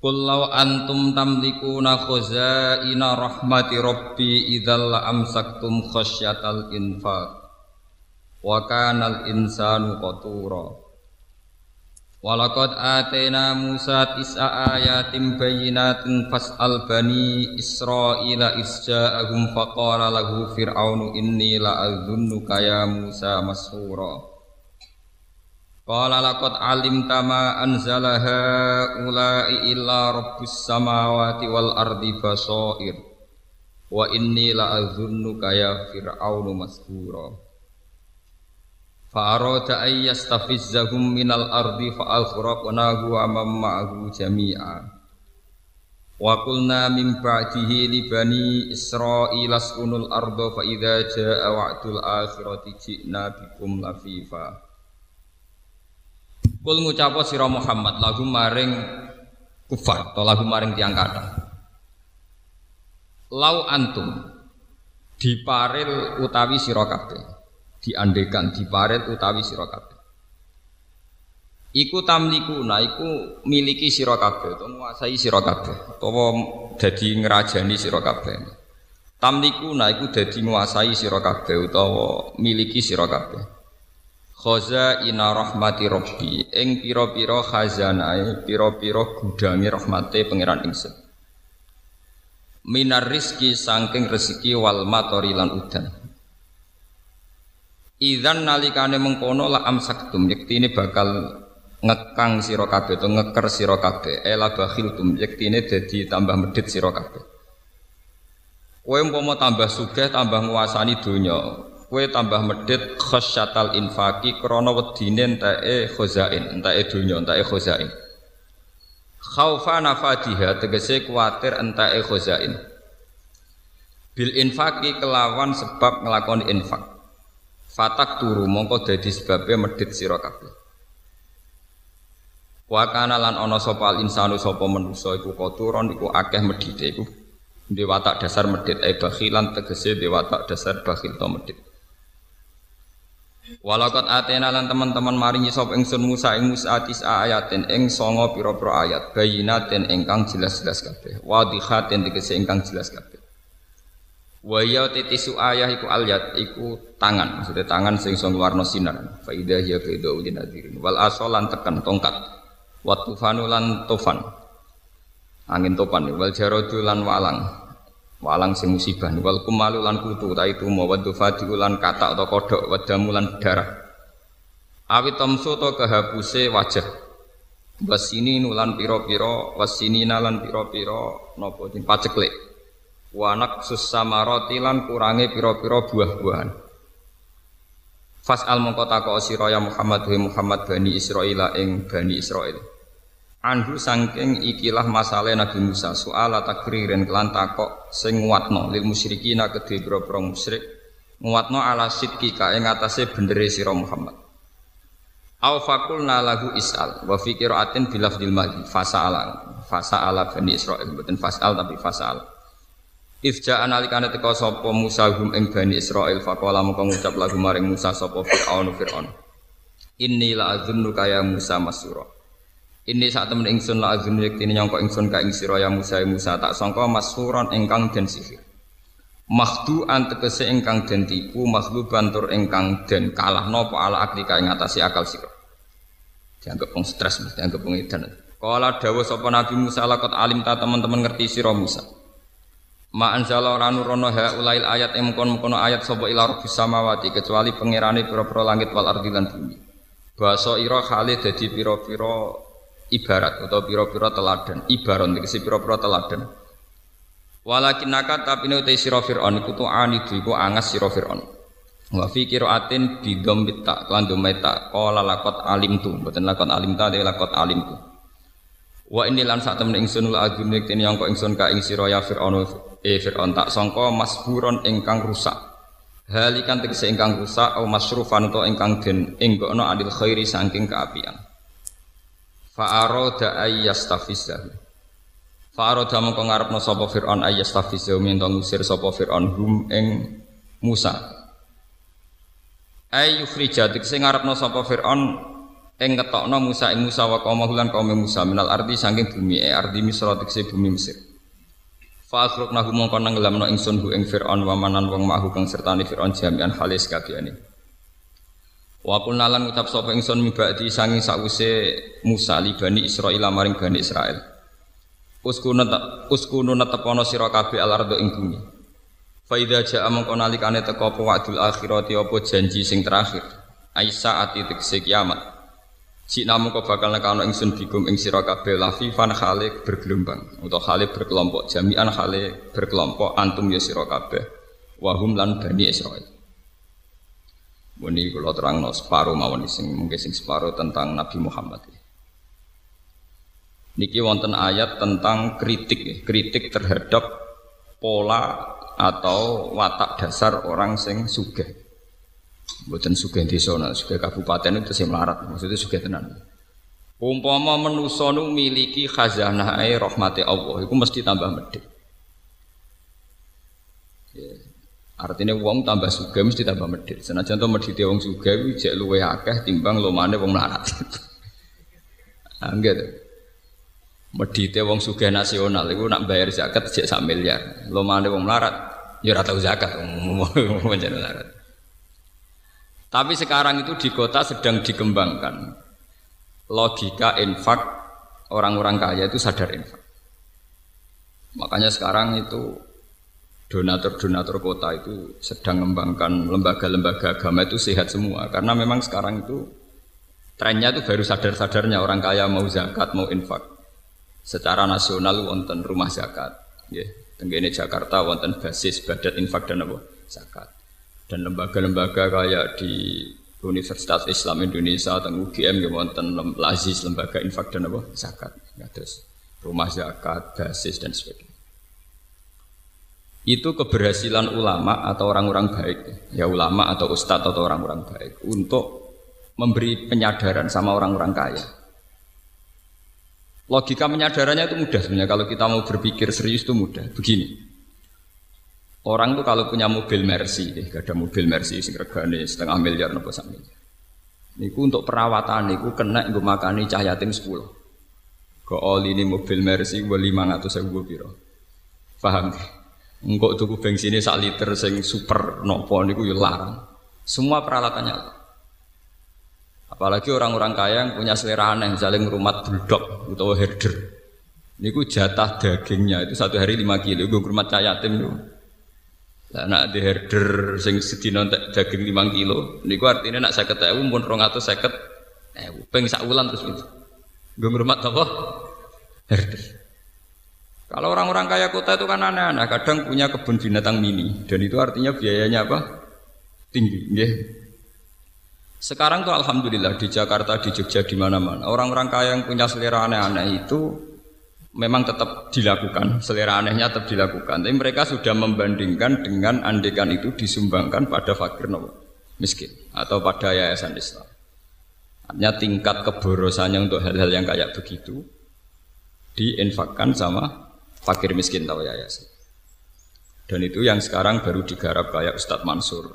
Qul law antum tamlikuna khazaina rahmati rabbi idzal amsaktum khasyatal infaq wa kanal insanu qatura. Walaqad atayna Musa tis'a ayatin bayyinatin fas'al bani Israila isja'ahum faqala lahu fir'aunu inni la'adhunnuka ya Musa mashura Qala laqad alimta ma anzala haula'i illa rabbus samawati wal ardi basair. Wa inni la azunnuka ya fir'aunu maskura fa arada ay yastafizzahum minal ardi fa aghraqnahu wa man ma'ahu jami'a. Wa qulna min ba'dihi li bani israila askunul arda fa idza jaa wa'dul akhirati ji'na bikum lafifa Kul ngucapo sira Muhammad lagu maring kufar atau lagu maring tiang kata. Lau antum diparil utawi sira kabeh. Diandekan diparil utawi sira kabeh. Iku tamliku, nah iku miliki sira kabeh, utawa nguasai sira kabeh, utawa dadi ngrajani sira kabeh. Tamliku, nah iku dadi nguasai sira kabeh utawa miliki sira kabeh khoza ina rahmati robbi ing piro-piro khazanai piro-piro gudangi rahmate pangeran ingsun. Minar rizki sangking rezeki wal matori lan udan. Idan nalikane mengkono la amsaktum ini bakal ngekang sira kabeh to ngeker sira kabeh. Ela bakhiltum ini dadi tambah medit sira kabeh. Kowe tambah sugih tambah nguasani donya kue tambah medit khosyatal infaki krono wedine entae khozain entae dunya entae khozain khaufa nafadiha tegese kuatir entae khozain bil infaki kelawan sebab ngelakoni infak. Fatak turu mongko dadi sebabnya medit sira kabeh. Wa kana lan ana sapa insanu sapa manusa iku koturon iku akeh medite iku. Dasar medit e bakhilan tegese dewatak dasar bakhil to medit Walakot atena lan teman-teman maringi sop ingsun Musa ing Musa atis ayatin ing songo pira-pira ayat. Bayinatin ingkang jelas-jelas kabeh. Wadihatin tegese ingkang jelas kabeh. Wa ya titisu ayah iku alyat iku tangan. Maksudnya tangan sing sing warna sinar. Fa idza hiya baydau linadirin wal asolan tekan tongkat. Wa tufanu lan tufan. Angin topan wal jaradu lan walang walang sing musibah. Wal kumalu lan kutu ta itu mau wadu fadi ulan kata atau kodok wadamu lan darah. Awit tamsu to kehapuse wajah. Wasini nulan piro-piro wasini nalan piro-piro nopo din paceklek wanak susamaroti lan kurangi piro-piro buah-buahan. Fas al mongko tako sira ya Muhammad wa Muhammad bani Israil ing bani Israil Anhu sangking ikilah masalah Nabi Musa soal takririn kelan takok sing nguatno lil musyrikina kedhe boro musyrik nguatno ala sidki ka ing atase bendere sira Muhammad. Au fakulna lahu is'al wa fi qiraatin bilafdil madhi fasa'ala fasa'ala bani Israil mboten fas'al tapi fasa'al. Ifja analikane teka sapa Musa hum ing bani Israil faqala mongko ngucap lagu maring Musa sapa Fir'aun Fir'aun. Inni la adzunnuka ya Musa masura. Ini saat temen ingsun la azun ini nyongko ingsun ka ing sira ya Musa ya Musa tak sangka masuron ingkang den sihir. Mahdu antekese ingkang den tipu, mahdu bantur ingkang den kalah nopo ala akli ka ing akal sira. Dianggap wong stres, dianggap wong edan. Kala dawuh sapa Nabi Musa lakot alim ta teman-teman ngerti sira Musa. Ma anzala ora nurono ha ulail ayat ing mukon-mukono ayat sapa ila rabbis samawati kecuali pangerane pira-pira langit wal ardi lan bumi. Basa ira khali dadi pira-pira ibarat atau piro-piro teladan. Ibaron tegese piro-piro teladan. Walakin naka tapi ini utai siro fir'on iku tuh anidu iku angas siro fir'on wa fi qiraatin bi dhammit ta lan dhammita qala laqad alim tu mboten laqad alim ta lakot alim tu Wa ini lan sak temen ingsun la adunik tene yang kok ingsun ka ing sira ya Firaun e Firaun tak sangka masburon ingkang rusak. Halikan tegese ingkang rusak au masrufan utawa ingkang den enggokno adil khairi saking keapian. Fa arada ayyastafizahu. Fa arada mongko ngarepno sapa Firaun ayyastafizahu minta ngusir sapa Firaun hum ing Musa. Ay yukhrija tegese ngarepno sapa Firaun ing ngetokno Musa ing Musa wa kaum lan kaum Musa minal ardi saking bumi e ardi Misra tekse bumi Mesir. Fa akhrajna hum mongko nenggelamno ingsun hu ing Firaun wa manan wong mahu kang sertane Firaun jami'an halis kabehane. Wa qulna lan ngucap sapa ingsun mibadi sangi sause Musa li bani Israil maring bani Israil. Uskunu uskunu netepono sira kabeh al ardo ing bumi. Fa idza ja'a mongko nalikane teka apa wa'dul akhirati apa janji sing terakhir. Aisa ati tekse kiamat. Si namu kau bakal nekano ingsun bikum ing sira kabeh lafifan khale bergelombang atau khale berkelompok jami'an khale berkelompok antum ya sira kabeh wahum lan bani Israil. Muni kula terangno separo mawon sing mungkin sing separo tentang Nabi Muhammad. Niki wonten ayat tentang kritik, kritik terhadap pola atau watak dasar orang sing sugih. Buatan suge desa, nah, suge kabupaten itu sih melarat, maksudnya suge tenan. Umpama manusa nu miliki khazanah rahmati Allah, itu mesti tambah medhit. Artinya uang tambah suge mesti tambah medhit. Senajan to medhite wong suge kuwi jek luwe akeh timbang lomane wong melarat. Angger. Medhite wong suge nasional iku nak bayar zakat jek sak miliar. Lomane wong melarat ya ora tau zakat wong melarat. Tapi sekarang itu di kota sedang dikembangkan logika infak orang-orang kaya itu sadar infak. Makanya sekarang itu donatur-donatur kota itu sedang mengembangkan lembaga-lembaga agama itu sehat semua. Karena memang sekarang itu trennya itu baru sadar-sadarnya. Orang kaya mau zakat mau infak. Secara nasional wonten rumah zakat. Ya tenggene Jakarta wonten basis badat infak dan apa? Zakat. Dan lembaga-lembaga kayak di Universitas Islam Indonesia atau UGM yang wonten lazis lembaga infak dan apa? Zakat. Ya, terus rumah zakat basis dan sebagainya itu keberhasilan ulama atau orang-orang baik ya ulama atau ustadz atau orang-orang baik untuk memberi penyadaran sama orang-orang kaya logika penyadarannya itu mudah sebenarnya kalau kita mau berpikir serius itu mudah begini Orang tuh kalau punya mobil Mercy, eh, gak ada mobil Mercy sing setengah miliar nopo sak miliar. Niku untuk perawatan niku kena gue makani cahaya tim 10. Ke oli ini mobil Mercy gue 500 ribu piro. Paham? Enggak tuku bensinnya sak liter sing super nopo niku yo larang. Semua peralatannya Apalagi orang-orang kaya yang punya selera aneh, misalnya rumah bulldog atau herder. Niku jatah dagingnya itu satu hari 5 kilo. Gue rumah cahaya tim tuh lah nak di herder sing sedina daging 5 kilo, niku artinya nak 50.000 pun 250.000. Peng sak terus itu. Gue ngurmat apa? Herder. Kalau orang-orang kaya kota itu kan aneh-aneh, kadang punya kebun binatang mini dan itu artinya biayanya apa? Tinggi, nggih. Sekarang tuh alhamdulillah di Jakarta, di Jogja, di mana-mana orang-orang kaya yang punya selera aneh-aneh itu memang tetap dilakukan, selera anehnya tetap dilakukan. Tapi mereka sudah membandingkan dengan andekan itu disumbangkan pada fakir miskin atau pada yayasan Islam. Artinya tingkat keborosannya untuk hal-hal yang kayak begitu diinfakkan sama fakir miskin atau yayasan. Dan itu yang sekarang baru digarap kayak Ustadz Mansur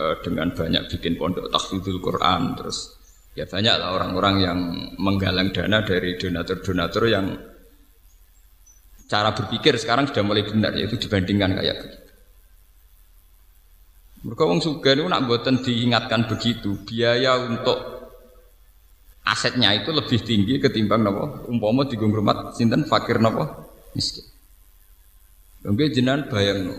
eh, dengan banyak bikin pondok takhidul Quran terus ya banyak lah orang-orang yang menggalang dana dari donatur-donatur yang cara berpikir sekarang sudah mulai benar yaitu dibandingkan kayak begitu. Mereka wong suga itu nak buatan diingatkan begitu biaya untuk asetnya itu lebih tinggi ketimbang nopo umpama di rumah sinten fakir nopo miskin. Mungkin jenengan bayang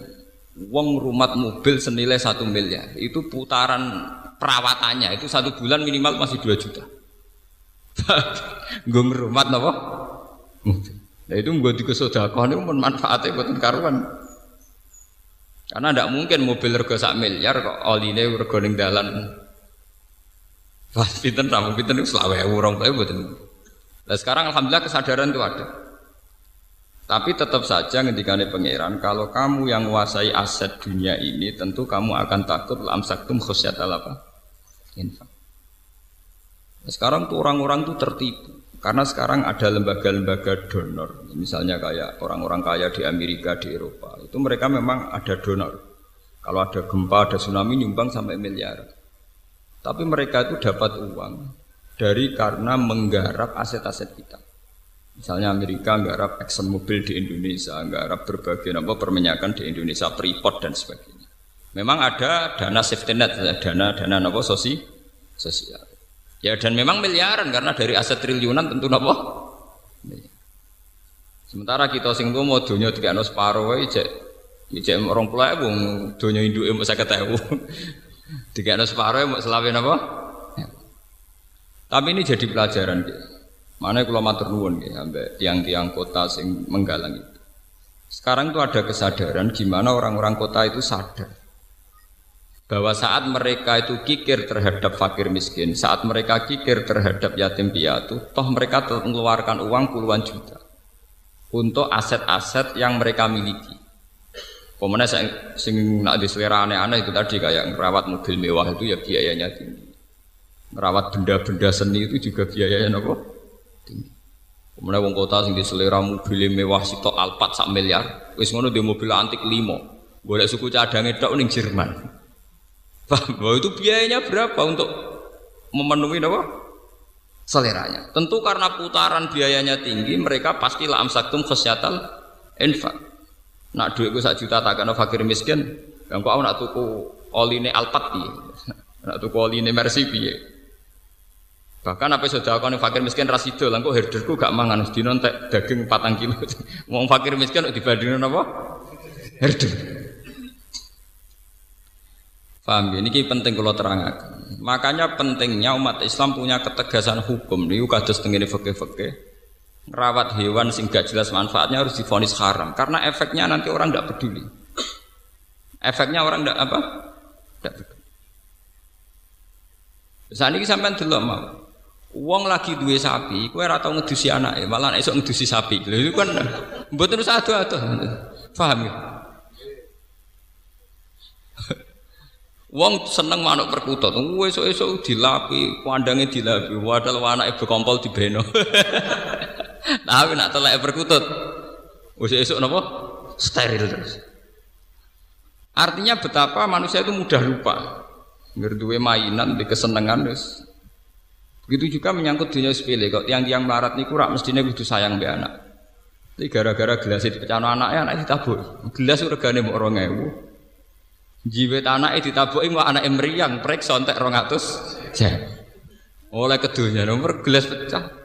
wong rumah mobil senilai satu miliar itu putaran perawatannya itu satu bulan minimal masih dua juta. Gue rumah nopo. Nah itu gue di kesodakoh ini pun manfaatnya buat karuan. Karena tidak mungkin mobil rego sak miliar kok oline rego ning dalan. Pas pinten ramu pinten selawe orang tapi buatan. Nah sekarang alhamdulillah kesadaran itu ada. Tapi tetap saja ketika pangeran, kalau kamu yang menguasai aset dunia ini, tentu kamu akan takut lam saktum khusyat apa? Infak. Nah, sekarang tuh orang-orang tuh tertipu. Karena sekarang ada lembaga-lembaga donor, misalnya kayak orang-orang kaya di Amerika, di Eropa, itu mereka memang ada donor. Kalau ada gempa, ada tsunami nyumbang sampai miliar. Tapi mereka itu dapat uang dari karena menggarap aset-aset kita. Misalnya Amerika nggarap Exxon Mobil di Indonesia, nggarap berbagai apa perminyakan di Indonesia, Freeport dan sebagainya. Memang ada dana safety net, dana dana apa sosi sosial. Ya dan memang miliaran karena dari aset triliunan tentu apa? Sementara kita sing mau dunia tiga no separuh cek cek orang pula wong dunia induk mau saya ketahui tiga no separuh mau selawin apa? Tapi ini jadi pelajaran. Mana kalau matur nuwun ya, sampai tiang-tiang kota sing menggalang itu. Sekarang itu ada kesadaran gimana orang-orang kota itu sadar bahwa saat mereka itu kikir terhadap fakir miskin, saat mereka kikir terhadap yatim piatu, toh mereka mengeluarkan uang puluhan juta untuk aset-aset yang mereka miliki. Pemenang sing, sing nak diselera aneh-aneh itu tadi kayak merawat mobil mewah itu ya biayanya tinggi. Merawat benda-benda seni itu juga biayanya apa? Tinggi. Pemenang wong kota sing diselera mobil mewah sitok Alphard sak miliar, wis ngono di mobil antik limo. Boleh suku cadangnya tok ning Jerman. Bahwa itu biayanya berapa untuk memenuhi apa? Seleranya. Tentu karena putaran biayanya tinggi, mereka pasti lah amsaktum khasyatal infak. Nak duitku sak juta tak kena fakir miskin, yang kau nak tuku oline alpat piye? Nak tuku oline mercy piye? Bahkan apa sudah kau fakir miskin rasido, langkau herderku gak mangan, di nontek daging patang kilo. Mau fakir miskin dibandingin apa? Herder. Paham ya? Ini penting kalau terangkan. Makanya pentingnya umat Islam punya ketegasan hukum. Ini kados tengene fakih-fakih. Rawat hewan sing gak jelas manfaatnya harus difonis haram. Karena efeknya nanti orang tidak peduli. Efeknya orang tidak apa? Tidak peduli. Saat ini sampai dulu mau. Uang lagi dua sapi, kue rata ngedusi anak, malah esok ngedusi sapi. Lalu kan, buat terus satu atau, paham ya? Wong seneng manuk perkutut, esuk-esuk dilapi, pandange dilapi, wadal anake bekompol dibeno. Tapi nak telek perkutut, esuk napa? Steril terus. Artinya betapa manusia itu mudah lupa. Ngerduwe mainan di kesenangan terus. Begitu juga menyangkut dunia sepele kok tiang-tiang melarat niku rak mestine kudu sayang be anak. Tapi gara-gara gelas itu pecah anaknya anak ditabuk. Gelas regane mau 2000. Jiwet anak itu ditabuki mau anak emriang prek sontek rongatus jam. Oleh kedunya nomor gelas pecah.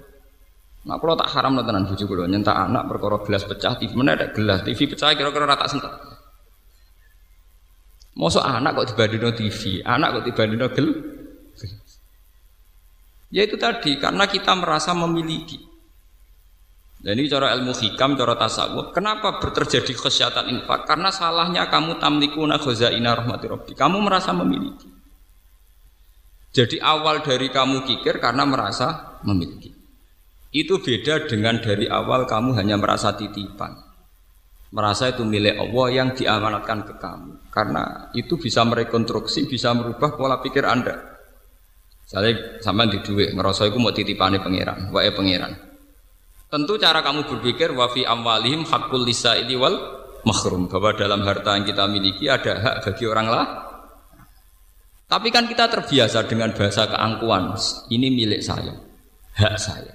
Nak kalau tak haram tenan bujuk kulo nyentak anak perkara gelas pecah TV mana ada gelas TV pecah kira-kira rata sentak. Mosok anak kok dibandingno TV, anak kok dibandingno gel. Ya itu tadi karena kita merasa memiliki. Dan ini cara ilmu hikam, cara tasawuf. Kenapa terjadi kesyatan infak? Karena salahnya kamu tamlikuna khazaina rahmati rabbi. Kamu merasa memiliki. Jadi awal dari kamu kikir karena merasa memiliki. Itu beda dengan dari awal kamu hanya merasa titipan. Merasa itu milik Allah yang diamanatkan ke kamu. Karena itu bisa merekonstruksi, bisa merubah pola pikir Anda. Misalnya sampai di duit, ngerasa itu mau titipane pangeran, wae pangeran. Tentu cara kamu berpikir wafi amwalihim hakul lisa wal mahrum bahwa dalam harta yang kita miliki ada hak bagi orang lah. Tapi kan kita terbiasa dengan bahasa keangkuhan. Ini milik saya, hak saya.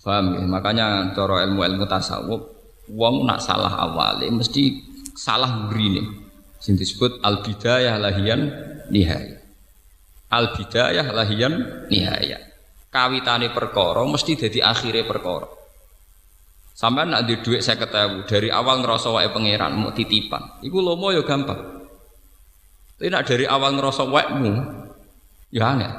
Paham ya? Makanya coro ilmu-ilmu tasawuf, wong nak salah awali mesti salah nih. Sing disebut al bidayah lahian nihaya. Al bidayah lahian nihaya kawitane perkara mesti jadi akhirnya perkara. Sampai nak di duit saya ketahui dari awal ngerasa wae pangeran mau titipan, iku lomo ya gampang. Tapi nak dari awal ngerasa mu, ya aneh.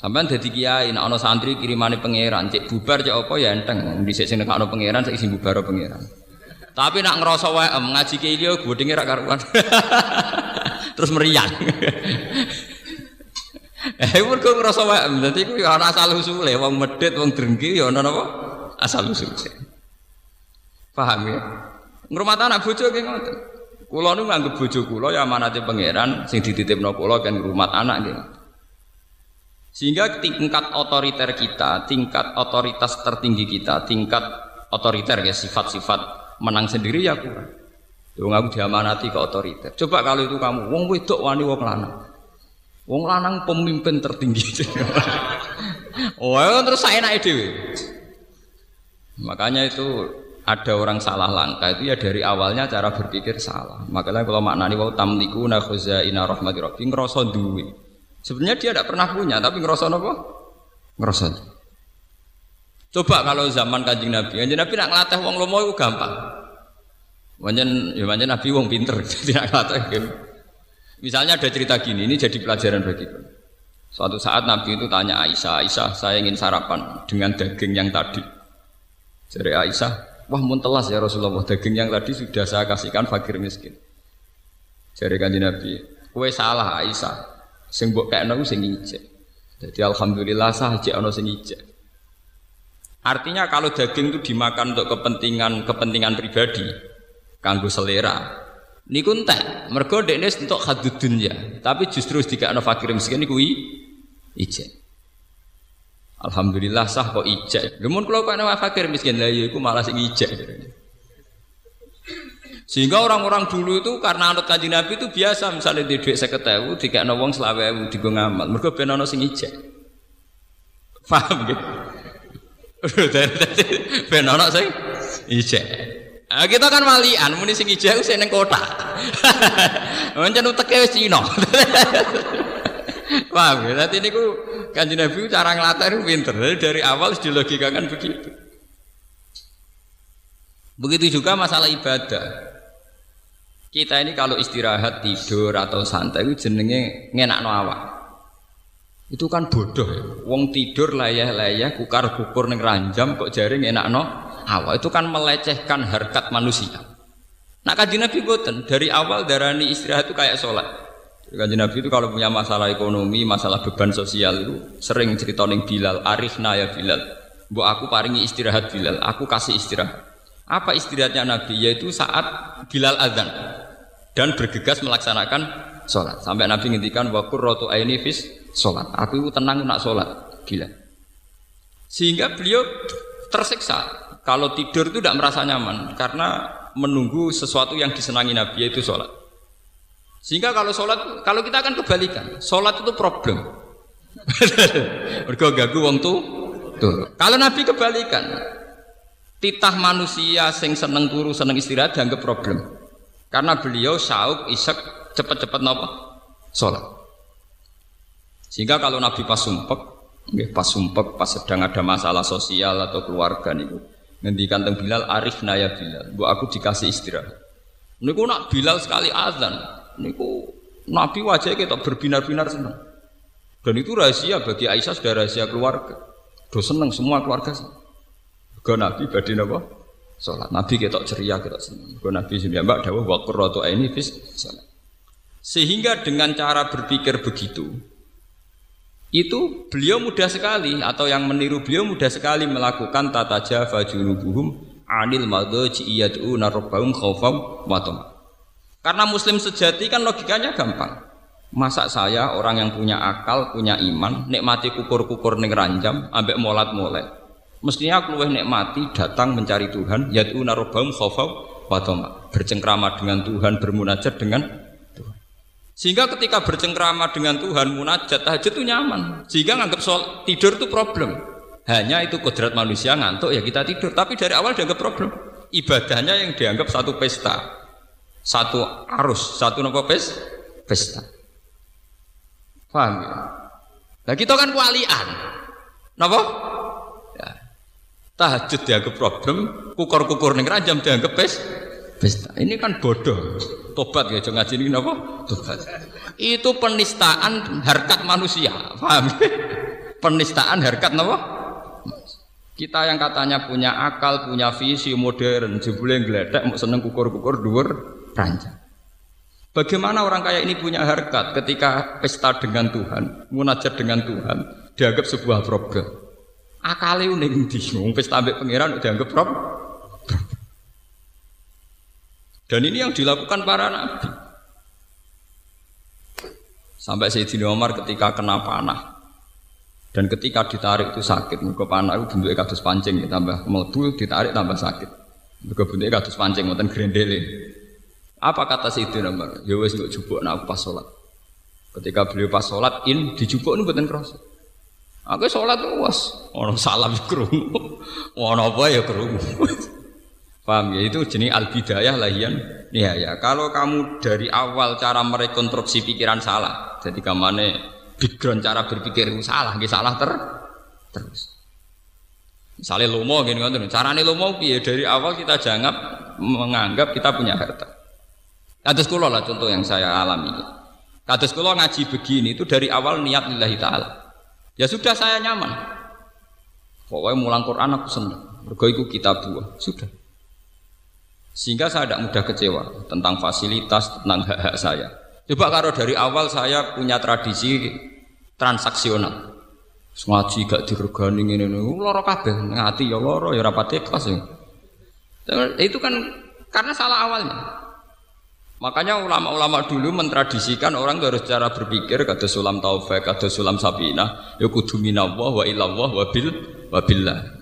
Sampai jadi kiai, nak ono santri kirimane pangeran, cek bubar cek apa ya enteng. Di sini nak ono pangeran, saya isi bubar pangeran. Tapi nak ngerasa wae ngaji kiai dia, gue dengar karuan. Terus meriang. Eh mergo ngrasa wae dadi kuwi ana asal usule wong medhit wong drengki ya ana napa? Asal usule. Paham ya? Ngrumat anak bojo nggih ngoten. Kula nu nganggep bojo kula ya amanate pangeran sing dititipno kula kan ngrumat anak nggih. Sehingga tingkat otoriter kita, tingkat otoritas tertinggi kita, tingkat otoriter ya sifat-sifat menang sendiri ya kurang. Wong aku diamanati ke otoriter. Coba kalau itu kamu, wong wedok wani wong lanang. Wong lanang pemimpin tertinggi. oh, terus saya naik dewi. Makanya itu ada orang salah langkah itu ya dari awalnya cara berpikir salah. Makanya kalau maknani wau tamliku na ina rahmati rabbi ngrasa duwe. Sebenarnya dia tidak pernah punya tapi ngrasa apa? Ngrasa. Coba kalau zaman Kanjeng Nabi, Kanjeng Nabi nak ngelatih wong lomo itu gampang. Wanjen ya wanjen Nabi wong pinter tidak ngelatih. Misalnya ada cerita gini, ini jadi pelajaran bagi kita. Suatu saat Nabi itu tanya Aisyah, Aisyah saya ingin sarapan dengan daging yang tadi. Jadi Aisyah, wah muntelas ya Rasulullah, daging yang tadi sudah saya kasihkan fakir miskin. Jadi kanji Nabi, kue salah Aisyah, sing mbok kekno sing. Jadi alhamdulillah sah jek ana sing. Artinya kalau daging itu dimakan untuk kepentingan kepentingan pribadi, kanggo selera, niku entek. Mergo dekne entuk hadud dunya, tapi justru dikakno fakir miskin niku ijek. Alhamdulillah sah kok ijek. Lumun kalau kok fakir miskin lah ya iku malah sing ijek. Sehingga orang-orang dulu itu karena anut kanjeng Nabi itu biasa misalnya di duit seketewu dikakno wong selawe ewu digo ngamal. Mergo ben ana sing ijek. Paham gitu? ben ana sing ijek. Nah, kita kan malian, muni sing ijek sing ning kota. Pancen uteke wis Cina. Ya? Nanti ini ku kanji Nabi cara ngelatih itu pinter. Dari awal sudah dilogikakan begitu. Begitu juga masalah ibadah. Kita ini kalau istirahat, tidur atau santai itu jenenge ngenak no awak. Itu kan bodoh ya. Wong tidur layah-layah, kukar-kukur neng ranjam kok jari ngenak no awak. Itu kan melecehkan harkat manusia. Nah kaji Nabi dari awal darani istirahat itu kayak sholat. Kanji Nabi itu kalau punya masalah ekonomi, masalah beban sosial itu sering cerita neng Bilal, Arifna ya Bilal. Bu aku paringi istirahat Bilal, aku kasih istirahat. Apa istirahatnya Nabi? Yaitu saat Bilal azan dan bergegas melaksanakan sholat. Sampai Nabi ngintikan wakur rotu aini fis sholat. Aku itu tenang nak sholat. Gila. Sehingga beliau tersiksa. Kalau tidur itu tidak merasa nyaman karena menunggu sesuatu yang disenangi Nabi yaitu sholat. Sehingga kalau sholat, kalau kita akan kebalikan, sholat itu problem. Mergo gagu wong tuh. Kalau Nabi kebalikan, titah manusia sing seneng turu seneng istirahat dianggap problem. Karena beliau sauk isek cepet-cepet nopo sholat. Sehingga kalau Nabi pas sumpek, pas sumpek, pas sedang ada masalah sosial atau keluarga nih, ngendikan tentang Bilal arif naya Bilal, bu aku dikasih istirahat. Niku nak Bilal sekali azan, niku Nabi wajah kita berbinar-binar senang. Dan itu rahasia bagi Aisyah sudah rahasia keluarga. Do senang semua keluarga. Ke Nabi badhe napa? Salat. Nabi kita ceria kita senang. Ke Nabi sudah mbak dawuh wa qurratu aini fis salat. Sehingga dengan cara berpikir begitu, itu beliau mudah sekali atau yang meniru beliau mudah sekali melakukan tata jafa junubuhum anil madhaji yad'una rabbahum khaufam wa karena muslim sejati kan logikanya gampang. Masa saya orang yang punya akal, punya iman, nikmati kukur-kukur ning ranjam, ambek molat-molet. Mestinya aku luwih nikmati datang mencari Tuhan, yaitu narobam khawfaw watoma. Bercengkrama dengan Tuhan, bermunajat dengan. Sehingga ketika bercengkrama dengan Tuhan, munajat, tahajud itu nyaman. Sehingga nganggap soal tidur itu problem. Hanya itu kodrat manusia ngantuk ya kita tidur. Tapi dari awal dianggap problem. Ibadahnya yang dianggap satu pesta satu arus, satu nopo pes, pesta. Paham ya? Nah kita kan walian. Nopo? Ya. Tahajud dianggap problem, kukur-kukur ning dianggap pes, pesta. Ini kan bodoh. Tobat ya jangan ngaji ini? Tobat. Itu penistaan harkat manusia. Paham? penistaan harkat nopo? Kita yang katanya punya akal, punya visi modern, jebule gledek mau seneng kukur-kukur dhuwur ranjang. Bagaimana orang kaya ini punya harkat ketika pesta dengan Tuhan, munajat dengan Tuhan, dianggap sebuah problem. Akale uning di pesta ambek pangeran dianggap problem. Dan ini yang dilakukan para nabi. Sampai Sayyidina Umar ketika kena panah. Dan ketika ditarik itu sakit, muka panah itu bentuknya kados pancing, tambah melebu, ditarik tambah sakit. Muka bentuknya kados pancing, ngoten grendele. Apa kata Sayyidina Umar? Ya nggak jupuk nak pas sholat. Ketika beliau pas sholat in dijupuk nu mboten kerasa. Aku sholat was, orang salam kerungu, orang apa ya kerungu. Paham ya itu jenis al bidayah lahian ya. Kalau kamu dari awal cara merekonstruksi pikiran salah, jadi kamane background cara berpikir itu salah, nggak salah ter terus. Misalnya lomo gini kan, carane lomo piye dari awal kita jangan menganggap kita punya harta. Kados kula lah contoh yang saya alami. Kados kula ngaji begini itu dari awal niat lillahi taala. Ya sudah saya nyaman. Pokoknya mulang Quran aku senang. Mergo iku kitab buah. Sudah. Sehingga saya tidak mudah kecewa tentang fasilitas, tentang hak-hak saya. Coba kalau dari awal saya punya tradisi transaksional. Ngaji gak diregani ngene niku lara kabeh, ngati ya lara ya rapat ikhlas ya. Itu kan karena salah awalnya. Makanya ulama-ulama dulu mentradisikan orang harus cara berpikir kata sulam taufik, kata sulam sabina, ya kudu minallah wa ilallah wa bil wa billah.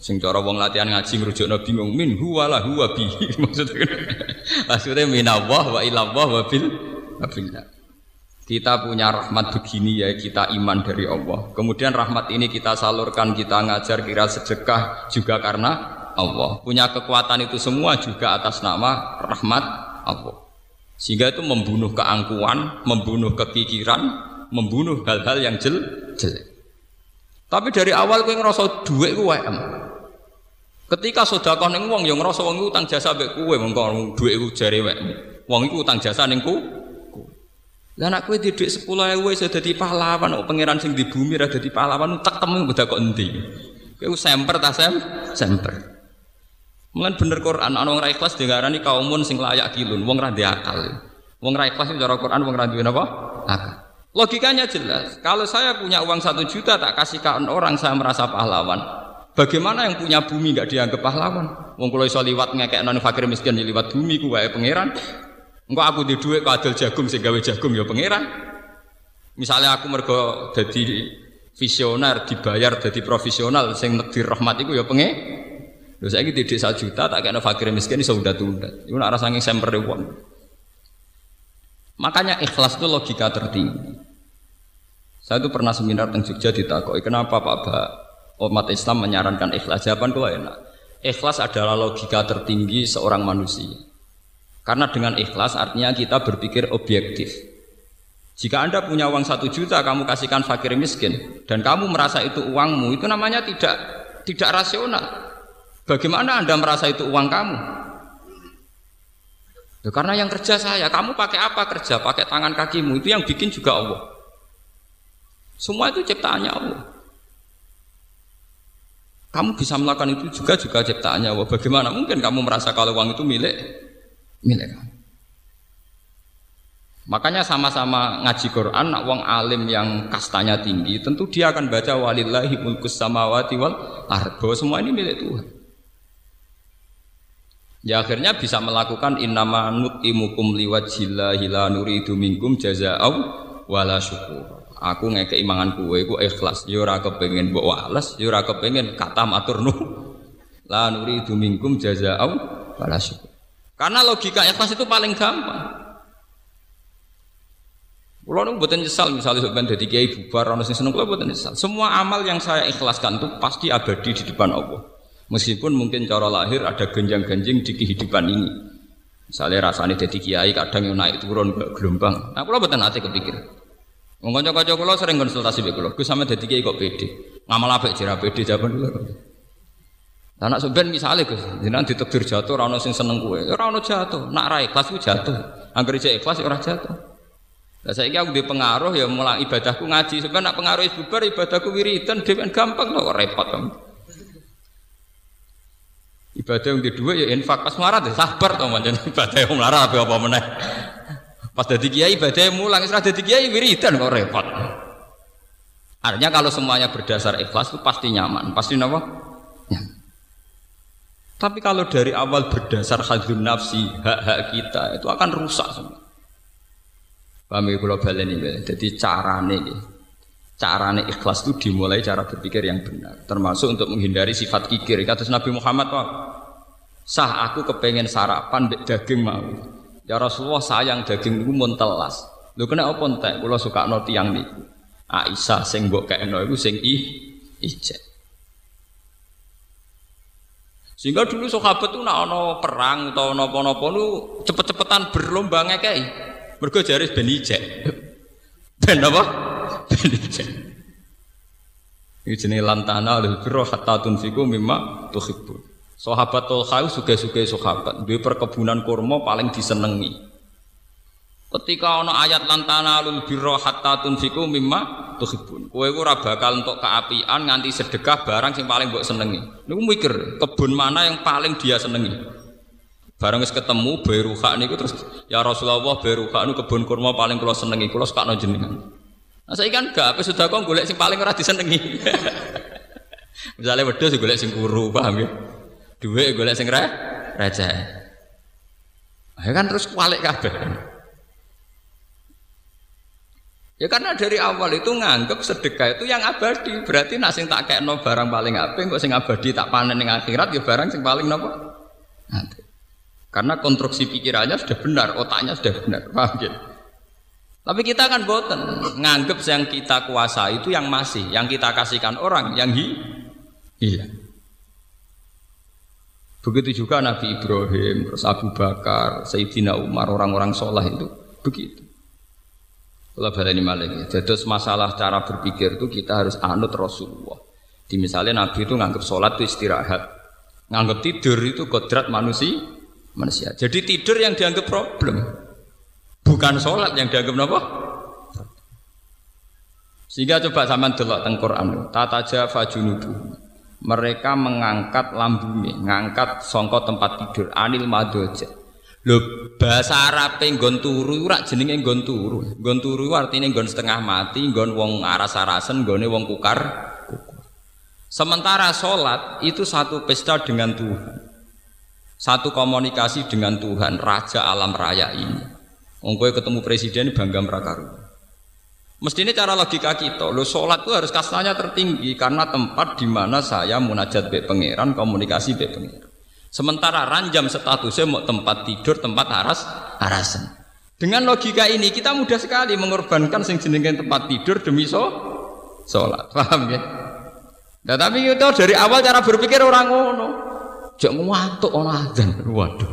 Sing, cara wong latihan ngaji ngrujukno bingung min huwa la huwa bi. Maksudnya maksudnya minallah wa ilallah wa bil. Kita punya rahmat begini ya kita iman dari Allah. Kemudian rahmat ini kita salurkan, kita ngajar kira sedekah juga karena Allah. Punya kekuatan itu semua juga atas nama rahmat Allah. Sehingga itu membunuh keangkuhan, membunuh kekikiran, membunuh hal-hal yang jel jelek. Tapi dari awal kowe ngerasa duit ku WM. Ketika sedekah ning wong yang ngerasa wong utang jasa mbek kowe mengko duit ku jare WM. Wong iku utang jasa ning ku. Lah anak kowe di dhuwit 10.000 wis dadi pahlawan kok pangeran sing di bumi ra dadi pahlawan tak temu beda kok endi. Kowe semper ta sem? Semper. Mungkin bener Quran, ana wong ra ikhlas diarani kaumun sing layak kilun, wong ra akal. Wong ra ikhlas cara Quran wong ra duwe napa? Akal. Logikanya jelas. Kalau saya punya uang satu juta tak kasihkan orang saya merasa pahlawan. Bagaimana yang punya bumi nggak dianggap pahlawan? Wong kalau iso liwat ngekek non fakir miskin di liwat bumi ku wae pangeran. Engko aku di duit kok adil jagung sing gawe jagung ya pangeran. Misalnya aku mergo jadi visioner dibayar jadi profesional sing negdir rahmat iku ya pengen Lho saiki didik 1 juta tak kena fakir miskin iso tunda. Iku nak rasane semper wong. Makanya ikhlas itu logika tertinggi. Saya itu pernah seminar tentang Jogja ditakoki, kenapa Pak Ba umat Islam menyarankan ikhlas? Jawaban gue enak. Ikhlas adalah logika tertinggi seorang manusia. Karena dengan ikhlas artinya kita berpikir objektif. Jika Anda punya uang satu juta, kamu kasihkan fakir miskin, dan kamu merasa itu uangmu, itu namanya tidak tidak rasional. Bagaimana Anda merasa itu uang kamu? Ya, karena yang kerja saya, kamu pakai apa kerja? Pakai tangan kakimu, itu yang bikin juga Allah. Semua itu ciptaannya Allah. Kamu bisa melakukan itu juga juga ciptaannya Allah. Bagaimana mungkin kamu merasa kalau uang itu milik milik kamu? Makanya sama-sama ngaji Quran, nak wong alim yang kastanya tinggi, tentu dia akan baca walillahi mulkus samawati wal arbo. Semua ini milik Tuhan. Ya akhirnya bisa melakukan innama nutimukum liwajillahi la nuridu minkum jazaa'u wala syukur. Aku ngekei mangan kue ku ikhlas, ya ora kepengin mbok wales, ya ora kepengin kata matur nuh. La nuridu minkum jazaa'u syukur. Karena logika ikhlas itu paling gampang. Kulo nu mboten nyesal misalnya sampeyan dadi kiai bubar ana sing seneng kulo mboten nyesal. Semua amal yang saya ikhlaskan itu pasti abadi di depan Allah. Meskipun mungkin cara lahir ada genjang-genjing di kehidupan ini. Misalnya rasanya jadi kiai kadang yang naik turun ke gelombang. Nah, kalau betul nanti kepikir. Mengkonco konco kalau sering konsultasi be kalau, gue sama jadi kiai kok pede. Ngamal apa jera pede jawaban dulu. Anak sebenarnya misalnya gus, jangan ditekdir jatuh, rano sing seneng gue, ya rano jatuh, nak rai kelas gue jatuh, angker ijek ikhlas ya orang jatuh. Nah, saya aku di pengaruh ya mulai ibadahku ngaji, sebenarnya nak pengaruh ibubar ibadahku wiridan, dia gampang loh repot kamu. Ibadah yang kedua ya infak pas marah ya sabar to ibadah yang marah apa apa meneh. Pas dadi kiai badai mulang, setelah dadi kiai wiridan kok repot. Artinya kalau semuanya berdasar ikhlas itu pasti nyaman, pasti apa? Nyaman. Tapi kalau dari awal berdasar hadun nafsi, hak-hak kita itu akan rusak semua. Paham ya kalau ini, jadi carane carane ikhlas itu dimulai cara berpikir yang benar, termasuk untuk menghindari sifat kikir. Kata Nabi Muhammad, Pak, sah aku kepengen sarapan daging mau. Ya Rasulullah sayang daging itu muntelas. Lu kena apa entek? Kula suka no tiang niku. Aisyah sing mbok kekno iku sing i ijek. Sehingga dulu sahabat tuh nak ono perang atau nopo-nopo lu cepet-cepetan berlomba ngekei. Mergo jari ben ijek. Ben apa? Ben ijek. Ini jenis lantana lil birra hatta tunfiku mimma tuhibbun. Sahabat Tolha suge-suge sahabat, duwe perkebunan kurma paling disenengi. Ketika ana ayat lantana lul birra hatta tunfiku mimma tuhibun. Kowe ora bakal entuk keapian nganti sedekah barang sing paling mbok senengi. Niku mikir, kebun mana yang paling dia senengi. Barang wis ketemu Beruha niku terus ya Rasulullah Beruha niku kebun kurma paling kula senengi, kula sakno jenengan. Nah saya kan gak apa sudah kok golek sing paling ora disenengi. Misalnya wedhus golek sing kuru, paham ya? Duit golek sing re receh. Ya kan terus kualik kabeh. Ya karena dari awal itu nganggep sedekah itu yang abadi. Berarti nasi tak kayak no barang paling apa, kok sing abadi tak panen yang akhirat ya barang sing paling nopo. Karena konstruksi pikirannya sudah benar, otaknya sudah benar, paham ya? Tapi kita kan boten nganggep yang kita kuasa itu yang masih, yang kita kasihkan orang yang hi hilang. Begitu juga Nabi Ibrahim, terus Abu Bakar, Sayyidina Umar, orang-orang sholah itu begitu. Kalau baleni malih. Jadi masalah cara berpikir itu kita harus anut Rasulullah. Di misalnya Nabi itu nganggap sholat itu istirahat, nganggap tidur itu kodrat manusia. Manusia. Jadi tidur yang dianggap problem, bukan sholat yang dianggap apa? Sehingga coba zaman delok teng Quran, tata jafa junubu. Mereka mengangkat lambungnya, mengangkat songkot tempat tidur, anil madoja Lho bahasa Arab nggon turu ora jenenge nggon turu. Nggon turu artine nggon setengah mati, nggon wong aras-arasen, nggone wong kukar. Sementara sholat itu satu pesta dengan Tuhan. Satu komunikasi dengan Tuhan, Raja alam raya ini. Wong ketemu presiden bangga merakaru. Mestinya cara logika kita, lo sholat itu harus kasnanya tertinggi karena tempat di mana saya munajat be pangeran, komunikasi be pangeran. Sementara ranjam statusnya mau tempat tidur, tempat aras, arasan. Dengan logika ini kita mudah sekali mengorbankan sing jenenge tempat tidur demi so sholat. Paham ya? Nah, tapi itu dari awal cara berpikir orang ngono. Jangan ngantuk orang azan. Waduh.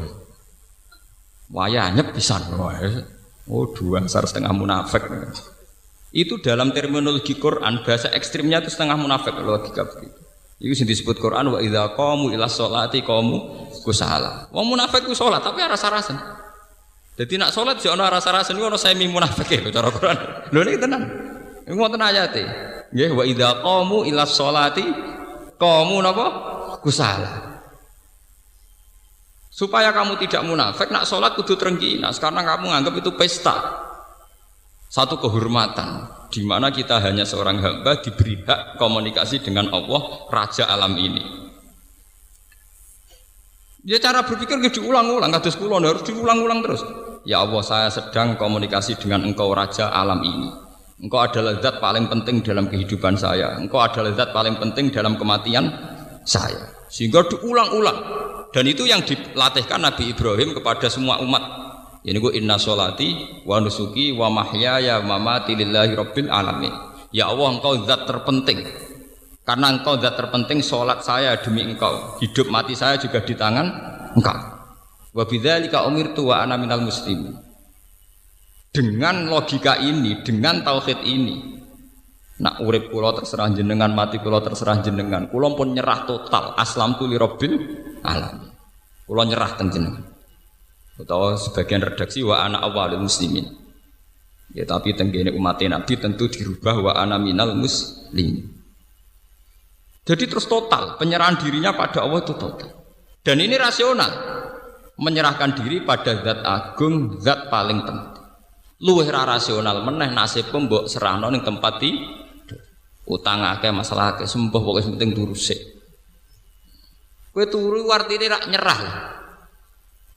Wayahnya pisan. Oh, dua setengah munafik. Itu dalam terminologi Quran bahasa ekstrimnya itu setengah munafik logika begitu. Itu sing disebut Quran wa idza qamu ila sholati qamu kusala. Wong munafik ku tapi rasa-rasen. Jadi nak salat yo ana rasa-rasen ono semi munafik lho cara Quran. Lho niki tenan. Iku wonten ayate. Nggih wa idza qamu ila sholati qamu napa kusala. Supaya kamu tidak munafik, nak sholat kudu terengginas karena kamu anggap itu pesta. Satu kehormatan di mana kita hanya seorang hamba diberi hak komunikasi dengan Allah Raja alam ini. Ya cara berpikir diulang-ulang, kados kula harus diulang-ulang terus. Ya Allah, saya sedang komunikasi dengan Engkau Raja alam ini. Engkau adalah zat paling penting dalam kehidupan saya. Engkau adalah zat paling penting dalam kematian saya. Sehingga diulang-ulang. Dan itu yang dilatihkan Nabi Ibrahim kepada semua umat ini gue inna solati wa nusuki wa mahyaya wa mamati lillahi rabbil alamin. Ya Allah engkau zat terpenting. Karena engkau zat terpenting solat saya demi engkau. Hidup mati saya juga di tangan engkau. Wa bidzalika umirtu wa ana minal muslimin. Dengan logika ini, dengan tauhid ini, nak urip kula terserah jenengan, mati kula terserah jenengan. Kula pun nyerah total, aslam tu li rabbil alamin. Kula nyerah teng jenengan atau sebagian redaksi wa anak awalul muslimin. Ya tapi tenggene umat nabi tentu dirubah wa ana minal muslim. Jadi terus total penyerahan dirinya pada Allah itu total. Dan ini rasional. Menyerahkan diri pada zat agung zat paling penting. Luwih ra rasional meneh nasib mbok serahno ning tempat di utang akeh masalah akeh sembuh pokoke penting turu sik. Kowe turu artine rak nyerah.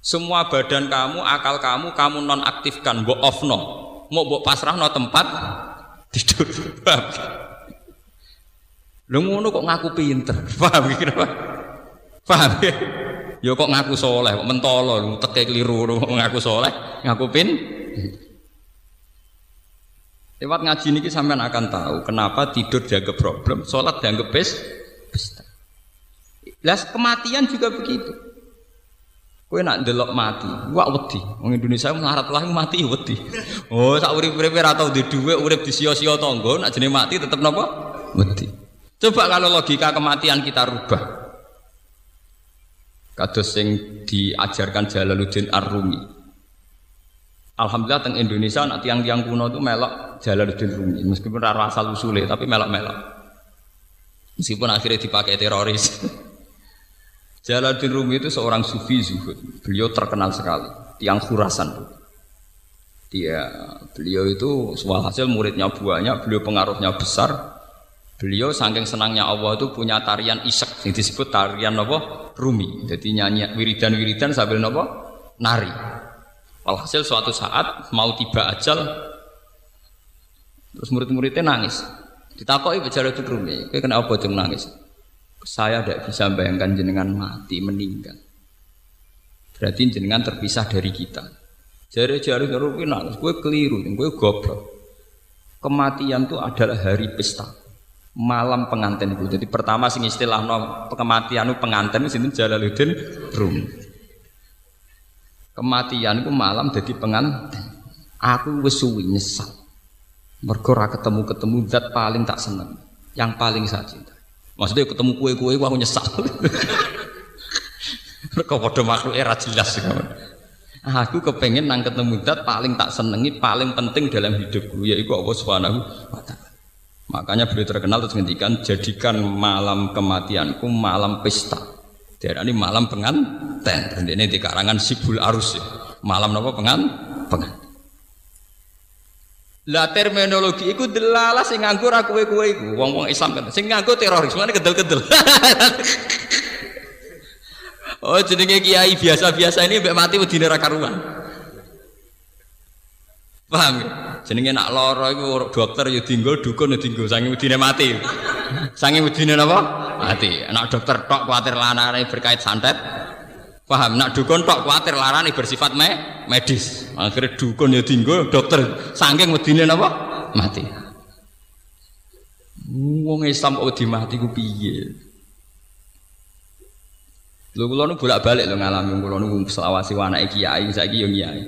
Semua badan kamu, akal kamu, kamu non aktifkan, mbok offno. Mau mbok pasrahno tempat tidur. Lho ngono kok ngaku pinter. Paham iki Paham ya? Ya kok ngaku soleh, kok mentolo, teke keliru, ngaku soleh, ngaku pin. Lewat ngaji ini sampean akan tahu kenapa tidur jaga problem, sholat dianggap pes, pesta. Las kematian juga begitu. Kue nak delok mati, wak wedi. Wong Indonesia melarat lah mati wedi. Oh, sak urip-urip ora tau di dhuwit, urip di sia-sia tangga, nak jenenge mati tetep napa? Wedi. Coba kalau logika kematian kita rubah. Kados sing diajarkan Jalaluddin Ar-Rumi. Alhamdulillah teng Indonesia nak tiang-tiang kuno itu melok Jalaluddin Rumi meskipun rara asal usulnya tapi melok-melok meskipun akhirnya dipakai teroris Jalaluddin Rumi itu seorang sufi zuhud. Beliau terkenal sekali. Tiang khurasan. Dia beliau itu hasil muridnya banyak beliau pengaruhnya besar. Beliau saking senangnya Allah itu punya tarian isak yang disebut tarian apa? Rumi. Jadi nyanyi wiridan-wiridan sambil apa? Nari. Alhasil suatu saat mau tiba ajal terus murid-muridnya nangis. Ditakoki itu Rumi, kowe kena apa cung nangis? Saya tidak bisa bayangkan jenengan mati meninggal. Berarti jenengan terpisah dari kita. Jari-jari Rumi nangis, gue keliru, gue goblok. Kematian itu adalah hari pesta malam pengantin itu. Jadi pertama sing istilah no kematian itu pengantin itu Jalaluddin Rumi. Kematian itu malam jadi pengantin. Aku wis suwi nyesal. Mergo ketemu-ketemu zat paling tak seneng, yang paling saya cinta. Maksudnya ketemu kue-kue aku nyesal. Mereka padha makhluk era jelas Aku kepengen nang ketemu zat paling tak senengi, paling penting dalam hidupku yaitu Allah Subhanahu wa taala. Makanya beliau terkenal terus ngendikan jadikan malam kematianku malam pesta. Daerah ini malam penganten. Ini di karangan Sibul Arus ya. Malam apa pengan? Pengan. Lah terminologi itu delalah sing nganggo ra kowe-kowe iku. Wong-wong Islam kan sing nganggo teroris mana kedel-kedel. oh jenenge kiai biasa-biasa ini mbek mati wedine ra karuan. Paham ya? Jenenge nak lara iku dokter ya dinggo, dukun ya dinggo, saking wedine mati. Saking wedine napa? mati. Nak dokter tok kuatir lanane berkait santet. Paham? Nak dukun tok kuatir larane bersifat me medis. Akhirnya dukun ya dinggo, dokter saking wedine napa? Mati. Wong Islam kok wedi mati ku piye? Lho kula nu bolak-balik lho ngalami kula nu selawasi anake kiai saiki yo kiai.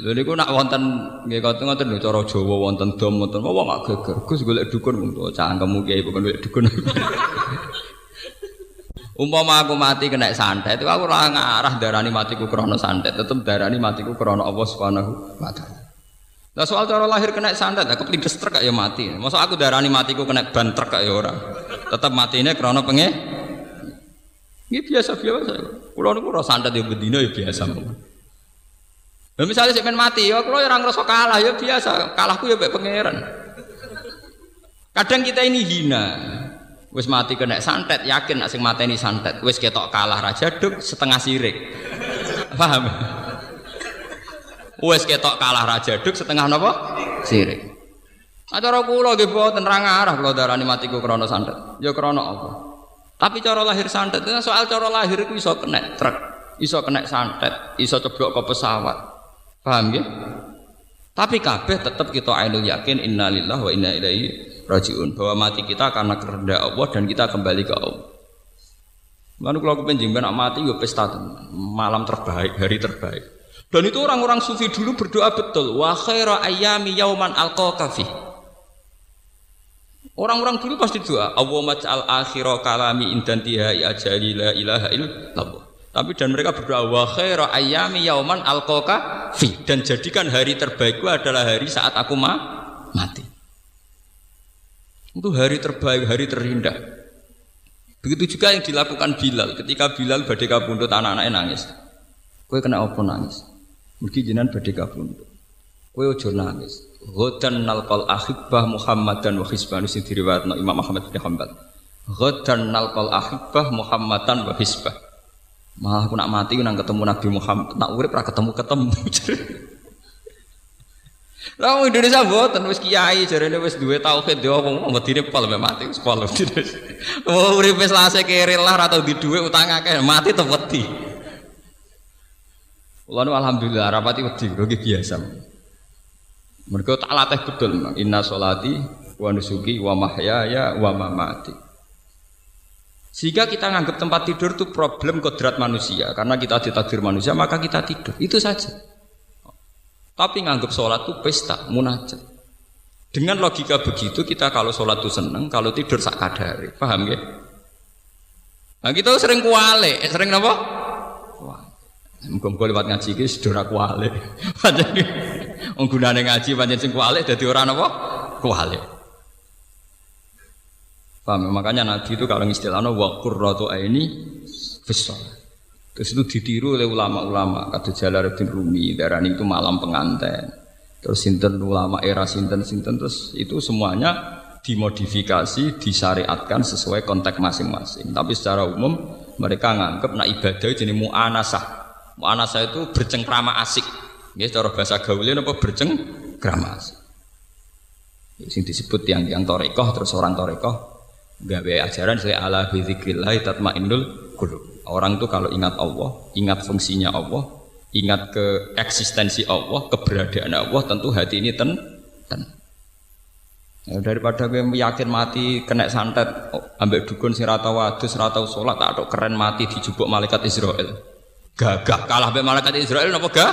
Lha niku nak wonten nggih ngoten ngoten lho cara Jawa wonten dom wonten wong gak geger. Gus golek dukun mung cangkemmu kiai bukan golek dukun. Umpama aku mati kena santet, itu aku ora ngarah darani matiku krana santet, tetep darani matiku krana Allah Subhanahu wa taala. Nah soal cara lahir kena santet, aku pelindes truk ya mati. Masa aku darani matiku kena ban truk ya ora. Tetep matine krana penge. Ini biasa biasa. Kulo niku ora santet ya bedino ya biasa. Nah, misalnya saya mati, ya kalau orang ngerasa kalah ya biasa, kalahku ya baik pangeran. Kadang kita ini hina. Wis mati kena santet, yakin nak sing ini santet. Wis ketok kalah raja duk setengah sirik. Paham? Wis ketok kalah raja duk setengah napa? Sirik. Acara kula nggih boten ra ngarah kula darani matiku krana santet. Ya krana apa? Tapi cara lahir santet, soal cara lahir itu iso kena truk, iso kena santet, iso ceblok ke pesawat. Paham ya? Tapi kabeh tetap kita ainul yakin innalillah wa inna ilaihi rajiun bahwa mati kita karena kehendak Allah dan kita kembali ke Allah. Lalu kalau aku pengen nak mati gue pesta malam terbaik, hari terbaik. Dan itu orang-orang sufi dulu berdoa betul. Wa khaira ayami yauman alqaqafi. Orang-orang dulu pasti doa, Allah maj'al akhira kalami indantiha ajali la ilaha illallah. Tapi dan mereka berdoa wa khaira ayami yauman alqaka fi dan jadikan hari terbaikku adalah hari saat aku ma mati. Itu hari terbaik, hari terindah. Begitu juga yang dilakukan Bilal ketika Bilal badai kabundut anak-anaknya nangis. Kue kena apa nangis? Mungkin jinan badai kabundut. Kowe ojo nangis. Ghadan nalqal ahibbah Muhammadan wa hisbah sing diriwayatno Imam Ahmad bin Hanbal. Ghadan nalqal ahibbah Muhammadan wa hisbah. Malah aku nak mati nang ketemu Nabi Muhammad, nak urip ra ketemu-ketemu. Lah wong Indonesia mboten wis kiai jarene wis duwe tauhid yo wong medine pol mati wis pol. Oh urip wis lase kere lah ora tau di dhuwit utang akeh mati tetep wedi. Kula alhamdulillah rapati wedi kok biasa. Mereka tak latih betul. Inna solati wa nusuki wa mahyaya wa mamati. Sehingga kita nganggap tempat tidur itu problem kodrat manusia. Karena kita ditakdir manusia, maka kita tidur. Itu saja. Tapi nganggap sholat itu pesta, munajat. Dengan logika begitu, kita kalau sholat itu seneng, kalau tidur sak. Paham ya? Nah kita sering kuale, eh, sering apa? Muga-muga lewat ngaji iki sedora kuale. Pancen gunane ngaji pancen sing kuale dadi ora napa? Kuale. Paham? Makanya Nabi itu kalau istilahnya wa qurratu aini fis Terus itu ditiru oleh ulama-ulama kata Jalaluddin Rumi darani itu malam pengantin. Terus sinten ulama era sinten sinten terus itu semuanya dimodifikasi, disyariatkan sesuai konteks masing-masing. Tapi secara umum mereka nganggap nak ibadah jenis mu'anasah saya itu bercengkrama asik. Ya, cara bahasa gaulnya apa bercengkrama asik. Ya, sing disebut yang yang torekoh terus orang torekoh gawe ajaran saya ala bidzikrillah tatmainnul qulub. Orang itu kalau ingat Allah, ingat fungsinya Allah, ingat ke eksistensi Allah, keberadaan Allah, tentu hati ini ten ten. Ya, daripada gue yakin mati kena santet, oh, ambek dukun si rata wadus, rata sholat, tak keren mati dijubuk malaikat Israel. Gagah kalah mbek malaikat Israel napa gak?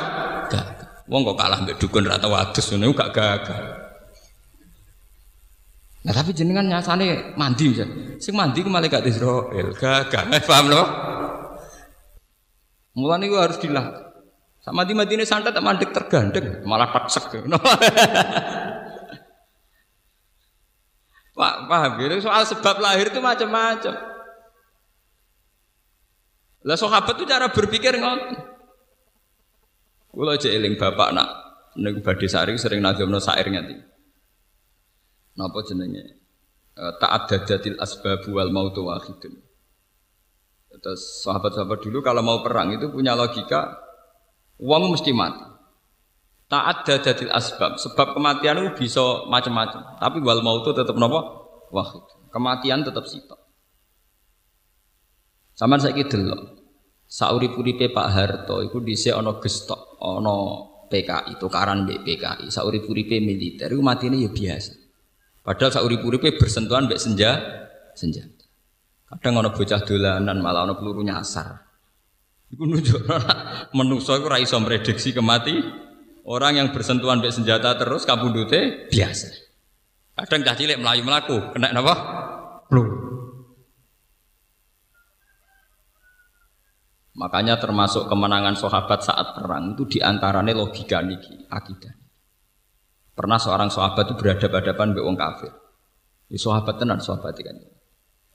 Gagah. Wong kok kalah mbek dukun rata wadus ngono gak gagah. Nah tapi jenengan nyasane mandi bisa. Sing mandi ku malaikat Israel. Gagah. Eh, paham loh? Mulane gua harus dilah. Sama di Madinah santet mandek tergandeng, malah taksek. Pak, paham gitu? Soal sebab lahir itu macam-macam. Lah sahabat itu cara berpikir ngoten. Kula aja eling bapak nak ning badhe sari sering nadhomno syair ngati. Napa jenenge? E, Ta'addadatil asbab wal mautu wahidun. Terus sahabat-sahabat dulu kalau mau perang itu punya logika uang mesti mati. Ta'addadatil asbab, sebab kematian itu bisa macam-macam, tapi wal mautu tetap napa? Wahid. Kematian tetap sitok. Sama saya delok. Saurip-uripe Pak Harto iku dhisik ana gestok, ana PKI, tukaran mbek PKI. Saurip-uripe militer iku matine ya biasa. Padahal saurip-uripe bersentuhan mbek senja senjata. Kadang ana bocah dolanan malah ana peluru nyasar. Iku nunjukno menungso iku ora iso kemati. Orang yang bersentuhan mbek senjata terus kabundute biasa. Kadang cah cilik melayu melaku, kena napa? Peluru. Makanya termasuk kemenangan sahabat saat perang itu di antaranya logika niki akidah. Pernah seorang sahabat itu berhadapan-hadapan dengan orang kafir. Di sahabat tenan sahabat kan.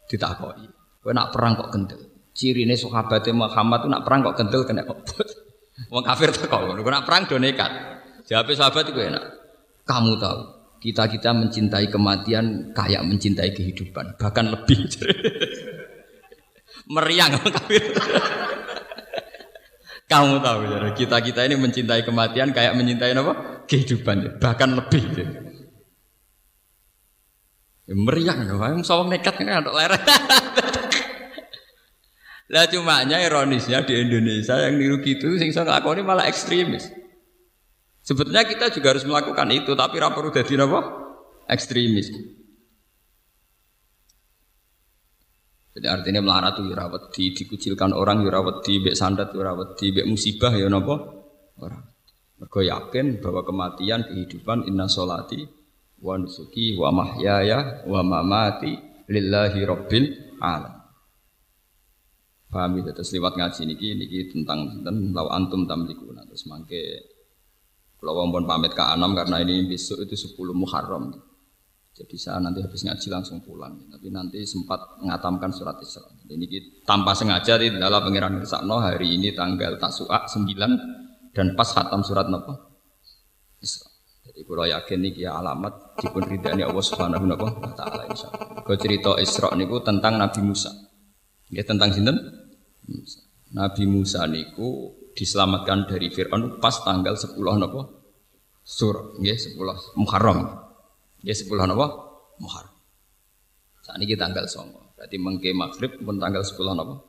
Ditakoi. Kowe nak perang kok kendel. Cirine sahabat Muhammad itu nak perang kok kendel kena obot. Wong kafir kok ngono. Nak perang do nekat. Jawab sahabat itu enak. Kamu tahu, kita-kita mencintai kematian kayak mencintai kehidupan, bahkan lebih. Meriang kafir. Kamu tahu ya, kita kita ini mencintai kematian kayak mencintai apa? Kehidupan, bahkan lebih. Ya. Ya, meriah, yang sawang nekat kan ada lereng. Lah cuma nya ironisnya di Indonesia yang niru gitu sing iso ini malah ekstremis. Sebetulnya kita juga harus melakukan itu, tapi rapor udah di apa? Ekstremis. Jadi artinya melarat tuh yurawat di dikucilkan orang yurawat di bek sandat yurawat di bek musibah ya nopo orang. Mereka yakin bahwa kematian kehidupan inna solati wa nusuki wa mahyaya wa mamati lillahi rabbil alam. Paham ya terus lewat ngaji niki niki tentang tentang law antum tamlikuna terus mangke kalau pun pamit ke Anam karena ini besok itu 10 Muharram. Jadi saya nanti habis ngaji langsung pulang. Tapi nanti sempat mengatamkan surat Isra. Ini tanpa sengaja di dalam pengiran Sakno hari ini tanggal Tasu'a 9 dan pas khatam surat Napa Isra. Jadi kalau yakin ini ya alamat dipun ridhani Allah Subhanahu wa taala insyaallah. Kau cerita Isra niku tentang Nabi Musa. Ya tentang sinten? Nabi Musa niku diselamatkan dari Firaun pas tanggal 10 napa? Sur, nggih 10 Muharram. Nggih 10 napa? Muharram. Saat ini tanggal 9. Berarti mengke maghrib pun tanggal 10 napa?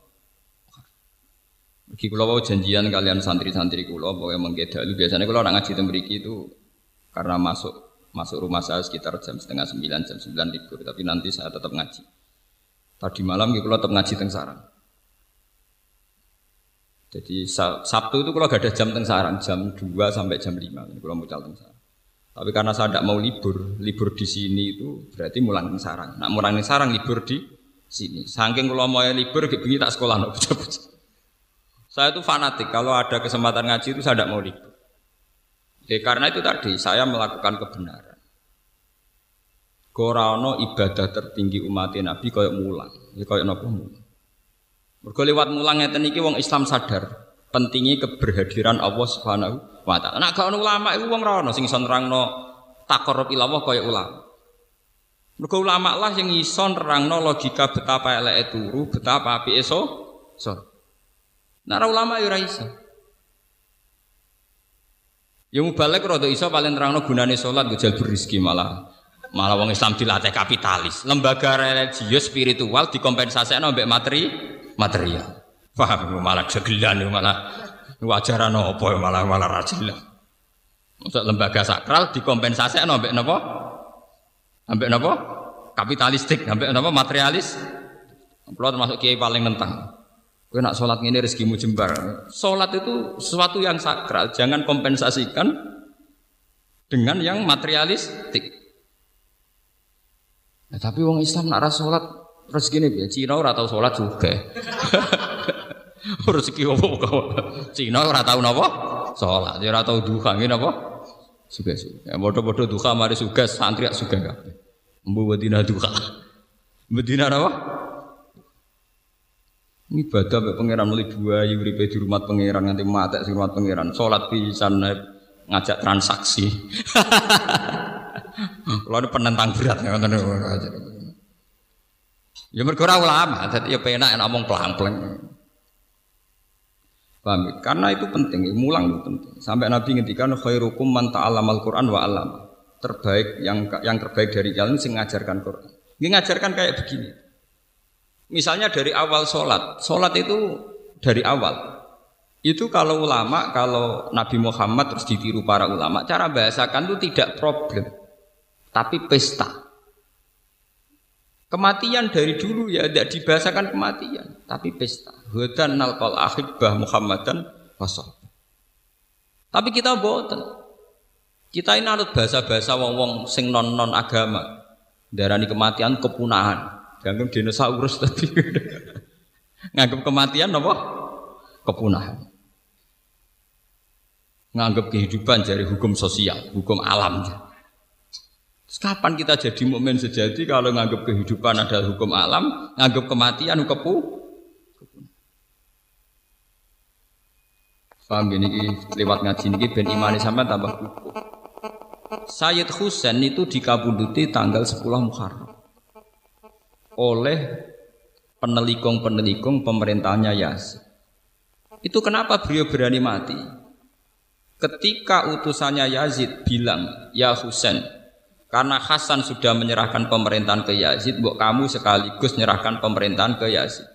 Mergi kula janjian kalian santri-santri kula pokoke mengke dalu biasanya kula orang ngaji teng itu karena masuk masuk rumah saya sekitar jam setengah sembilan jam sembilan libur tapi nanti saya tetap ngaji. Tadi malam kula tetap ngaji teng sarang. Jadi Sabtu itu kalau gak ada jam teng sarang jam 2 sampai jam 5 kalau mau teng sarang. Tapi karena saya tidak mau libur, libur di sini itu berarti mulang teng sarang. Nak mulang teng sarang libur di sini. Saking kalau mau libur, begini tak sekolah no, saya itu fanatik, kalau ada kesempatan ngaji itu saya tidak mau libur. Ya, karena itu tadi saya melakukan kebenaran. Korano ibadah tertinggi umat Nabi koyok mulang, ya koyok nopo mulang. Mergo lewat mulang ngeten wong Islam sadar pentingnya keberhadiran Allah Subhanahu wa taala. Nek gak ulama iku wong ora sing iso nerangno takarrub ilallah kaya ulama. Mergo ulama lah yang iso nerangno logika betapa eleke turu, betapa apike so. so. Nara ulama ya ora iso. Ya mubalek rada iso paling terangno gunane salat gojal berizki malah malah wong Islam dilatih kapitalis. Lembaga religius spiritual dikompensasikno mbek materi material. Paham malah segelan malah wajaran apa malah malah ra Untuk lembaga sakral dikompensasikno mbek napa? Ambek napa? Kapitalistik, ambek napa materialis. Kalau termasuk kiai paling nentang. Kowe nak sholat ini rezekimu jembar. Sholat itu sesuatu yang sakral, jangan kompensasikan dengan yang materialistik. Nah, tapi wong Islam nak ras sholat rezeki ini ya Cina ora tau sholat juga. rezeki apa kok? Cina ora tau napa? Sholat, ya ora tau duha ngene apa? Suga suga. Ya bodoh-bodoh duha mari suga santri suga kabeh. Mbu wedina duha. Medina apa? Ini ibadah mbek pangeran dua uripe di rumah pangeran nanti mati di rumah pangeran. Salat pisan ngajak transaksi. Kalau penentang berat ya Ya mergo ulama, jadi ya penak enak ngomong pelang-pelang. Paham ya? Karena itu penting, mulang itu penting. Sampai Nabi ngendikan khairukum man ta'allamal Qur'an wa 'allama. Terbaik yang yang terbaik dari kalian sing ngajarkan Quran. Ini ngajarkan kayak begini. Misalnya dari awal sholat, sholat itu dari awal. Itu kalau ulama, kalau Nabi Muhammad terus ditiru para ulama, cara bahasakan itu tidak problem, tapi pesta. Kematian dari dulu ya tidak dibahasakan kematian, tapi pesta. Hudan nalkal ahibbah Muhammadan wasol. Tapi kita boten. Kita ini bahasa-bahasa wong-wong sing non-non agama. Darani kematian kepunahan. Ganggu dinosaurus tadi. Nganggap kematian apa? Kepunahan. Nganggap kehidupan dari hukum sosial, hukum alam. Terus kapan kita jadi momen sejati kalau nganggap kehidupan adalah hukum alam, nganggap kematian kepu? Paham gini lewat ngaji ini ben imani sama tambah kukuh. Sayyid Husain itu dikabunduti tanggal 10 Muharram oleh penelikung-penelikung pemerintahnya Yazid. Itu kenapa beliau berani mati? Ketika utusannya Yazid bilang, "Ya Husain, karena Hasan sudah menyerahkan pemerintahan ke Yazid, buat kamu sekaligus menyerahkan pemerintahan ke Yazid."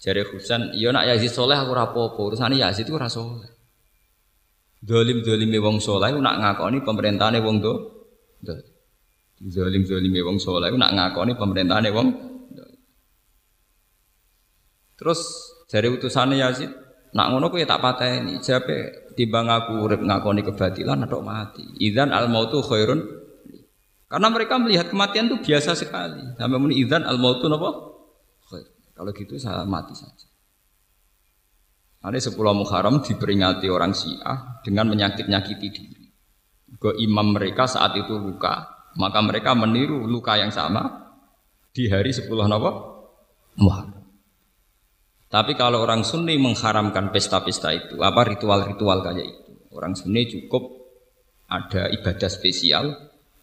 Jadi Husain, "Iya nak Yazid soleh aku rapopo, urusan Yazid itu rasa soleh." Dolim dolim wong soleh, nak ngakoni pemerintahannya wong do. Dolim. Zalim zalim wong soleh nak ngakoni pemerintahane wong. Terus dari utusannya Yazid, nak ngono kuwi tak pateni. Jape timbang aku urip ngakoni kebatilan atau mati. Idzan al mautu khairun. Karena mereka melihat kematian itu biasa sekali. Sampai muni idzan al mautu napa? Khair. Kalau gitu saya mati saja. Ada sepuluh Muharram diperingati orang Syiah dengan menyakit-nyakiti diri. Ke imam mereka saat itu luka, maka mereka meniru luka yang sama di hari 10 Nawab Muharram. Tapi kalau orang Sunni mengharamkan pesta-pesta itu, apa ritual-ritual kayak itu, orang Sunni cukup ada ibadah spesial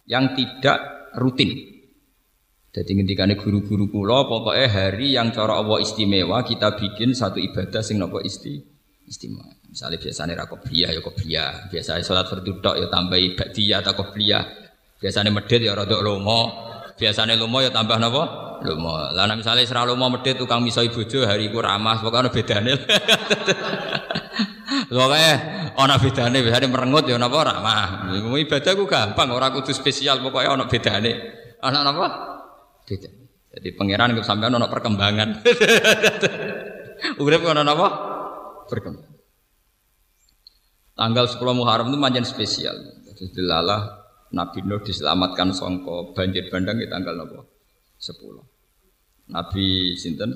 yang tidak rutin. Jadi ketika guru-guru kula pokoknya hari yang cara Allah istimewa kita bikin satu ibadah sing nopo isti istimewa. Misalnya biasanya ra qobliyah ya biasanya sholat fardu tok ya tambah ibadiyah atau. Biasanya medit ya rada lomo, biasanya lomo ya tambah nopo lomo. Lah misalnya serah lomo medit tukang miso bojo hari ku ramah, pokoknya bedane. Pokoknya ana bedane, biasanya merengut ya napa ramah. Ibadah ku gampang, ora kudu spesial, pokoknya ana bedane. Ana napa? Beda. Jadi pangeran itu sampai ono perkembangan. Urip ono apa? Perkembangan. Tanggal 10 Muharram itu manjan spesial. Jadi dilalah Nabi Nuh diselamatkan songko banjir bandang di tanggal apa? 10. Nabi Sinten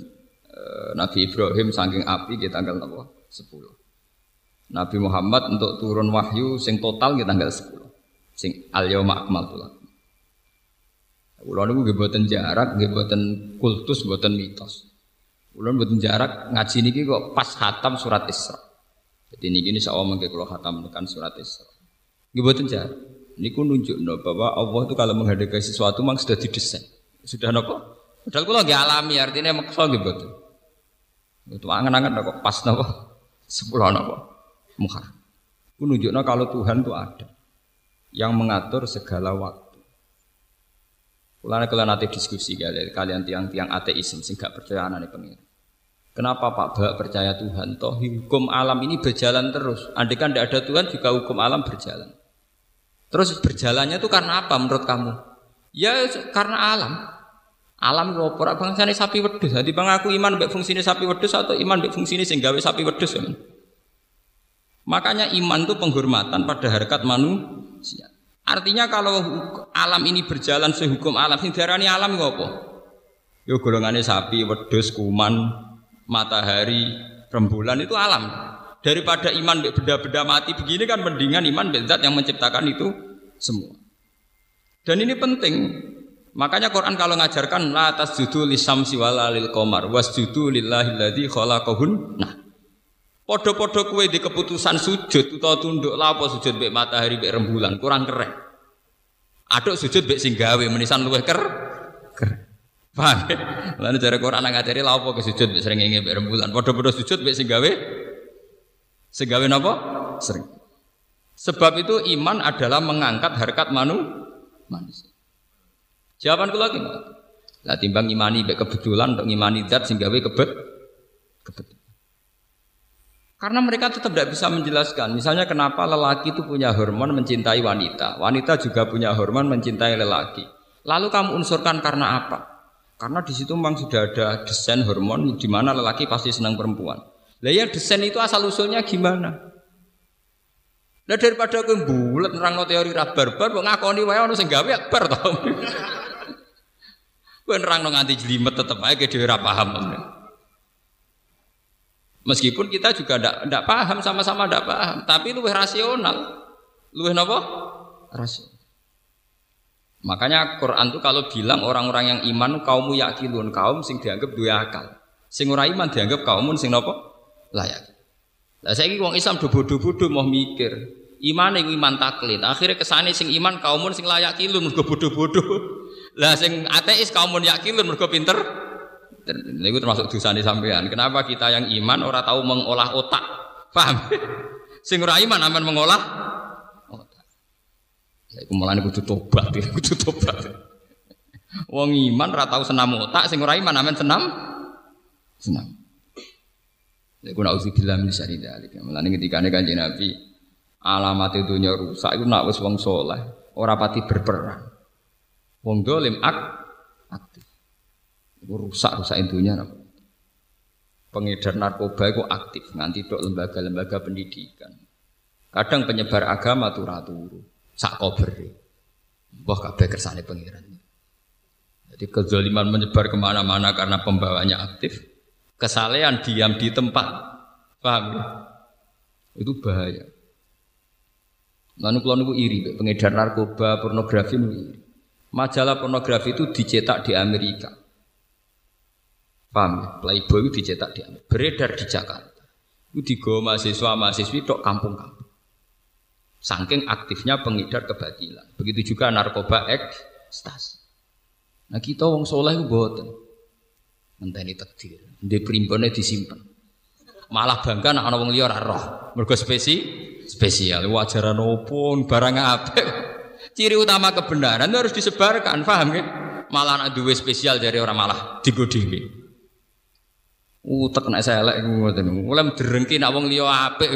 eh, Nabi Ibrahim saking api di tanggal apa? 10. Nabi Muhammad untuk turun wahyu sing total di tanggal 10. Sing al yauma akmaltu Kulo niku nggih jarak, nggih kultus, mboten mitos. Kulo mboten jarak ngaji niki kok pas hatam surat Isra. Jadi niki ini sawah mengke hatam tekan surat Isra. Nggih jarak. Niku nunjukno bahwa Allah itu kalau menghadapi sesuatu memang sudah didesain. Sudah nopo? Padahal kulo nggih alami artinya maksa nggih mboten. Angan-angan kok pas nopo? Sepuluh nopo? Muharram. Ku nunjukno kalau Tuhan itu ada yang mengatur segala waktu. Kulana kalian nanti diskusi kalian, kalian tiang-tiang ateisme sing gak percaya anak pengiran. Kenapa Pak Bak percaya Tuhan? Toh hukum alam ini berjalan terus. Andai kan tidak ada Tuhan juga hukum alam berjalan. Terus berjalannya itu karena apa menurut kamu? Ya karena alam. Alam ngopo bangsa ini sapi wedus. Jadi bang aku iman mbek fungsine sapi wedus atau iman mbek fungsine sing sapi wedus ya. Makanya iman itu penghormatan pada harkat manusia. Artinya kalau alam ini berjalan sehukum alam, sing diarani alam apa? Yo golongane sapi, wedhus, kuman, matahari, rembulan itu alam. Daripada iman benda-benda mati begini kan mendingan iman zat yang menciptakan itu semua. Dan ini penting. Makanya Quran kalau ngajarkan la tasjudu lisamsi wala lil qamar wasjudu lillahi alladzi khalaqahun. Nah, Podo-podo kue di keputusan sujud utawa tunduk lapo sujud bek matahari bek rembulan kurang keren. Aduk sujud bek singgawe menisan luweh ker keren. Paham? Lalu cara Quran ngajari lapo ke sujud sering bek rembulan. Podo-podo sujud bek singgawe singgawe napa? Sering. Sebab itu iman adalah mengangkat harkat manu manusia. Jawaban lagi Lah timbang imani bek kebetulan untuk imani zat singgawe kebet kebetulan. Karena mereka tetap tidak bisa menjelaskan. Misalnya kenapa lelaki itu punya hormon mencintai wanita. Wanita juga punya hormon mencintai lelaki. Lalu kamu unsurkan karena apa? Karena di situ memang sudah ada desain hormon di mana lelaki pasti senang perempuan. Lah ya desain itu asal usulnya gimana? Lah daripada aku bulat nerang teori ra barbar kok ngakoni wae ono sing gawe to. Kowe nerang nganti jelimet tetep ae dhewe ra paham. Meskipun kita juga tidak paham sama-sama tidak paham, tapi lebih rasional, lebih apa? Rasional. Makanya Quran itu kalau bilang orang-orang yang iman kaummu yakilun kaum sing dianggap dua akal, sing ora iman dianggap kaum sing apa? Layak. Lah saya wong Islam do bodoh-bodoh mau mikir, iman yang iman taklid. Akhirnya kesane sing iman kaum sing layak kilun mergo bodoh-bodoh. Lah sing ateis kaum yakilun mergo pinter itu termasuk dosa di sampean. Kenapa kita yang iman orang tahu mengolah otak? Paham? Sing ora iman aman mengolah otak. Ya iku mulane kudu tobat, kudu tobat. Wong iman ora tahu senam otak, sing ora iman aman senam senam. Ya ku nauzubillah min syarri dzalik. Mulane ketika kanjeng Nabi alamat dunya rusak iku nak wis wong saleh, ora pati berperang. Wong dolim ak itu rusak rusak intinya. Pengedar narkoba itu aktif nganti dok lembaga-lembaga pendidikan. Kadang penyebar agama tuh ratu sak kober. Wah kabeh kersane pengiran. Jadi kezaliman menyebar ke mana-mana karena pembawanya aktif. Kesalehan diam di tempat. Paham ya? Itu bahaya. Lalu kalau iri, pengedar narkoba, pornografi iri. Majalah pornografi itu dicetak di Amerika. Paham ya? Playboy itu dicetak di Beredar di Jakarta. Itu digawa mahasiswa mahasiswi dok kampung-kampung. Saking aktifnya pengedar kebatilan. Begitu juga narkoba ekstasi. Nah kita wong soleh itu boten. Ngenteni takdir. Di primbonnya disimpan. Malah bangga nak ana liya ora roh. Mergo spesi spesial. Wajaran opo barang apa? Ciri utama kebenaran harus disebarkan, paham ya? Malah anak duwe spesial dari orang malah digo dhewe. Utek nek saya elek ngoten. Mulai derengki nak wong liya apik.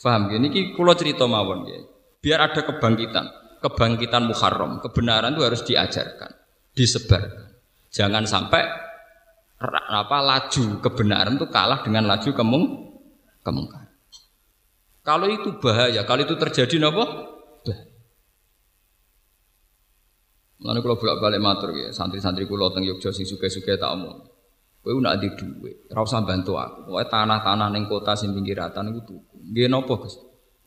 Paham ya? Niki kula cerita mawon ya. Biar ada kebangkitan, kebangkitan Muharram, kebenaran itu harus diajarkan, disebarkan. Jangan sampai apa laju kebenaran itu kalah dengan laju kemung kemungkaran. Kalau itu bahaya, kalau itu terjadi apa? Bahaya. Lalu kalau bolak balik matur ya, santri-santri kulo teng Yogyakarta sing suka-suka tak omong. Kowe nak di duit, ora usah bantu aku. Pokoke tanah-tanah ning kota sing pinggiratan iku tuku. Nggih napa, Gus?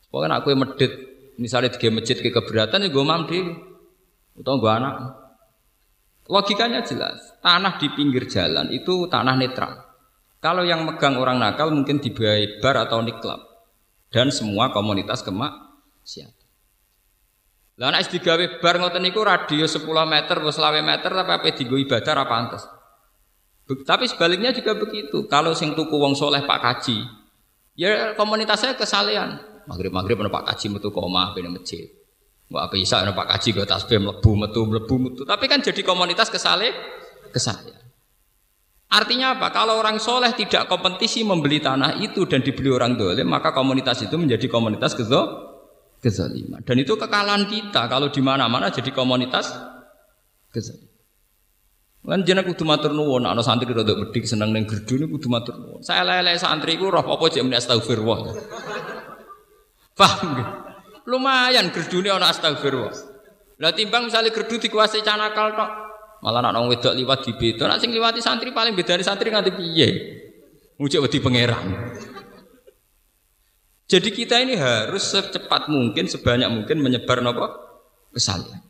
Pokoke nak kowe medit, misalnya di masjid ke keberatan ya gue dhewe. Utawa gue anak. Logikanya jelas, tanah di pinggir jalan itu tanah netral. Kalau yang megang orang nakal mungkin dibayar bar atau niklab. Dan semua komunitas kemaksiatan. Lah nek digawe bar ngoten niku radius 10 meter, 20 meter tapi apa digo ibadah apa pantes. Tapi sebaliknya juga begitu. Kalau sing tuku wong soleh Pak Kaji, ya komunitas saya kesalehan. Maghrib maghrib ada Pak Kaji metu koma di masjid. Wah apa isa Pak Kaji gue tasbih melebu metu melebu metu. Tapi kan jadi komunitas kesale kesalehan. Artinya apa? Kalau orang soleh tidak kompetisi membeli tanah itu dan dibeli orang dolim, maka komunitas itu menjadi komunitas kezo kezaliman. Dan itu kekalahan kita kalau di mana-mana jadi komunitas kezaliman. Kan jeneng kudu matur nuwun, ana santri rada bedik seneng ning gerdu niku kudu matur nuwun. Saya lele santri ku roh apa jek muni astagfirullah. Paham? Lumayan gerdune ana astagfirullah. Lah timbang misalnya gerdu dikuasai canakal tok. Malah nak nang wedok liwat di beda, nak sing liwati santri paling bedane santri nganti piye? Mujek wedi pangeran. Jadi kita ini harus secepat mungkin, sebanyak mungkin menyebar nopo kesalahan.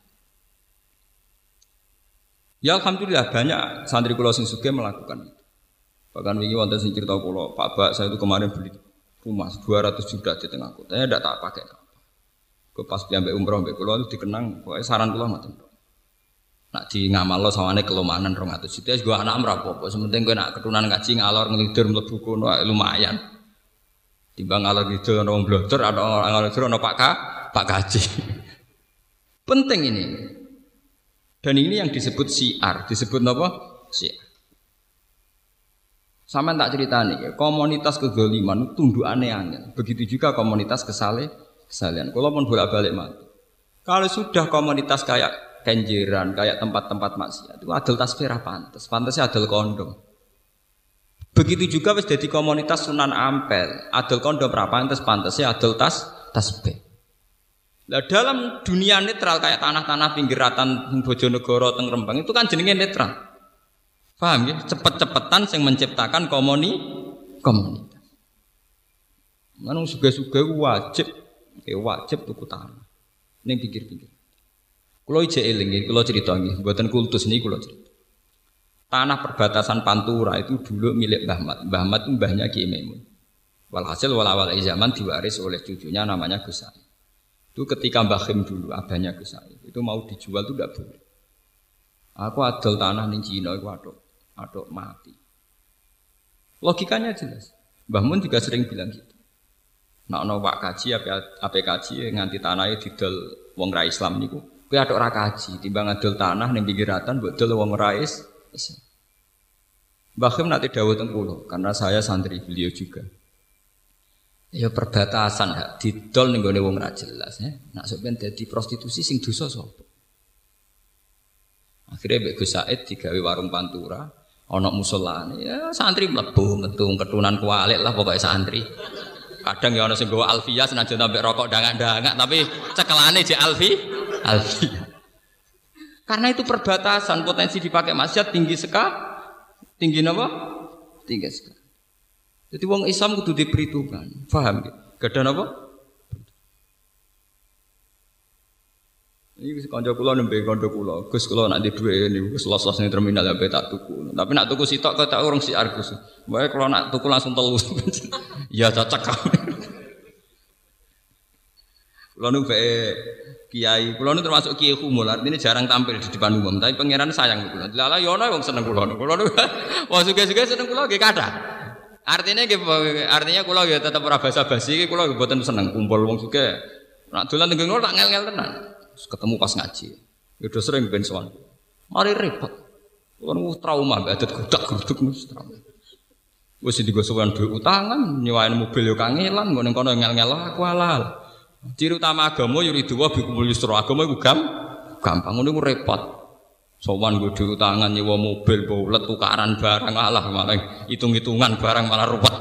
Ya alhamdulillah banyak santri kula sing sugih melakukan itu. Bahkan wingi wonten sing cerita kula, Pak Bak saya itu kemarin beli rumah 200 juta di tengah kota. Saya tidak tak pakai Gue pas piambe umroh mbek kula itu dikenang, pokoknya saran kula ngoten. Nak di ngamal lo sawane kelemahan 200 juta, gue anak ora apa-apa. Sementing gue nak keturunan ngaji ngalor ngelidur mlebu kono lumayan. Timbang ngalor gitu ana wong ada ngalor gitu ana Pak Ka, Pak Kaji. Penting ini. Dan ini yang disebut siar, disebut apa? Siar. Sama tak cerita nih, komunitas kezaliman tunduk aneh-aneh. Begitu juga komunitas kesale, kesalian. Kalau pun bolak balik mati. Kalau sudah komunitas kayak kenjeran, kayak tempat-tempat maksiat, itu adil tasbih pantas, pantasnya adil kondom. Begitu juga wis jadi komunitas Sunan Ampel, adil kondom berapa pantas, pantasnya adil tas tasbih. Nah, dalam dunia netral kayak tanah-tanah pinggiratan Bojonegoro teng Rembang itu kan jenenge netral. Paham ya? Cepet-cepetan yang menciptakan komuni komunitas. Mana suga-suga wajib, ya wajib tuku tanah. Ini pinggir-pinggir. Kalau ije eling, kalau cerita ini, buatan kultus ini kalau cerita. Tanah perbatasan Pantura itu dulu milik Mbah Mat. Mbah Mat mbahnya Ki Maimun. Walhasil walawal zaman diwaris oleh cucunya namanya Gus itu ketika Mbah Khim dulu, abahnya saya, itu mau dijual itu tidak boleh. Aku adol tanah di Cina, aku adol, adol mati. Logikanya jelas. Mbah Mun juga sering bilang gitu. Nak no pak kaji, apa apa kaji nganti tanahnya didol wong rai Islam niku. Kue adol ora kaji, timbang adol tanah ning pinggiratan buat dol wong. Mbah Khim nanti dawuh tengkulo, karena saya santri beliau juga. Ya perbatasan hak didol ning gone wong ra jelas ya. Nak sampeyan dadi prostitusi sing dosa sapa? Akhirnya Mbak Gus Said digawe warung pantura, ana musolane. Ya santri mlebu metu ketunan kualik lah pokoknya santri. Kadang ya ana sing gawa alfiyah senajan tambah rokok dangak-dangak tapi cekelane je alfi alfiyah. Karena itu perbatasan potensi dipakai maksiat tinggi sekali. Tinggi apa? Tinggi sekali. Jadi wong Islam kudu diperhitungkan. Paham ya? Gada apa? Ini kanca kula nembe kanca kula. Gus kula nak di dhuwit niku wis los-los ning terminal ya tak tuku. Tapi nak tuku sitok kok tak urung si Argus. Bae kula nak tuku langsung telu. ya cocok. Kulo nu kiai, kulo nu termasuk kiai kumul, artinya jarang tampil di depan umum, tapi pangeran sayang kulo. Lala yono wong seneng kulo. Kulo nu wong suge-suge seneng kulo nggih kathah. Artinya artinya kulo ya tetap ora basa-basi, kulo mboten seneng kumpul wong suge. Nak dolan teng tak ngel-ngel tenan. Ketemu pas ngaji. Ya udah sering ben sowan. Mari repot. Kulo trauma mbak adat gudak-guduk mus trauma. Wis digosokan duit utangan, nyewain mobil yo kangelan, ngene kono ngel-ngel aku halal. Ciri utama agama yuridu wa bikumul yusra. Agama iku gam gampang ngono repot. Sowan gue di tangan nyewa mobil baulet tukaran barang alah malah hitung-hitungan barang malah ruwet.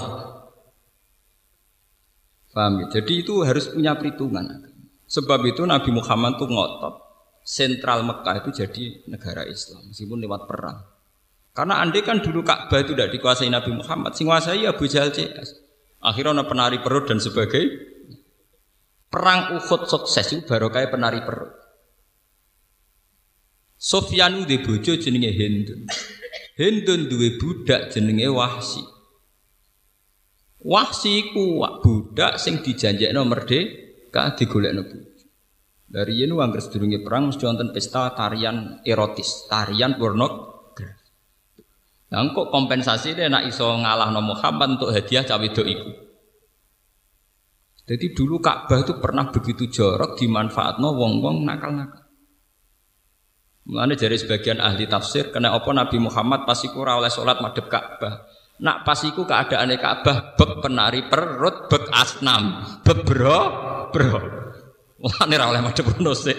Paham ya? Jadi itu harus punya perhitungan. Sebab itu Nabi Muhammad tuh ngotot sentral Mekah itu jadi negara Islam meskipun lewat perang. Karena andai kan dulu Ka'bah itu tidak dikuasai Nabi Muhammad, sing kuasai Abu Jahal CS. Akhirnya ada penari perut dan sebagainya. Perang Uhud sukses itu baru kayak penari perut. Sofyan di bojo jenenge Hindun. Hindun duwe budak jenenge Wahsi. Wahsi ku budak sing dijanjekno merdeka digolekno bojo. Dari ini anggar sedurunge perang mesti wonten pesta tarian erotis, tarian pornografi. Nah, kok kompensasi dia nak iso ngalah Muhammad untuk hadiah cawe do iku. Jadi dulu Ka'bah itu pernah begitu jorok dimanfaatno wong-wong nakal-nakal. Mulane dari sebagian ahli tafsir kena apa Nabi Muhammad pas iku ora oleh salat madhep Ka'bah. Nak pas iku keadaane Ka'bah bek penari perut, bek asnam, bek bro. Mulane ora oleh madhep ngono sik.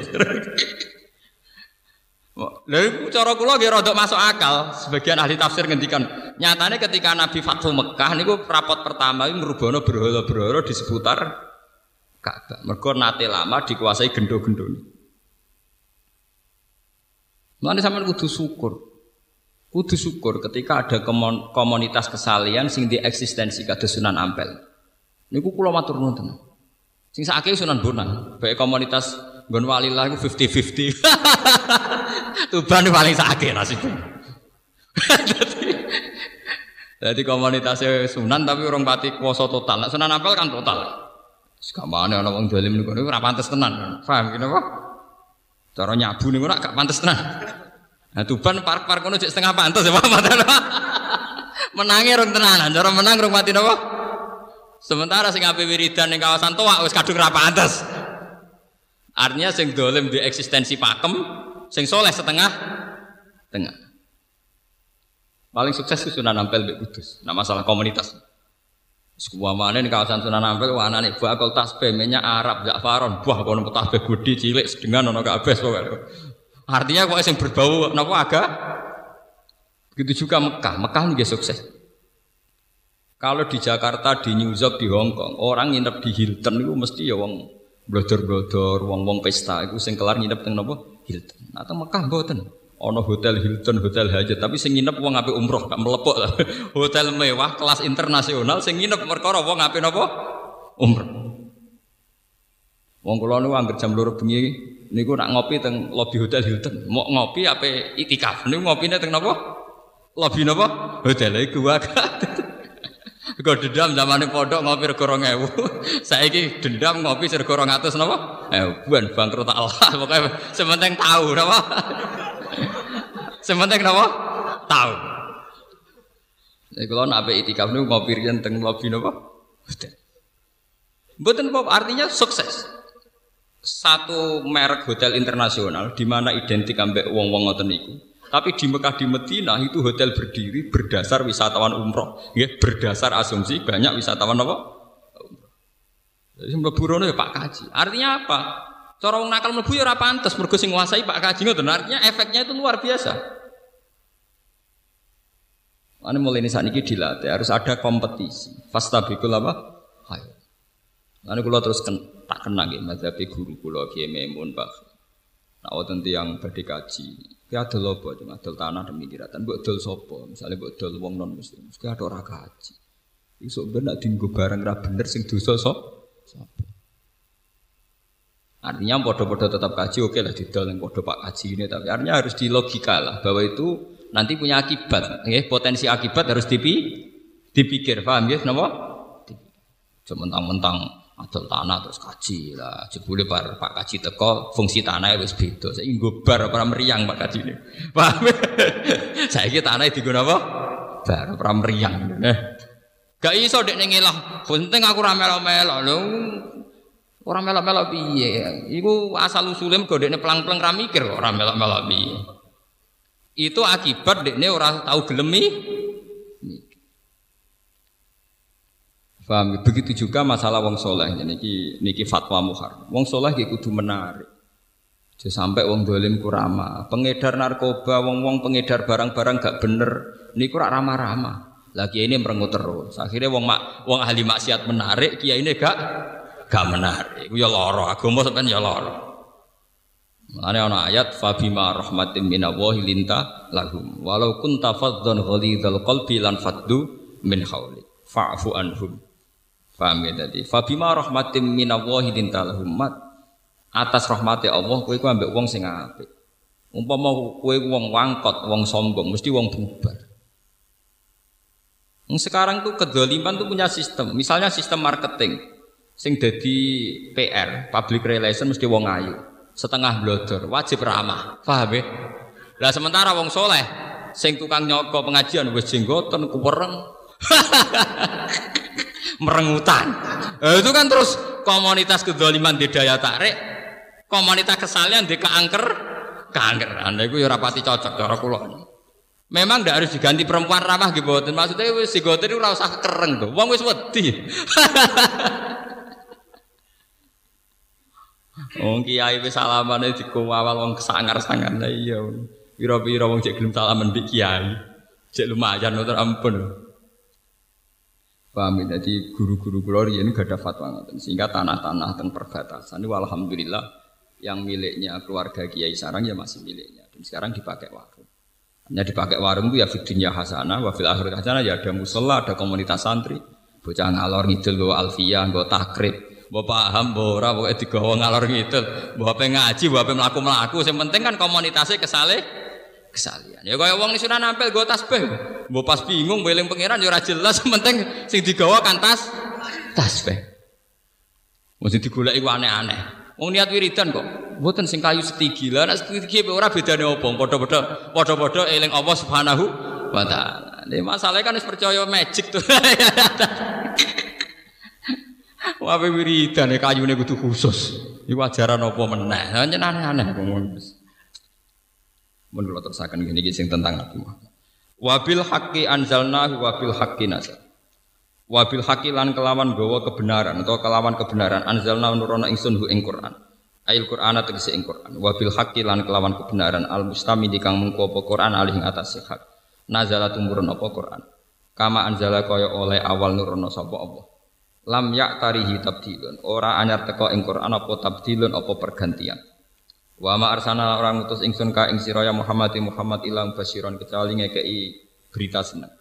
Lha cara kula nggih rada masuk akal. Sebagian ahli tafsir ngendikan, nyatane ketika Nabi Fathu Mekah niku rapot pertama iku ngrubono berhala-berhala di seputar Ka'bah. Mergo nate lama dikuasai gendo-gendo. Mulane sampean kudu syukur. Kudu syukur ketika ada komunitas kesalian sing di eksistensi kados Sunan Ampel. Niku kula matur nuwun Sing sakake Sunan Bonang, baik komunitas Gon walilah iku 50-50. Tuban paling sakit nasibnya. Jadi komunitasnya Sunan tapi orang pati kuasa total. Nah, Sunan Ampel kan total. Sekamane ana wong dolim niku ora pantes tenan. Paham kene apa? Cara nyabu niku ora gak pantes tenan. Nah Tuban park-park kono cek setengah pantes ya Pak. Menangi rong tenanan, cara menang rong mati napa? Sementara sing ape wiridan ning kawasan Toa wis kadung ra pantes. Artinya sing dolim di eksistensi pakem, sing soleh setengah tengah. Paling sukses itu Sunan Ampel Mbak Kudus. Nah masalah komunitas. Sebuah mana di kawasan Sunan Ampel, wah anak buah akal tasbih, minyak Arab, Ja'faron, buah kono tasbih gudi cilik, sedengan ono kabeh pokoknya. Artinya kok yang berbau napa agak begitu juga Mekah. Mekah juga sukses. Kalau di Jakarta, di New York, di Hong Kong, orang nginep di Hilton itu mesti ya wong blodor-blodor, wong-wong pesta itu sing kelar nginep teng napa? Hilton. Atau Mekah mboten. Ono hotel Hilton, hotel Hajat, tapi sing nginep wong apik umroh, gak melepok. hotel mewah kelas internasional sing nginep perkara wong apik napa? Umroh. Wong kula niku anggere jam 2 bengi niku nak ngopi teng lobi hotel Hilton. Mau ngopi apa itikaf niku ngopine teng napa? Lobi napa? Hotel iku wae. Kau dendam zaman pondok ngopi rego rong ewu. Saiki dendam ngopi rego atus napa? Eh, buan bangkrut Allah. Pokoknya sementing tahu napa? sementing napa? Tahu. Jadi kalau nak itikaf ngopi riyen teng lobi napa? Mboten apa artinya sukses. Satu merek hotel internasional di mana identik ambek wong-wong ngoten niku tapi di Mekah di Medina itu hotel berdiri berdasar wisatawan umroh, ya, berdasar asumsi banyak wisatawan apa? Jadi mlebu rono ya Pak Kaji. Artinya apa? Cara wong nakal mlebu ya ora pantes mergo sing nguasai Pak Kaji ngoten. Artinya efeknya itu luar biasa. Ini mulai ini saat ini dilatih harus ada kompetisi. Fastabikul apa? Hayo. Lalu kalau terus ken, tak kena gitu, mazhabi guru kulo kiai Memun Pak. Nah, wonten yang berdikaji. Ya adol apa cuma adol tanah demi diratan. Mbok dol sopo, misalnya mbok dol wong non muslim. Mesti ada ora kaji. Iso ben nak dienggo barang ra bener sing dosa so. Sopo. Artinya podo-podo tetap kaji oke lah didol yang podo pak kaji ini tapi artinya harus di logika lah bahwa itu nanti punya akibat, ya, potensi akibat harus dipi, dipikir, paham ya, kenapa? Cuma mentang-mentang adol tanah terus kaji lah. Jebule bar Pak Kaji teko fungsi tanah wis beda. Saiki nggo bar ora meriang Pak Kaji ini. Paham? Saiki tanah digunakan apa? Bar ora meriang. Nah. Gak iso dek ngelah. Penting aku ora melo-melo lho. Ora melo-melo piye? Iku asal usule mergo dekne pelang-pelang ra mikir kok ora melo-melo piye. Itu akibat dekne ora tahu gelemi Paham? Begitu juga masalah wong soleh. Niki niki fatwa muhar. Wong soleh gitu kudu menarik. Jadi sampai wong dolim kurama. Pengedar narkoba, wong wong pengedar barang-barang gak bener. Ini kurang ramah-ramah. Lagi ini merengut terus. Akhirnya wong mak, wong ahli maksiat menarik, kiai ini gak gak menarik. Ya loro, agama sampean ya loro. Mulane ana ayat fabima rahmatin minallahi linta lahum walau kunta faddan ghalidhal qalbi lan faddu min hauli fa'fu anhum Paham ya tadi. Fabima rahmatim minallahi dintalahum mat. Atas rahmati Allah kowe ku ambek wong sing apik. Umpama kowe wong wangkot, wong sombong, mesti wong bubar. Sekarang tuh kedoliman tuh punya sistem. Misalnya sistem marketing. Sing jadi PR, public relation mesti wong ayu. Setengah blodor, wajib ramah. Paham ya? Lah sementara wong soleh, sing tukang nyoko pengajian wis jenggoten kuwereng. merengutan. Nah, itu kan terus komunitas kedoliman di daya tarik, komunitas kesalian di keangker, keangker. Anda itu ya rapati cocok cara kula. Memang tidak harus diganti perempuan ramah gitu. Maksudnya wis sigoten itu ora kereng tuh. Wong wis wedi. Wong kiai wis salamane dikowal wong kesangar-sangar lah iya. Pira-pira wong cek gelem salaman mbek kiai. Cek lumayan motor ampun. Paham ya? Jadi guru-guru gloria ini gak ada fatwa ngoten. Sehingga tanah-tanah teng perbatasan ini alhamdulillah yang miliknya keluarga Kiai Sarang ya masih miliknya. Dan sekarang dipakai warung. Hanya dipakai warung itu ya fidnya hasanah, wafil akhir hasanah ya ada musola, ada komunitas santri. Bocah ngalor ngidul bawa alfiyah, bawa takrib, bawa paham, bawa ora, bawa digawa ngalor ngidul, bawa apa ngaji, melaku melaku. Yang penting kan komunitasnya kesaleh kesalian. Ya kaya wong sunah nampil gue tasbih. Mbok pas bingung beling pangeran ya jelas, penting sing digawa kan tas tasbih. Mesti digoleki aneh-aneh. Wong niat wiridan kok. Mboten sing kayu setigi. Lah nek setigi ora bedane apa? Padha-padha padha-padha eling Allah Subhanahu wa taala. Nek masalahnya kan wis percaya magic tuh. Wah wiridan kayune kudu khusus. Iku ajaran apa meneh. Aneh-aneh ngomong. Menurut terusakan gini sing tentang Muhammad. Wabil haqqi anzalnahu wabil haqqi nazal. Wabil haqqi lan kelawan gawa kebenaran atau kelawan kebenaran anzalna nurono ingsun hu ing Quran. Ail Quran tegese ing Quran. Wabil haqqi lan kelawan kebenaran al mustami kang mengko apa Quran alih ing atas hak. Nazala tumurun apa Quran. Kama anzala kaya oleh awal nurono sapa Allah. Lam yak tarihi tabdilun. Ora anyar teko ing Quran apa tabdilun apa pergantian. Wa ma arsana orang utus ingsun ka ing sira ya Muhammad Muhammad ilang basiron kecuali ngekei berita seneng.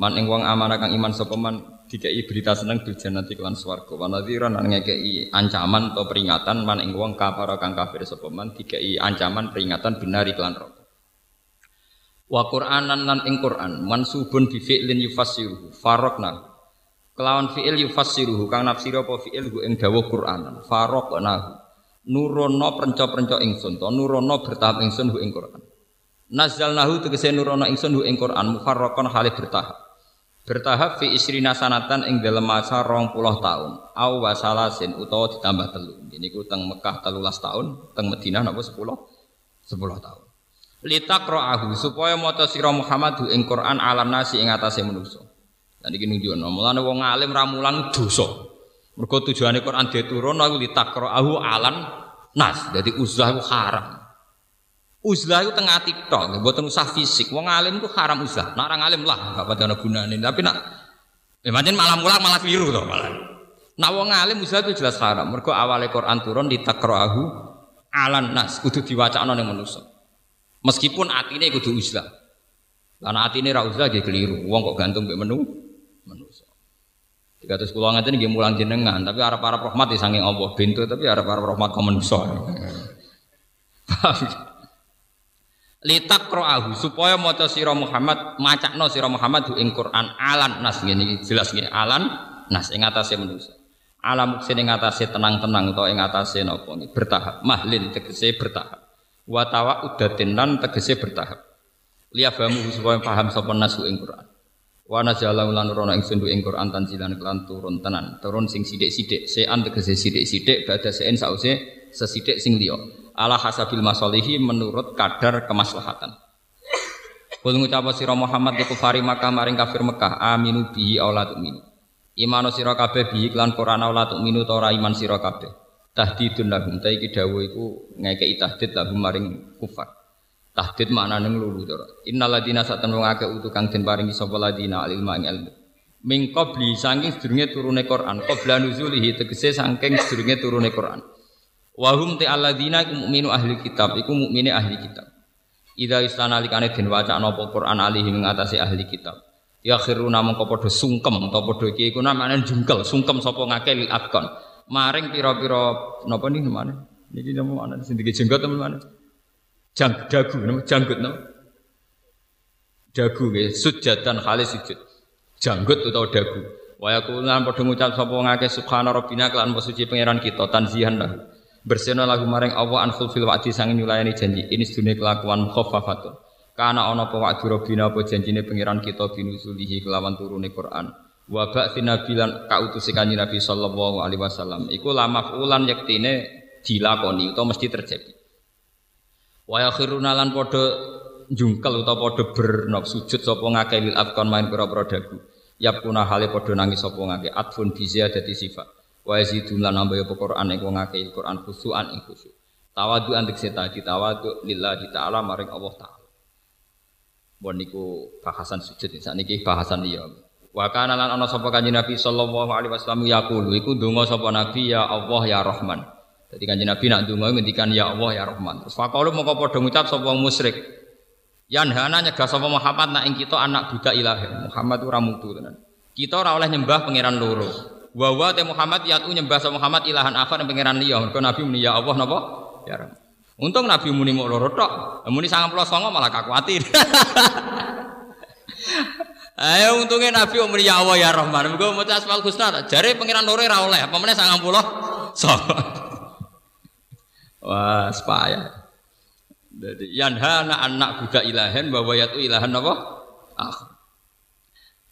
Man ing wong amanah kang iman sapa man dikei berita seneng bil jannati kelan swarga. Wa nadhiran lan ngekei ancaman atau peringatan man ing wong kafir kang kafir sapa man dikei ancaman peringatan benar iklan neraka. Wa Qur'anan lan ing Qur'an mansubun bi fi'lin yufassiruhu faraqna. Kelawan fi'il yufassiruhu kang nafsir apa fi'il ing dawuh Qur'anan faraqnahu nurono prenco-prenco ingsun to nurono bertahap ingsun hu ing Quran. Nazalnahu tegese nurono ingsun hu ing Quran mufarraqan hale bertahap. Bertahap fi isrina sanatan ing dalam masa rong puluh tahun. Au wasalasin utawa ditambah telu. Ini ku teng Mekah telulas tahun teng Madinah napa sepuluh? Sepuluh tahun. Litakroahu supaya maca sira Muhammad hu ing Quran alam nasi ing atase manusa dan iki nunjukno mulane wong alim ramulan dosa Mergo tujuane Quran diturun aku litakroahu alan nas. Jadi uzlah itu haram. Uzlah itu tengah tiktok, buatan usah fisik. Wong alim itu haram uzlah. Nak orang alim lah, gak pada gunane. Tapi nak, ya malah malah keliru tuh malah. Nak wong alim uzlah itu jelas haram. Mergo awalnya Quran turun litakroahu alan nas. Kudu diwacana yang manusia. Meskipun atine kudu uzlah. Karena atine ra uzlah dia keliru. Wong kok gantung mbek menu 300 kula ngaten nih mulang jenengan, tapi arah para rahmat ya di samping Allah pintu, tapi arah para rahmat komen menungso. Litak ro'ahu supaya maca sira Muhammad macak no sira Muhammad ing Quran alan nas gini jelas gini alan nas ing atase menulis Alam sing ing atase tenang-tenang atau ing atase nopo ini bertahap mahlin tegese bertahap. watawa udah tenan tegese bertahap. lihat kamu supaya paham soal nasu ing Quran. Wa nazala lan rono ing sundu ing Quran tanzilan kelan turun tenan. Turun sing sithik-sithik, sean tegese sithik-sithik badha sean sause sesithik sing liya. Ala hasabil masalihi menurut kadar kemaslahatan. Kul ngucap sira Muhammad di kufari Makkah maring kafir Mekah aminu bihi aw la tu'minu. Sira kabeh bihi lan Quran aw la tu'minu ta ora iman sira kabeh. Tahdidun lahum ta iki dawuh iku ngekeki tahdid lahum maring kufar. Tahdid maknane nglulu to. Innal ladina satan wong akeh utu kang den paringi sapa ladina ilma ing ilmu. Min qabli saking sedurunge turune Quran, qabla nuzulihi tegese saking sedurunge turune Quran. Wahum te alladzina iku mukminu ahli kitab, iku mukmine ahli kitab. Ida istana likane den wacana apa Quran alihi mengatasi ahli kitab. Ya khiruna mongko padha sungkem utawa padha iki iku namane jungkel, sungkem sapa ngake lil akon. Maring pira-pira napa nih mana? Niki napa mana sing dike jenggot teman mana? Jang dagu janggut napa? Dagu nggih sujatan khalis sujud. Janggut utawa dagu. Wa yakulan padha ngucap sapa ngake subhana rabbina kelan suci pangeran kita tanzihan lahu. Bersena lagu maring Allah an fil wa'di sang nyulayani janji. Ini sedune kelakuan khaffafatun. Karena ana apa wa'du rabbina apa janjine pangeran kita binusulihi kelawan turune Quran. Wa ba'thi nabilan kautus kanjeng Nabi sallallahu alaihi wasallam. Iku lama ulan yektine dilakoni utawa mesti terjadi. Wa yakhiruna lan padha jungkel utawa padha bernop sujud sapa ngakeh lil afkon main pira-pira dagu. Yapuna hale padha nangis sapa ngakeh. Atfun bi dadi sifat. Wa yazidun lan nambah apa Quran ing wong akeh Quran khusuan ing khusu tawadu antik seta tawadu lillahi taala maring Allah taala. Bon niku bahasan sujud sakniki bahasan liya wa kana lan ana sapa kanjeng Nabi sallallahu alaihi wasallam yaqulu iku donga sapa Nabi ya Allah ya Rahman jadi kanjeng Nabi nak donga ngendikan ya Allah ya Rahman terus faqalu moko padha ngucap sapa musyrik Yanhana nyegah sapa Muhammad nak ing kita anak budak ilahi Muhammad ora mutu tenan kita ora oleh nyembah pangeran loro Wa wa te Muhammad yatu nyembah sa Muhammad ilahan akhar pangeran liya. Mergo Nabi muni ya Allah napa? Ya Rabb. Untung Nabi muni mau loro tok. Muni 99 malah kakuatir. Ayo untungnya Nabi muni ya Allah ya Rahman. Mergo maca asmaul husna. Jare pangeran loro ora oleh. Apa meneh 90 songo. Wah, sepaya. Jadi yanha anak anak budak ilahan bahwa yatu ilahan apa? Ah.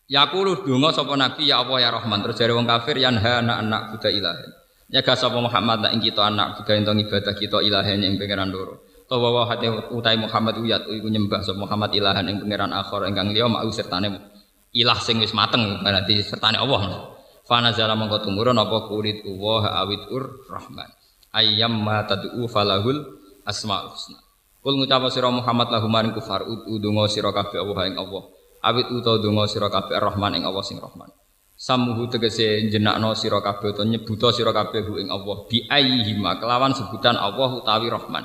Yaqulu donga sapa nabi ya Allah ya Rahman terus jare wong kafir yanha anak-anak budak ilahen. Nyaga sapa Muhammad nak ing kita anak budak ento ibadah kita ilahen ing pangeran loro. Tawa wa hate utai Muhammad uyat iku nyembah sapa Muhammad ilahan ing pangeran akhir ingkang liya mau sertane ilah sing wis mateng berarti sertane Allah. Fana zala mongko apa kulit wa awit ur rahman. Ayyam ma tad'u falahul asmaul husna. Kul ngucap sira Muhammad lahu maring kufar udungo sira kabeh Allah ing Allah. Awit utawa donga sira kabeh Rahman ing Allah sing Rahman. Samuhu tegese jenakno sira kabeh utawa nyebuta sira kabeh ing Allah. Bi ayyihima kelawan sebutan Allah utawi Rahman.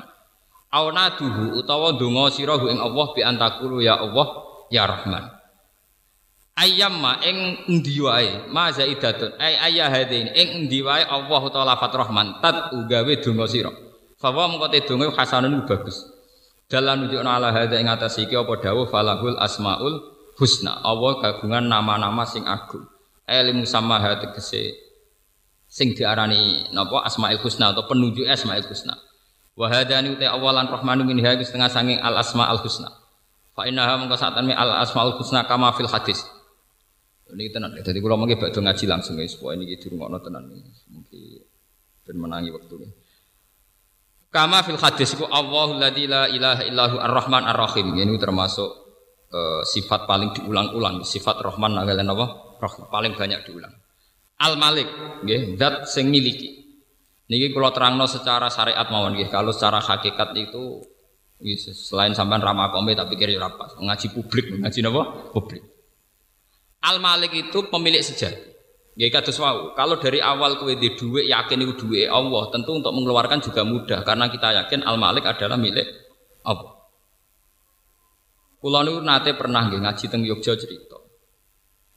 Aunaduhu utawa donga sira ing Allah bi antakulu ya Allah ya Rahman Ayyamma ing endi wae ma zaidatun ay ayya hadain ing endi wae Allah utawa lafat Rahman tat ugawe donga sira Fawa mengko te donga hasanun bagus Dalam nunjukna ala hadza ing atas iki apa dawuh falahul asmaul husna. Allah kagungan nama-nama sing agung. Ilmu sama tegese sing diarani napa asmaul husna atau penunjuk asmaul husna. Wa hadani uta awalan rahmanu min ha setengah sanging al asmaul husna. Fa innaha mengko satane al asmaul husna kama fil hadis. Ini tenan. Jadi kalau mungkin bakdo ngaji langsung guys. Wah ini gitu rumah tenan. Mungkin ben menangi waktu ini. Kama fil hadis ku Allahu la ilaha illahu ar-Rahman ar-Rahim. Ini termasuk uh, sifat paling diulang-ulang, sifat Rahman ngalen apa? Rahman paling banyak diulang. Al Malik, nggih, zat sing miliki. Niki kalau terangno secara syariat mawon nggih, kalau secara hakikat itu selain sampean ramah kome tapi kira ya pas ngaji publik ngaji apa publik Al Malik itu pemilik sejati ya kados wau kalau dari awal kue di duit yakin itu duit Allah tentu untuk mengeluarkan juga mudah karena kita yakin Al Malik adalah milik Allah Kulo niku nate pernah nggih ngaji teng Yogya cerita.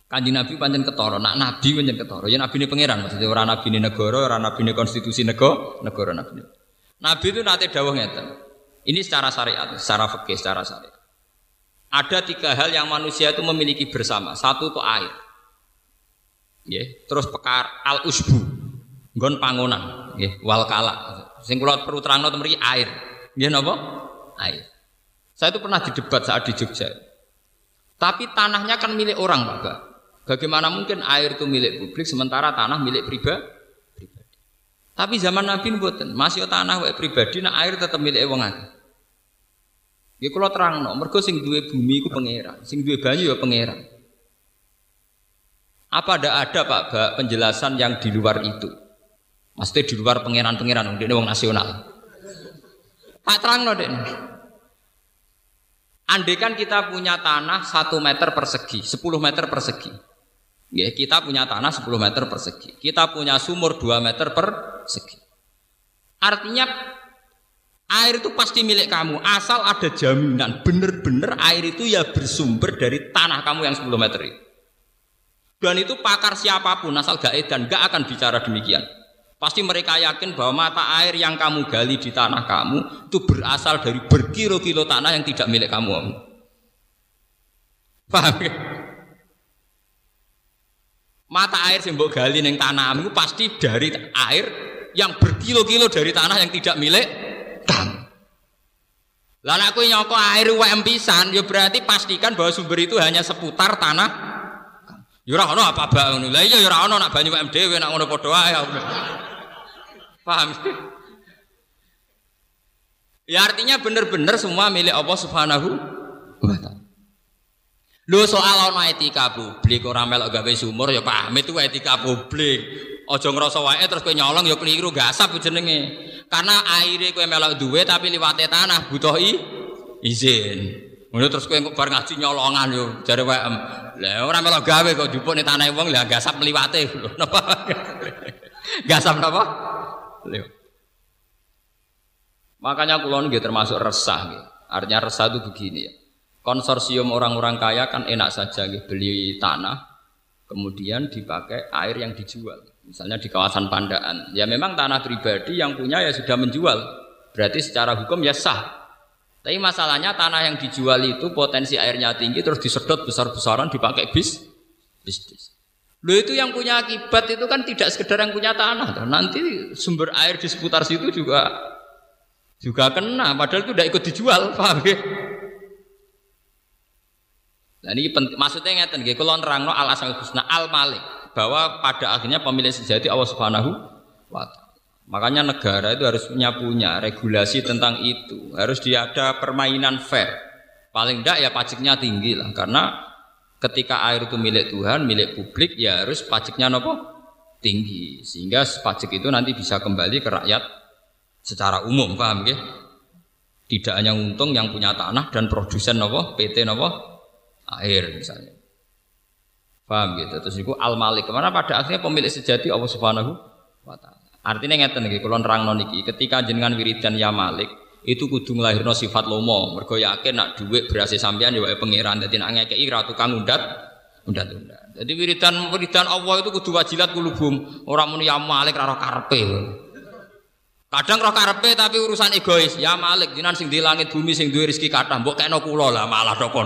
Kanjeng Nabi pancen ketara, nak nabi pancen ketara. Ya nabine pangeran maksudnya ora nabine negara, ora nabine konstitusi negara, negara nabi. Nabi itu nate dawuh ngeten. Ini secara syariat, secara fikih, secara syariat. Ada tiga hal yang manusia itu memiliki bersama. Satu itu air. Ya, terus pekar al usbu. Nggon pangonan, nggih, wal kala. Sing kula perlu terangno mriki air. Nggih napa? Air. Saya itu pernah didebat saat di Jogja. Tapi tanahnya kan milik orang, Pak. Bagaimana mungkin air itu milik publik sementara tanah milik pribadi? Tapi zaman Nabi mboten, masih tanah wae pribadi, nah air tetap milik wong akeh. Ya kalau terang no, mergo sing duwe bumi iku pangeran, sing duwe banyu ya pangeran. Apa ada ada Pak Bak penjelasan yang di luar itu? Maksudnya di luar pangeran-pangeran, ini wong nasional. Tak terang no, Dek. Andaikan kita punya tanah satu meter persegi, 10 meter persegi. Ya, kita punya tanah 10 meter persegi. Kita punya sumur 2 meter persegi. Artinya air itu pasti milik kamu asal ada jaminan bener-bener air itu ya bersumber dari tanah kamu yang 10 meter itu. Dan itu pakar siapa pun asal gak dan gak akan bicara demikian. Pasti mereka yakin bahwa mata air yang kamu gali di tanah kamu itu berasal dari berkilo-kilo tanah yang tidak milik kamu. Paham ya? Mata air yang gali neng tanahmu pasti dari air yang berkilo-kilo dari tanah yang tidak milik kamu. Lalu aku nyoko air UM pisan, ya berarti pastikan bahwa sumber itu hanya seputar tanah Ya ora ono apa bae ngono. Lah iya ya ono nak banyu dhewe nak ngono padha ae. Paham? Ya artinya benar-benar semua milik Allah Subhanahu wa. Lho soal ono etika publik ora melok gawe sumur ya paham itu etika publik. Aja ngrasa wae terus kowe nyolong ya keliru gasap jenenge. Karena aire kowe melok duwe tapi liwate tanah butuh izin. Ngono terus kowe bar ngaji nyolongan yo jare WM. Lah ora melok gawe kok ning tanah wong lah gasap mliwate lho. Napa? gasap napa? Makanya kulon nggih termasuk resah nggih. Artinya resah itu begini ya. Konsorsium orang-orang kaya kan enak saja nggih beli tanah kemudian dipakai air yang dijual. Misalnya di kawasan Pandaan. Ya memang tanah pribadi yang punya ya sudah menjual. Berarti secara hukum ya sah. Tapi masalahnya tanah yang dijual itu potensi airnya tinggi terus disedot besar-besaran dipakai bis bisnis. Lo itu yang punya akibat itu kan tidak sekedar yang punya tanah. Nanti sumber air di seputar situ juga juga kena. Padahal itu tidak ikut dijual, paham ya? Nah ini penting, maksudnya ngeten nggih, kalau nerangno al asal husna al malik bahwa pada akhirnya pemilik sejati Allah Subhanahu wa taala. Makanya negara itu harus punya punya regulasi tentang itu. Harus dia ada permainan fair. Paling tidak ya pajaknya tinggi lah. Karena ketika air itu milik Tuhan, milik publik, ya harus pajaknya nopo tinggi. Sehingga pajak itu nanti bisa kembali ke rakyat secara umum, paham ya? Tidak hanya untung yang punya tanah dan produsen nopo PT nopo air misalnya. Paham gitu. Terus itu al malik. Ke mana pada akhirnya pemilik sejati Allah Subhanahu wa taala. Artinya ngeten nggih, kula nerangno niki, ketika jenengan wiridan ya Malik, itu kudu nglahirno sifat lomo. Mergo yakin nak dhuwit berhasil sampean ya wae pangeran. Dadi nak ngekeki ra tukang undat, undat-undat. Jadi wiridan wiridan Allah itu kudu wajilat kulubum. Ora muni ya Malik ra karepe. Kadang roh karepe tapi urusan egois. Ya Malik jinan sing di langit bumi sing duwe rezeki kathah, mbok kena kula lah malah tok.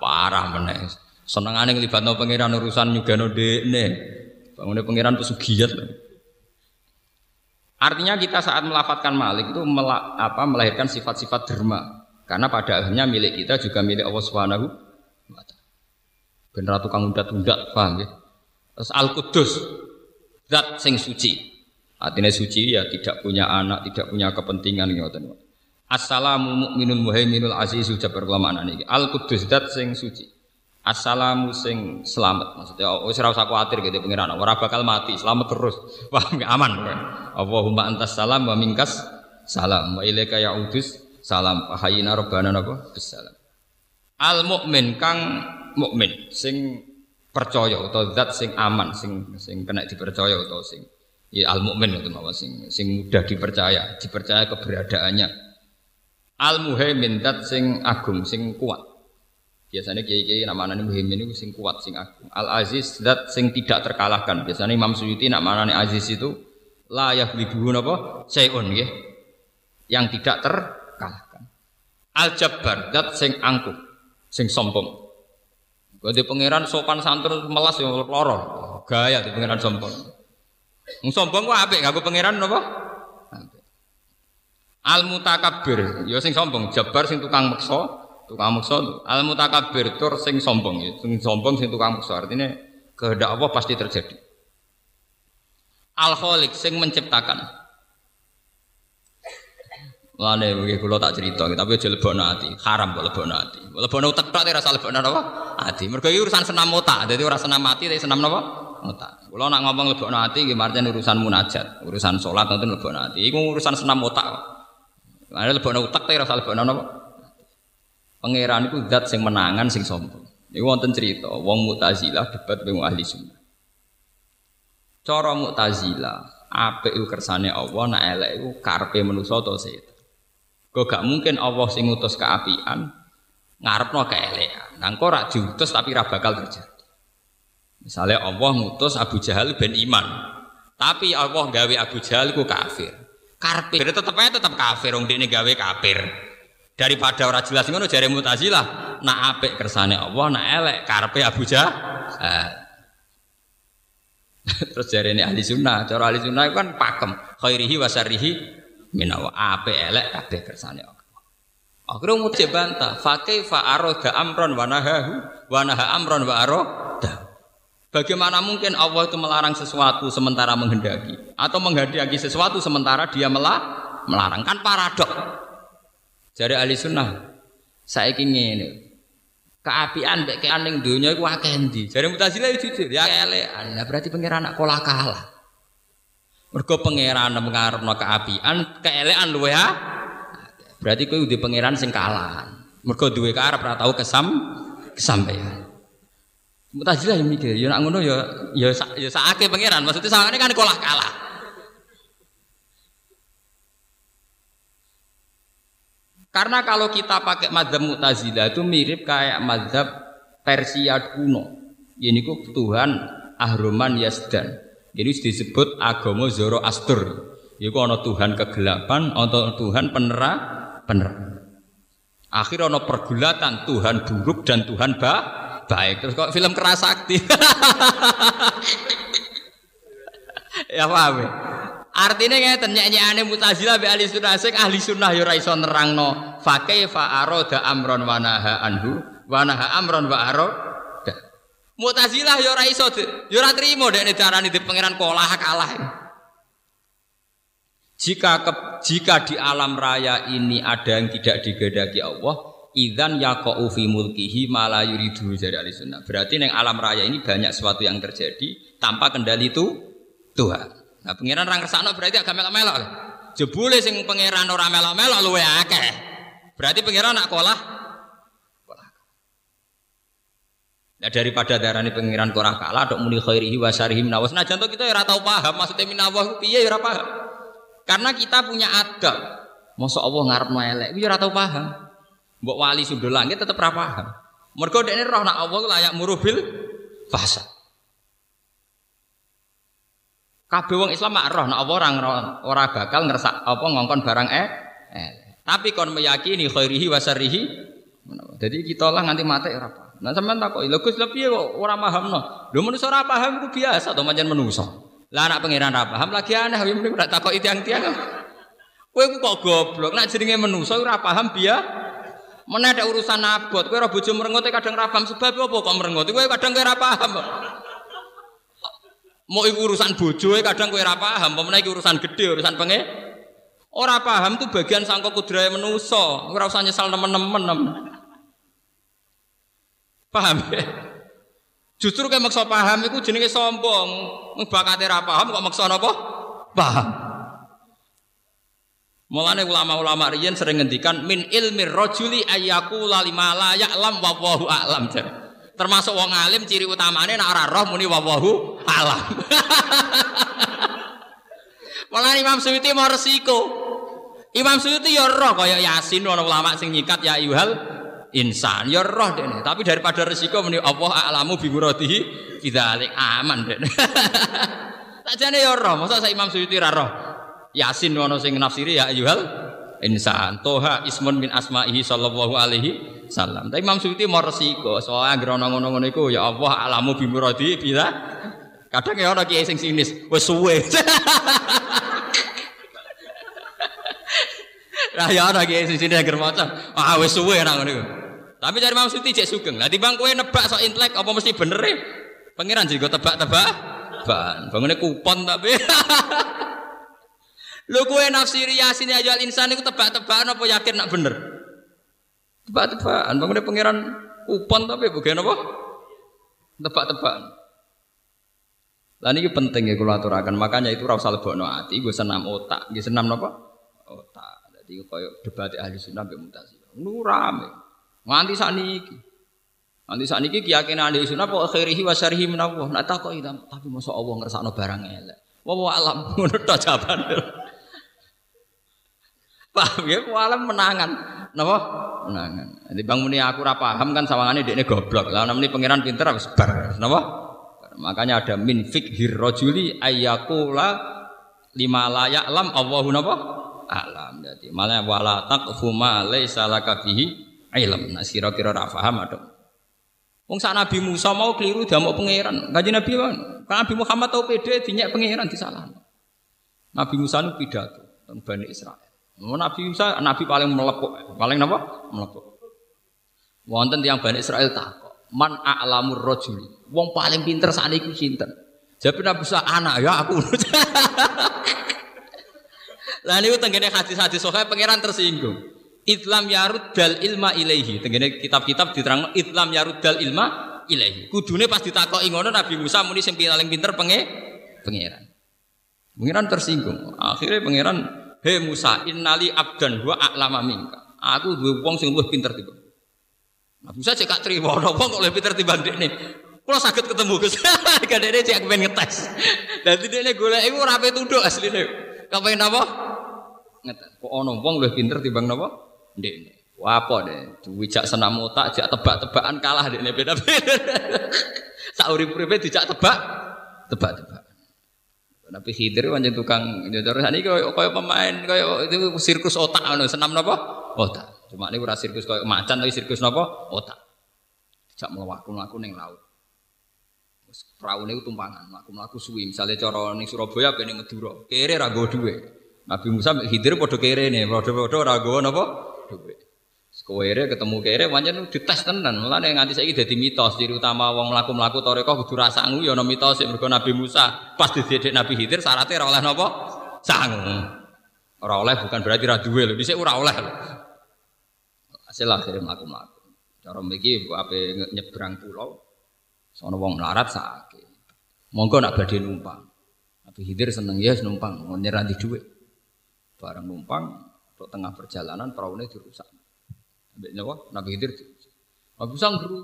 Parah meneh. Senengane nglibatno pangeran urusan nyugano dekne. Bangune pangeran pesugiat. Artinya kita saat melafatkan malik itu mela, apa, melahirkan sifat-sifat derma. Karena pada akhirnya milik kita juga milik Allah Subhanahu wa taala. Bener tukang undat-undat, paham ya? Terus Al-Qudus, zat sing suci. Artinya suci ya tidak punya anak, tidak punya kepentingan ngoten. Assalamu mu'minul muhaiminul azizu jabar kelamaan ini. Al-Qudus zat sing suci. Assalamu sing selamat maksudnya. Oh ora usah kuatir gitu pengiran ora bakal mati selamat terus. Wah aman Allahumma antas salam wa minkas salam. Wa ilaika ya'udus salam. Hayina rabbana napa? Bisalam al mukmin kang mukmin sing percaya atau zat sing aman sing sing kena dipercaya atau sing ya al mukmin itu mawon sing sing mudah dipercaya dipercaya keberadaannya al muhaimin zat sing agung sing kuat Biasanya kiai-kiai nama nani muhimin itu sing kuat, sing agung. Al Aziz dat sing tidak terkalahkan. Biasanya Imam Suyuti nak mana Aziz itu layak libuhun apa? Sayun ya, yang tidak terkalahkan. Al Jabbar dat sing angkuh, sing sombong. Di pangeran sopan santun melas yang loro, gaya di pangeran sombong. Wong sombong ku apik gak pangeran napa? Al mutakabbir, ya sing sombong, jabar sing tukang meksa, tukang meksa. Al mutakabbir tur sing sombong, ya. sing sombong sing tukang meksa. Artinya kehendak Allah pasti terjadi. Al khaliq sing menciptakan. Lane iki kula tak cerita, tapi aja lebokno ati. Haram kok lebokno ati. Lebokno utek tok ora usah lebokno napa? Ati. Mergo urusan senam otak. Dadi ora senam ati tapi senam napa? Otak. Kula nak ngomong lebokno ati nggih urusan munajat, urusan salat ngoten lebokno ati. Iku urusan senam otak. Ada lebokno utek tapi ora usah lebokno napa? Pangeran iku zat sing menangan sing sombong. Iku wonten cerita, wong Mu'tazilah debat dengan ahli sunnah. Cara Mu'tazilah, apik iku kersane Allah, nak elek iku karepe manusa to setan. Kok gak mungkin Allah sing ngutus keapian ngarepno keelekan. Nang kok ora diutus tapi ora bakal terjadi. Misalnya Allah ngutus Abu Jahal ben iman. Tapi Allah gawe Abu Jahal ku kafir. Karpe tetep aja tetep kafir wong dekne gawe kafir. Daripada ora jelas ngono jare Mu'tazilah, nak apik kersane Allah, nak elek karpe Abu Jahal. Terus jare ini ahli sunnah, cara ahli sunnah itu kan pakem, khairihi wa syarrihi minawa ape elek kabeh kersane Allah. Akhirnya mau bantah, fakih fa'aroda amron wa nahahu wa naha amron wa aroda. Bagaimana mungkin Allah itu melarang sesuatu sementara menghendaki atau menghendaki sesuatu sementara dia melah, melarang kan paradok. Jadi ahli sunnah, saya ingin ini keapian baik keaning dunia itu ndi. Jadi mutazilah jujur ya elekan. berarti pengiran anak kolah kalah. Mergo pangeran ngarepno keapian, keelekan luwe ha. Berarti kowe udah pangeran sing kalah. Mergo duwe karep ora tau kesam kesampaian. Mutazilah yang mikir, ya nak ngono ya ya ya sakake pangeran. Maksudnya sangane kan kalah kalah. Karena kalau kita pakai madzhab Mu'tazilah itu mirip kayak madzhab Persia kuno. Ini kok Tuhan Ahroman Yazdan. Ini disebut agama Zoroaster. Iku ana Tuhan kegelapan, ana Tuhan penera, penerang. Akhir ana pergulatan Tuhan buruk dan Tuhan ba baik. Terus kok film keras sakti. ya paham ya? Artinya ngeten nyanyiane Mu'tazilah be ahli sunnah sing ahli sunnah ya ora iso nerangno fa kaifa amron wa naha anhu wa naha amron wa arada Mu'tazilah ya ora iso, ya ora trimo dekne darani di pangeran kolah kalah. Jika ke, jika di alam raya ini ada yang tidak digedaki Allah, idzan yaqau fi mulkihi ma la yuridu dari ahli sunnah. Berarti neng alam raya ini banyak sesuatu yang terjadi tanpa kendali itu Tuhan. Nah, pangeran orang kersakno berarti agak melok-melok. Jebule sing pangeran ora melok-melok luwe akeh. Berarti pangeran nak kolah Nah daripada darah ini pengiran korah kalah, dok muni khairihi wa syarihi minawas. Nah jantung kita ya tahu paham maksudnya minawah piye ya paham. Karena kita punya adab. Masa Allah ngarep elek, ya tahu paham. Mbok wali sudah langit tetap ora paham. Mergo dekne roh nak Allah layak murubil fasa. Kabeh wong Islam mak roh nak Allah orang ora bakal ngerasa apa ngongkon barang eh. eh. Tapi kon meyakini khairihi wa syarihi. Jadi kita lah nganti mati ora paham. Nah sampean takoki, lho Gus lha piye kok ora pahamno? Lho manusa ora paham iku biasa to pancen manusa. Lah anak pangeran ora paham lagi aneh ya mending ora takoki tiang-tiang. Kowe kok goblok, nek jenenge manusa ora paham biya. Mana ada urusan abot, kowe ora bojo merengut kadang ora paham sebab apa kok merengut. Kowe kadang kowe ora paham. Mau iku urusan bojo kadang kowe ora paham, pemene iki urusan gede, urusan penge. Ora paham tuh bagian sangka kudrahe manusa. Ora usah nyesal nemen-nemen. Paham ya? Justru kayak maksa paham itu jenenge sombong. Bakate ra paham kok maksa napa? Paham. Mulane ulama-ulama riyen sering ngendikan min ilmi rajuli ayyaku lima la ya'lam wa wallahu a'lam. Termasuk wong alim ciri utamane nek ora roh muni wallahu a'lam. Malah Imam Suyuti mau resiko. Imam Suyuti ya roh kaya Yasin ana ulama sing nyikat ya yuhal insan ya roh dene tapi daripada resiko meni Allah a'lamu bi muradihi bidzalik aman dene jane ya roh masa Imam Suyuti ra roh Yasin ono sing nafsiri ya ayyuhal insan toha ismun min asma'ihi sallallahu alaihi salam tapi Imam Suyuti mau resiko soalnya anggere ngono-ngono ya Allah a'lamu bi muradihi bila Kadang ya orang kiai sing sinis, wes suwe. Nah ya orang kiai sing sinis agar macam, ah wes suwe nang ngono. Tapi cari maksudnya cek sugeng. Lah timbang kowe nebak sok intelek apa mesti bener e? Pangeran juga tebak-tebak. Ban, bangunnya kupon tapi. Lu kue nafsiri yasin aja insan itu tebak-tebakan apa yakin nak bener? Tebak-tebakan. Bangunnya pangeran kupon tapi bukan apa? Tebak-tebakan. Lah ini penting ya kalau aturakan. Makanya itu rasa lebokno ati, gue senam otak, gue senam apa? Otak. Jadi koyo debat ahli sunnah mbek mutasi. Nu rame. Nganti sakniki. Nanti saat ini keyakinan ahli sunnah pokok khairihi wa syarihi minallah. Nak itu, tapi masa Allah ngersakno barang elek. Wa alam ngono tok jawaban. Paham ya? Wa alam menangan. Napa? Menangan. Jadi bang muni aku ora paham kan sawangane dekne goblok. Lah namanya pangeran pinter wis bar. Napa? Makanya ada min fikhir rajuli ayyakula lima layak lam Allahu napa? Alam. Jadi malah wala taqfu ma laisa laka ilm. Nah sira kira ora paham atau Wong sak Nabi Musa mau keliru dia mau pangeran. Kanjeng Nabi kan Nabi Muhammad tahu pede dinyak pangeran di salah. Nabi Musa itu pidato tentang Bani Israel. Nabi Musa Nabi paling melepuk, paling apa? Melepuk. Wonten tiang Bani Israel takok, man a'lamur rajuli. Wong paling pinter saat itu sinten? Jadi Nabi Musa anak ya aku. Lah niku tenggene hadis-hadis sohail pangeran tersinggung. Islam yarud dal ilma ilaihi. Tenggene kitab-kitab diterang Islam yarud dal ilma ilaihi. Kudune pas ditakoki ngono Nabi Musa muni sing paling pinter penge pangeran. Pangeran tersinggung. Akhirnya pangeran, "He Musa, innali abdan wa a'lama minka." Aku duwe wong sing luwih pinter tiba. Nabi Musa cek gak trimo, wong kok luwih pinter timbang dekne. Kula saged ketemu Gus. Kadene cek pengen ngetes. Dadi dekne golek iku ora tunduk asline. Kepengen apa? Ngetes. Kok ana wong luwih pinter timbang napa? Ndekne. Wah apa deh, dijak senam otak, jak tebak-tebakan kalah dekne beda-beda. Sak urip-uripe dijak tebak, tebak-tebakan. Tapi Khidir pancen tukang terus ini koyo koyo pemain koyo itu sirkus otak ngono, senam napa? Otak. Cuma ini ora sirkus koyo macan tapi sirkus napa? Otak. Dijak mlaku-mlaku ning laut. Wis praune tumpangan, mlaku-mlaku suwi. Misale cara ning Surabaya ben Madura. Kere ra go dhuwit. Nabi Musa Khidir padha kere ne, padha-padha ora go napa? Sekowere ketemu kere pancen dites tenan. Mulane nganti saiki dadi mitos ciri utama wong mlaku-mlaku toreko kudu ra sangu ya ana mitos mergo Nabi Musa pas didedek Nabi Khidir syaratnya ora oleh napa? Sangu. Ora bukan berarti ra duwe lho, dhisik ora oleh. Hasil akhirnya mlaku-mlaku. Cara mriki ape nyebrang pulau sono wong melarat sakit. Monggo nak badhe numpang. Nabi Khidir seneng ya numpang, nyerah di dhuwit. Bareng numpang untuk tengah perjalanan perahunya dirusak. Ambek nyawa Nabi Khidir. Nabi Musa nggeru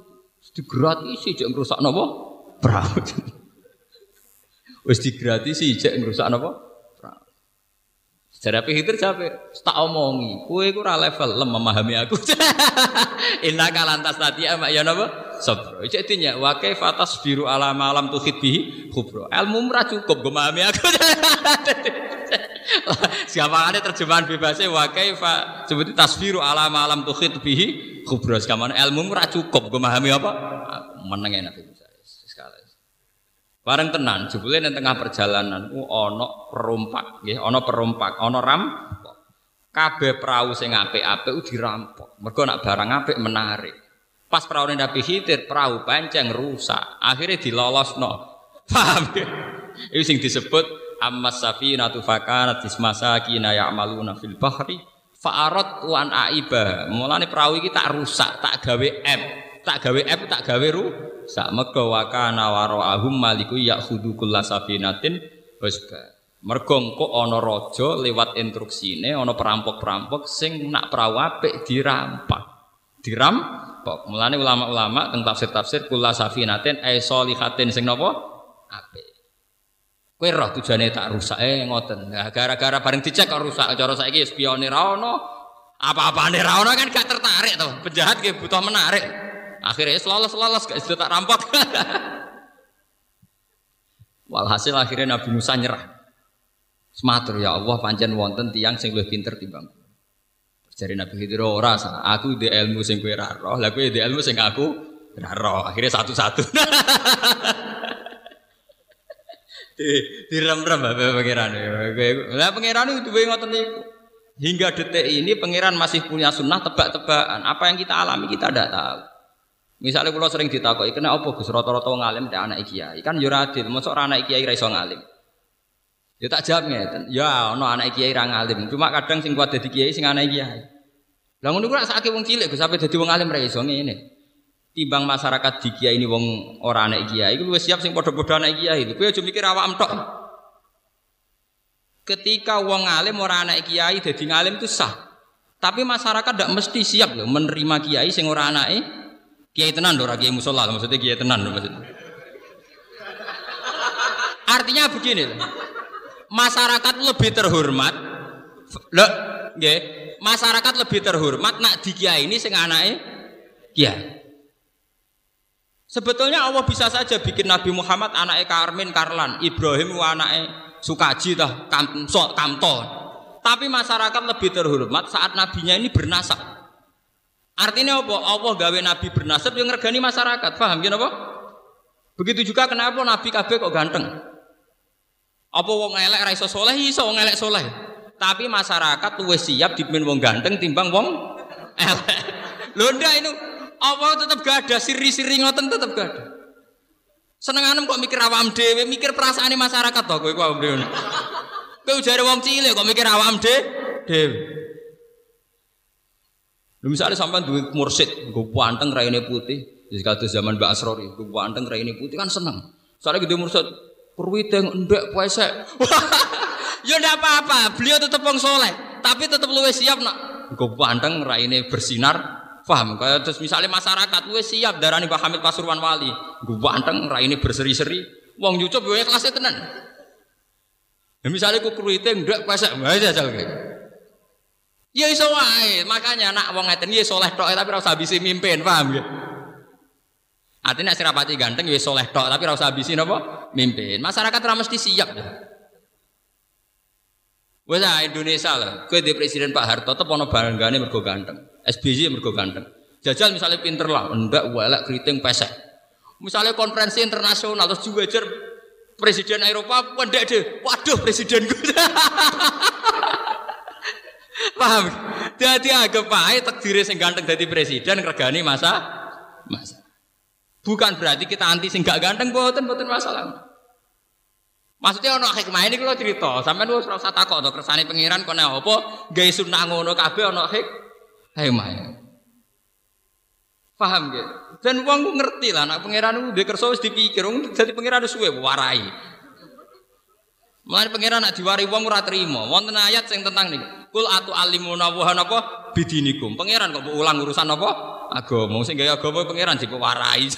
digratisi jek ngrusak napa? Perahu. Wis digratisi jek ngrusak napa? Sejarah Khidir capek, tak omongi, iku ora level lem memahami aku. Inna kalantas tadi ama ya napa? Sabro. Cek dinya wa kaifa tasbiru ala malam tuhid bihi khubra. Ilmu ora cukup gue memahami aku. Siapa ada terjemahan bebasnya wa kaifa seperti tasbiru ala malam tuhid bihi khubra. Sekarang ilmu ora cukup gue memahami apa? Meneng enak Musa. Sekali. Bareng tenan, jebule nang tengah perjalanan ku ana perompak, nggih, ana perompak, ana ram kabeh perahu sing apik-apik dirampok. Mergo nak barang apik menarik. Pas perahu Nabi Khidir, perahu panceng rusak. Akhirnya dilolosno. Paham ya? Itu sing disebut amma safinatu fakanat ismasakina ya'maluna fil bahri fa'arat wan aiba. Mulane perahu iki tak rusak, tak gawe M. Tak gawe M, tak gawe rusak. Mergo wa kana wara'ahum maliku ya'khudhu kullasafinatin husba. Mergo engko ana raja lewat instruksine ana perampok-perampok sing nak perahu apik dirampak. Dirampok. Mulane ulama-ulama teng tafsir-tafsir kullasafinatin ay solihatin sing napa? Apik. Kowe roh tujuane tak rusak eh ngoten. Nah, gara-gara bareng dicek kok rusak cara saiki spione ra ono. Apa-apane ra ono kan gak tertarik to. Penjahat ki butuh menarik. Akhirnya lolos-lolos gak sudah tak rampok. Walhasil akhirnya Nabi Musa nyerah. Sematur ya Allah pancen wonten tiang sing luwih pinter timbang. Jari Nabi Khidir ora aku di ilmu sing kowe ra roh, lah kowe di ilmu sing aku ra roh. Akhirnya satu-satu. di direm-rem bae pangeran. Lah pangeran itu duwe ngoten niku. Hingga detik ini pangeran masih punya sunnah tebak-tebakan. Apa yang kita alami kita tidak tahu. Misalnya kalau sering ditakoki, kena apa Gus rata-rata ngalim tidak anak kiai? Kan yo adil, mosok ora anak kiai ra iso ngalim. Ya tak jawab ngeten. Ya ono anak kiai ra ngalim. Cuma kadang sing kuat dadi kiai sing anak kiai. Lah ngono kuwi sakake wong cilik Gus sampe dadi wong alim ra iso. Timbang masyarakat di kiai ini wong ora anak kiai, iku wis siap sing padha-padha anak kiai. Kowe aja mikir awakmu tok. Ketika wong alim ora anak kiai dadi ngalim itu sah. Tapi masyarakat tidak mesti siap loh menerima kiai sing ora anake kiai tenan ora kiai musola maksudnya kiai tenan maksudnya. Artinya begini loh masyarakat lebih terhormat lo nggih masyarakat lebih terhormat nak di kiai ini sing anake kiai Sebetulnya Allah bisa saja bikin Nabi Muhammad anaknya Karmin Karlan, Ibrahim anaknya Sukaji Kamso Kamto. Tapi masyarakat lebih terhormat saat nabinya ini bernasab. Artinya apa? Allah gawe nabi bernasab yang ngergani masyarakat. Paham gini apa? Begitu juga kenapa nabi kabeh kok ganteng? Apa wong elek ra iso saleh iso wong elek saleh. Tapi masyarakat wis siap dipimpin wong ganteng timbang wong elek. Lho itu apa tetap gak ada siri-siri ngoten tetap gak ada. Senenganem kok mikir awam dhewe, mikir perasaan masyarakat to kowe awam dhewe. Kowe jare wong cilik kok mikir awam dhewe. Lho misalnya sampean duwe mursid, nggo panteng raine putih, wis kados zaman Mbak Asrori, nggo panteng raine putih kan seneng. Soalnya gede mursid, Perwiteng ndek puasa. ya ndak apa-apa, beliau tetap wong soleh, tapi tetap luwe siap nak. Gue pandang raine bersinar, paham? Kayak terus misalnya masyarakat luwe siap darani Pak Hamid Pasuruan Wali, gue pandang raine berseri-seri, wong nyucup gue kelasnya tenan. Ya misalnya ku perwiteng ndek puasa, aja jal kayak. Ya iso wae, makanya nak wong ngeten ya soleh tok tapi usah bisa mimpin, paham ya? Artinya nek rapati ganteng ya soleh tok, tapi usah habisin apa? Mimpin. Masyarakat ora mesti siap. Ya. Wes ah Indonesia lah, kowe di presiden Pak Harto tetep ana banggane mergo ganteng. SBY mergo ganteng. Jajal misalnya pinter lah, ndak welek keriting pesek. Misalnya konferensi internasional terus juga presiden Eropa pendek deh. Waduh presiden gue. Paham? Jadi agak pahit takdir sing ganteng jadi presiden regani masa masa. Bukan berarti kita anti sing gak ganteng boten boten masalah. Maksudnya ono hikmah ini kalau cerita, sampai lu serasa takut atau kersane pengiran kone apa, gay sunnah ngono kabeh ono hik hikmah. Paham gak? Dan uang gue ngerti lah, anak pengiran gue kerso wis dipikir, jadi pengiran suwe warai. Mulai pengiran nak diwari uang ora terima. Wonten ayat yang tentang nih. Kul atu alimuna wa napa bidinikum. Pangeran kok ulang urusan apa? Agama sing gawe agama pangeran warai.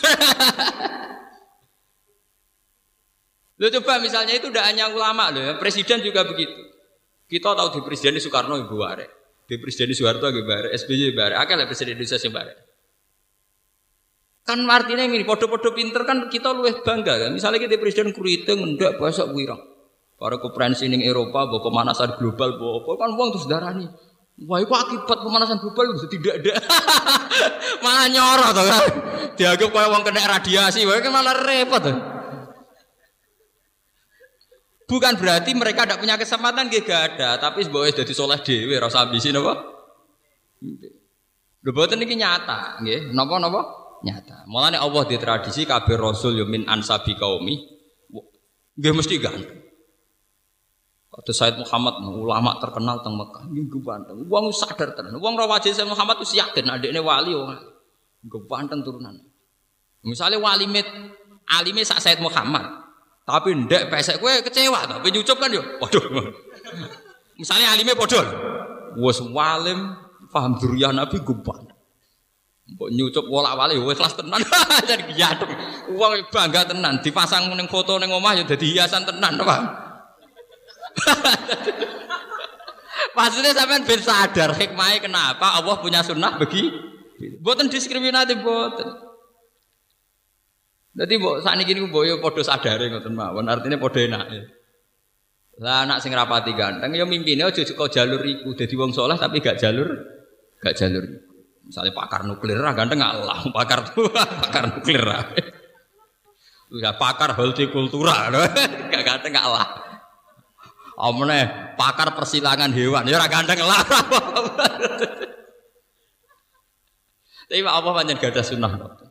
Lo coba misalnya itu udah hanya ulama loh ya, presiden juga begitu. Kita tahu di presiden Soekarno ibu bare, di presiden Soeharto ibu bare, SBY bare, akal presiden Indonesia sih bare. Kan artinya ini podo-podo pinter kan kita luwih bangga kan. Misalnya kita presiden kuriting ndak besok wirang. Para konferensi ning Eropa, bawa pemanasan global, bawa apa kan uang terus nih. Wah, itu akibat pemanasan global tidak ada. malah nyorot kan. Dianggap kayak uang kena radiasi, wah kan malah repot tuh. Bukan berarti mereka tidak punya kesempatan, gak ada. Tapi sebagai jadi soleh dewi, rasa apa? Lho boten ini nyata, nggih. Napa napa? Nyata. Mulane Allah di tradisi kabeh rasul yumin ansabi kaumi. Nggih mesti ganteng. Kata Said Muhammad, ulama terkenal teng Mekah, minggu banteng. Uang sadar tenan. Uang rawajin Said Muhammad itu yakin adiknya wali wong. Minggu banteng turunan. Misalnya wali mit, alime sak Said Muhammad. Tapi ndek pesek kue kecewa tapi nyucup kan yo. Waduh. Misalnya alime podol. Wes walim paham durian Nabi guban. Mbok nyucup wolak wali wes kelas tenan. Jadi giyatuk. Uang bangga tenan dipasang ning foto ning omah ya dadi hiasan tenan, paham? Maksudnya sampean ben sadar hikmahnya kenapa Allah punya sunnah bagi buatan diskriminatif buatan. Jadi bu saat ini bu yo podo sadar ngoten mawon artinya podo enak. Lah anak sing rapati ganteng yo mimpine aja kok jalur iku dadi wong soleh tapi gak jalur gak jalur. Misalnya pakar nuklir lah ganteng Allah pakar pakar nuklir lah. Udah pakar hortikultura, gak ganteng gak lah. Omne pakar persilangan hewan ya ganteng lah. Tapi apa panjang gak ada sunnah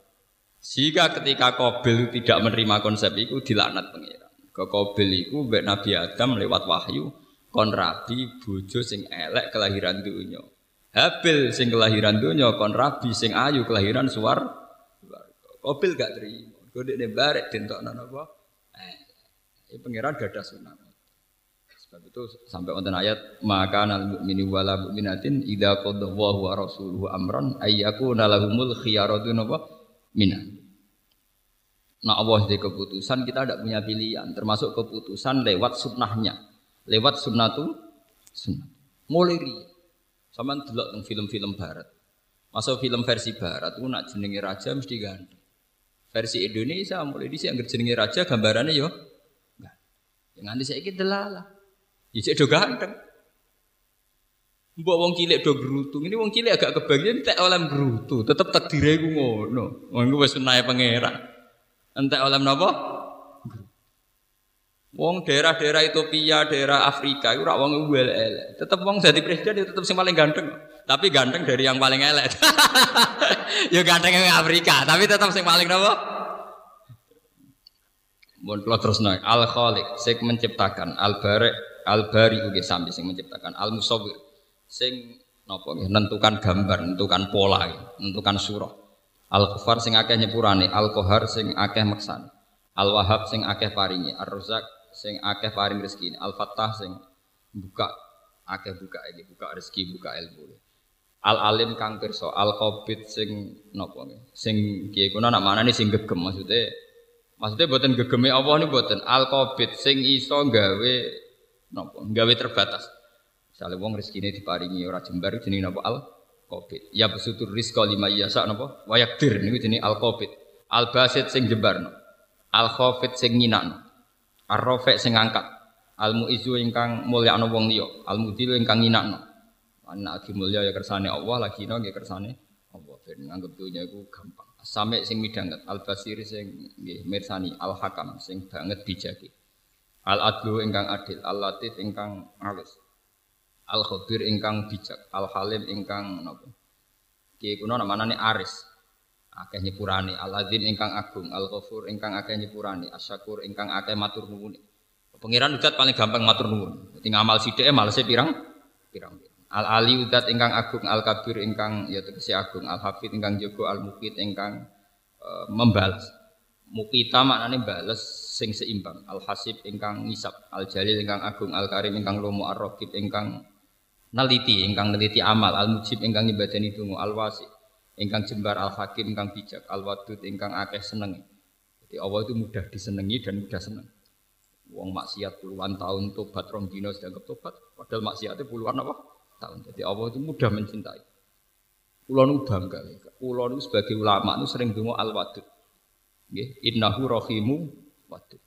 Jika ketika Kobil tidak menerima konsep itu dilaknat pengiran. Ke Kobil itu mbak Nabi Adam lewat wahyu kon rabi bojo sing elek kelahiran dunia. Habil sing kelahiran dunia kon rabi sing ayu kelahiran suar. Kobil gak terima. Kode ne barek dentokno napa? Eh, ini pengiran gak ada sunnah. Sebab itu sampai wonten ayat maka nal mukmini wala mukminatin idza qadallahu wa rasuluhu amran ayyakuna lahumul khiyaratu napa minan. Nah Allah di keputusan kita tidak punya pilihan termasuk keputusan lewat sunnahnya lewat sunnatu sunnah mulai sama delok teng film-film barat masa film versi barat itu nak jenenge raja mesti ganti versi Indonesia mulai di sini jenenge raja gambarannya yo yang nanti saya kita lah Ya do ganteng. Mbok wong cilik do gerutu. Ini wong cilik agak kebagian tak oleh gerutu. Tetep takdire iku ngono. Wong iku wis pangeran. Entek oleh napa? Wong daerah-daerah Ethiopia, daerah Afrika itu ora wong elek. Tetep wong jadi presiden itu tetep sing paling ganteng. Tapi ganteng dari yang paling elek. ya ganteng yang Afrika, tapi tetap sing paling napa? Mohon kalau terus naik. Al Khaliq, sing menciptakan. Al Barek, Al Bari ugi sami sing menciptakan. Al Musawwir, sing nggih nentukan gambar, nentukan pola, nentukan surah. Al Kufar sing akeh nyepurane, Al Qahar sing akeh meksan. Al Wahab sing akeh paringi, Ar Razak sing akeh paring rezeki. Al Fattah sing buka akeh buka iki, buka rezeki, buka ilmu. Al Alim kang pirsa, Al Qabid sing napa. Sing kiye kuna nak manane sing gegem maksudnya Maksudnya buatan gegeme Allah ini buatan al qabid sing iso gawe nopo gawe terbatas. Misalnya wong rezekine diparingi ora jembar jenenge napa al qabid. Ya besutur rizqa lima yasa napa wayakdir niku jenenge al qabid. Al basit sing jembarno. Al khafid sing nginakno. Ar rafi sing ngangkat. Al muizu ingkang mulyakno wong liya. Al mudil ingkang nginakno. Anak lagi mulya ya kersane Allah, lagi no ya kersane Allah. Ben nganggep dunya iku gampang. Sampai sing midanget al basir sing nggih mirsani al hakam sing banget bijaki al adlu ingkang adil al latif ingkang alus al khabir ingkang bijak al halim ingkang napa ki kuna namane aris akeh nyepurane al azim ingkang agung al ghafur ingkang akeh nyepurane asyakur ingkang akeh matur nuwun Pengiran udat paling gampang matur nuwun. Dadi ngamal sithike malese pirang? Pirang. Al Ali udat ingkang agung, al kabir ingkang ya tegese agung, al hafid ingkang jaga, al mukit ingkang e, membalas. Mukita maknane bales sing seimbang. Al hasib ingkang ngisap, al jalil ingkang agung, al karim ingkang lomo, ar ingkang neliti, ingkang neliti amal, al mujib ingkang nyibadani donga, al wasi ingkang jembar, al hakim ingkang bijak, al wadud ingkang akeh seneng. Jadi Allah itu mudah disenangi dan mudah seneng. Wong maksiat puluhan tahun tobat rong dino sedang tobat, padahal maksiatnya puluhan apa? tahun. Jadi Allah itu mudah mencintai. Kulo nu bangga. Kulo nu sebagai ulama nu sering dengar al wadud. Nggih, innahu rahimu wadud.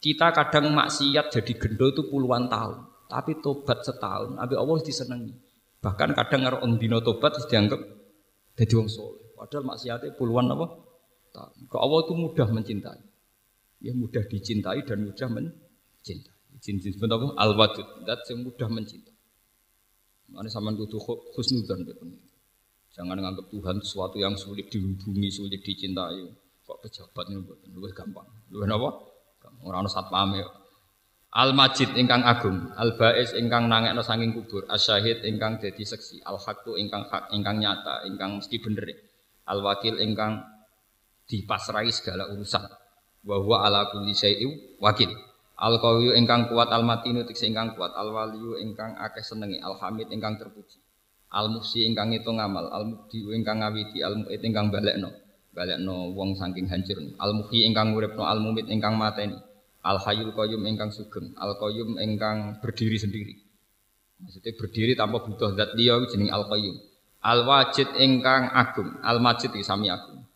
Kita kadang maksiat jadi gendol itu puluhan tahun, tapi tobat setahun, Abi Allah disenangi. Bahkan kadang ngaruh orang dino tobat dianggap jadi wong soleh. Padahal maksiatnya puluhan apa? Ke Allah itu mudah mencintai. Ya mudah dicintai dan mudah mencintai. Jin-jin apa? Al-wadud. Yang mudah mencintai. Mana sama kudu khusnudan Jangan menganggap Tuhan sesuatu yang sulit dihubungi, sulit dicintai. Kok pejabat ini lebih gampang. Lebih apa? Orang satpam ya. Al Majid ingkang agung, Al Bais ingkang nangekno saking kubur, Asyahid ingkang dadi seksi, Al Hakku ingkang hak, ingkang nyata, ingkang mesti bener. Al Wakil ingkang dipasrai segala urusan. Wa huwa ala kulli syai'in wakil. Al qawiyu ingkang kuat al matinu tikse ingkang kuat al waliyu ingkang akeh senengi al hamid ingkang terpuji. Al musi ingkang itu ngamal, al mubdi ingkang ngawiti, al mu'id ingkang balekno. Balekno wong saking hancur. Al muhyi ingkang uripno, al mumit ingkang mateni. Al hayyul qayyum ingkang sugeng, al qayyum ingkang berdiri sendiri. Maksudnya berdiri tanpa butuh zat liya jeneng al qayyum. Al wajid ingkang agung, al majid sami agung.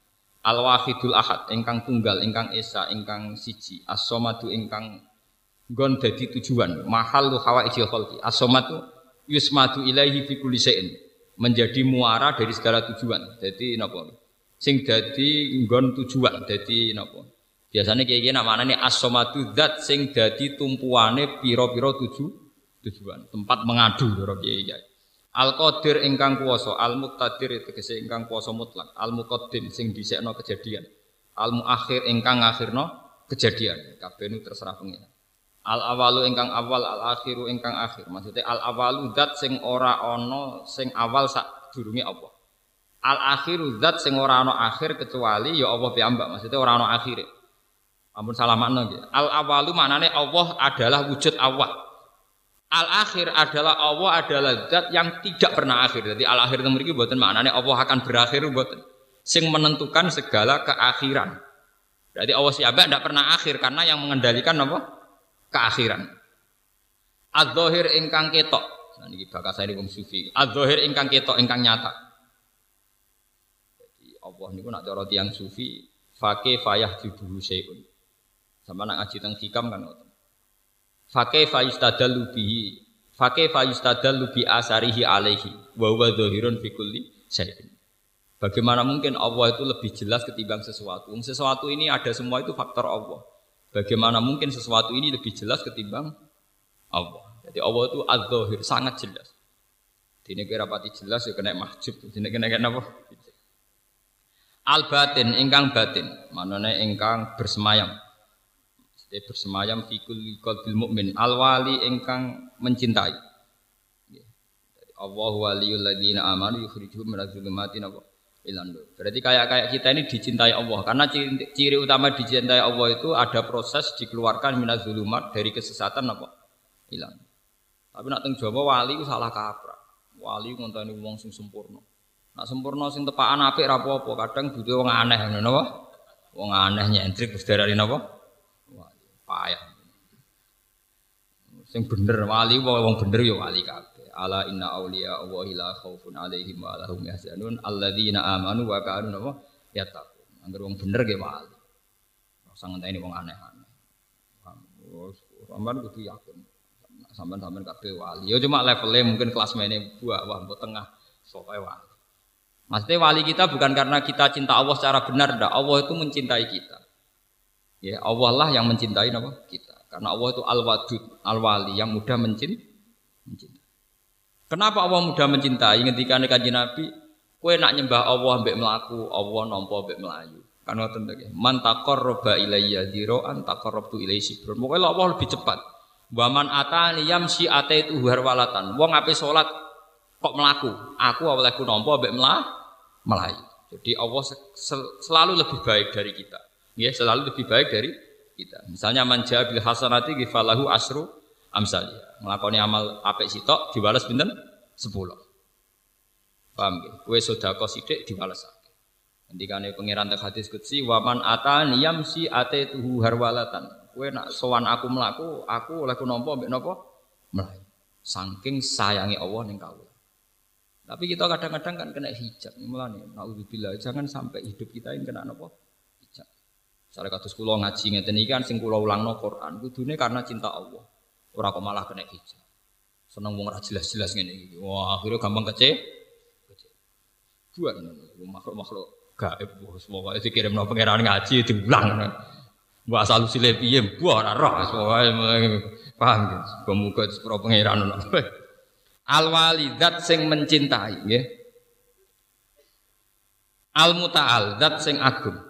Al wahidul ahad ingkang tunggal, ingkang esa, ingkang siji, as-somadu ingkang gon dadi tujuan. Mahal lu hawa ijil kholki asomatu yusmatu ilaihi fi kulli menjadi muara dari segala tujuan. Jadi napa? Sing dadi nggon tujuan dadi napa Biasanya kayak gini namanya ini asomatu zat sing dadi tumpuane piro-piro tuju tujuan tempat mengadu lho kiai. Al qadir ingkang kuwasa, al muqtadir tegese ingkang kuwasa mutlak, al muqaddim sing dhisikno kejadian. Al muakhir ingkang ngakhirno kejadian. Kabeh nu terserah pengen. Al awalu ingkang awal, al akhiru ingkang akhir. Maksudnya al awalu zat sing ora ana sing awal sak durunge apa. Al akhiru zat sing ora ana akhir kecuali ya Allah piyambak. Maksudnya ora ana akhire. Ampun salah makna gitu. Al awalu maknane Allah adalah wujud awal. Al akhir adalah Allah adalah zat yang tidak pernah akhir. Jadi al akhir itu mriki mboten maknane Allah akan berakhir mboten. Sing menentukan segala keakhiran. Berarti Allah siapa tidak pernah akhir karena yang mengendalikan apa? Keakhiran. Az-zahir ingkang ketok. Nah niki saya wong sufi. Az-zahir ingkang ketok ingkang nyata. Jadi Allah niku nak cara tiyang sufi fake fayah juduhu syai'un. Sama nak ngaji tentang hikam kan ngoten. Fakih fayustadallu bihi Fakih fayustadallu bi asarihi alaihi wa huwa dzahirun fi kulli. Bagaimana mungkin Allah itu lebih jelas ketimbang sesuatu? Sesuatu ini ada semua itu faktor Allah. Bagaimana mungkin sesuatu ini lebih jelas ketimbang Allah? Jadi Allah itu az sangat jelas. Dini kira pati jelas ya kena mahjub. Dini kena kena apa? Al batin, ingkang batin, manane ingkang bersemayam. Dia bersemayam fikul qalbil mukmin al wali engkang mencintai. Allah waliyul ladina amanu yukhrijuhum minadz zulumati ilan Berarti kayak kayak kita ini dicintai Allah karena ciri, ciri utama dicintai Allah itu ada proses dikeluarkan minadz zulumat dari kesesatan apa ilan. Tapi nak teng Jawa wali itu salah kaprah. Wali ngonteni wong sing sempurna. Nak sempurna sing tepakan apik ra apa-apa, kadang butuh wong aneh ngono napa? Wong aneh nyentrik wis darani napa? Payah. Sing bener wali wong bener ya wali kabeh. Ala inna auliya Allahi la khaufun alaihim wa lahum yahzanun alladzina amanu wa apa yattaqun. Angger wong bener ge wali. Ora ngenteni wong aneh-aneh. Sampeyan kudu yakin. Sampeyan-sampeyan kabeh wali. Ya cuma levelnya mungkin kelas mainnya buah wah tengah sokai wali. Maksudnya wali kita bukan karena kita cinta Allah secara benar, dah. Allah itu mencintai kita. Ya, Allah lah yang mencintai apa? kita. Karena Allah itu al-wadud, al-wali yang mudah mencintai. Kenapa Allah mudah mencintai? Ketika kanjeng Nabi, kue nak nyembah Allah mbek melaku, Allah nompo mbek melayu. Kan ngoten to Man taqarraba ilayya dzira'an taqarrabtu ilaihi sibron. Pokoknya Allah lebih cepat. Wa man atani yamsi ataitu harwalatan. Wong ape salat kok melaku, aku olehku nompo mbek melayu. Jadi Allah selalu lebih baik dari kita ya selalu lebih baik dari kita. Misalnya manja bil hasanati gifalahu asru amsali. Melakoni amal apik sitok dibalas pinten? 10. Paham nggih? Kowe sedekah sithik dibalas akeh. Ngendikane pangeran teng hadis qudsi wa man atani yamsi tuhu harwalatan. Kowe nak sowan aku mlaku, aku oleh ku nampa mbek napa? Melayu. Saking sayangi Allah ning kawula. Tapi kita kadang-kadang kan kena hijab. Mulane naudzubillah jangan sampai hidup kita ini kena napa? Misalnya kados kula ngaji ngeten iki kan sing kula ulangno Quran kudune karena cinta Allah. Ora kok malah kena hijab. Seneng wong ora jelas-jelas ngene iki. Wah, akhirnya gampang kece. Buat makhluk-makhluk gaib semua itu kirim no pangeran ngaji diulang. Mbak asal usile piye mbok ora roh paham ya. Semoga sepro pangeran Al walidat sing mencintai nggih. Al mutaal zat sing agung.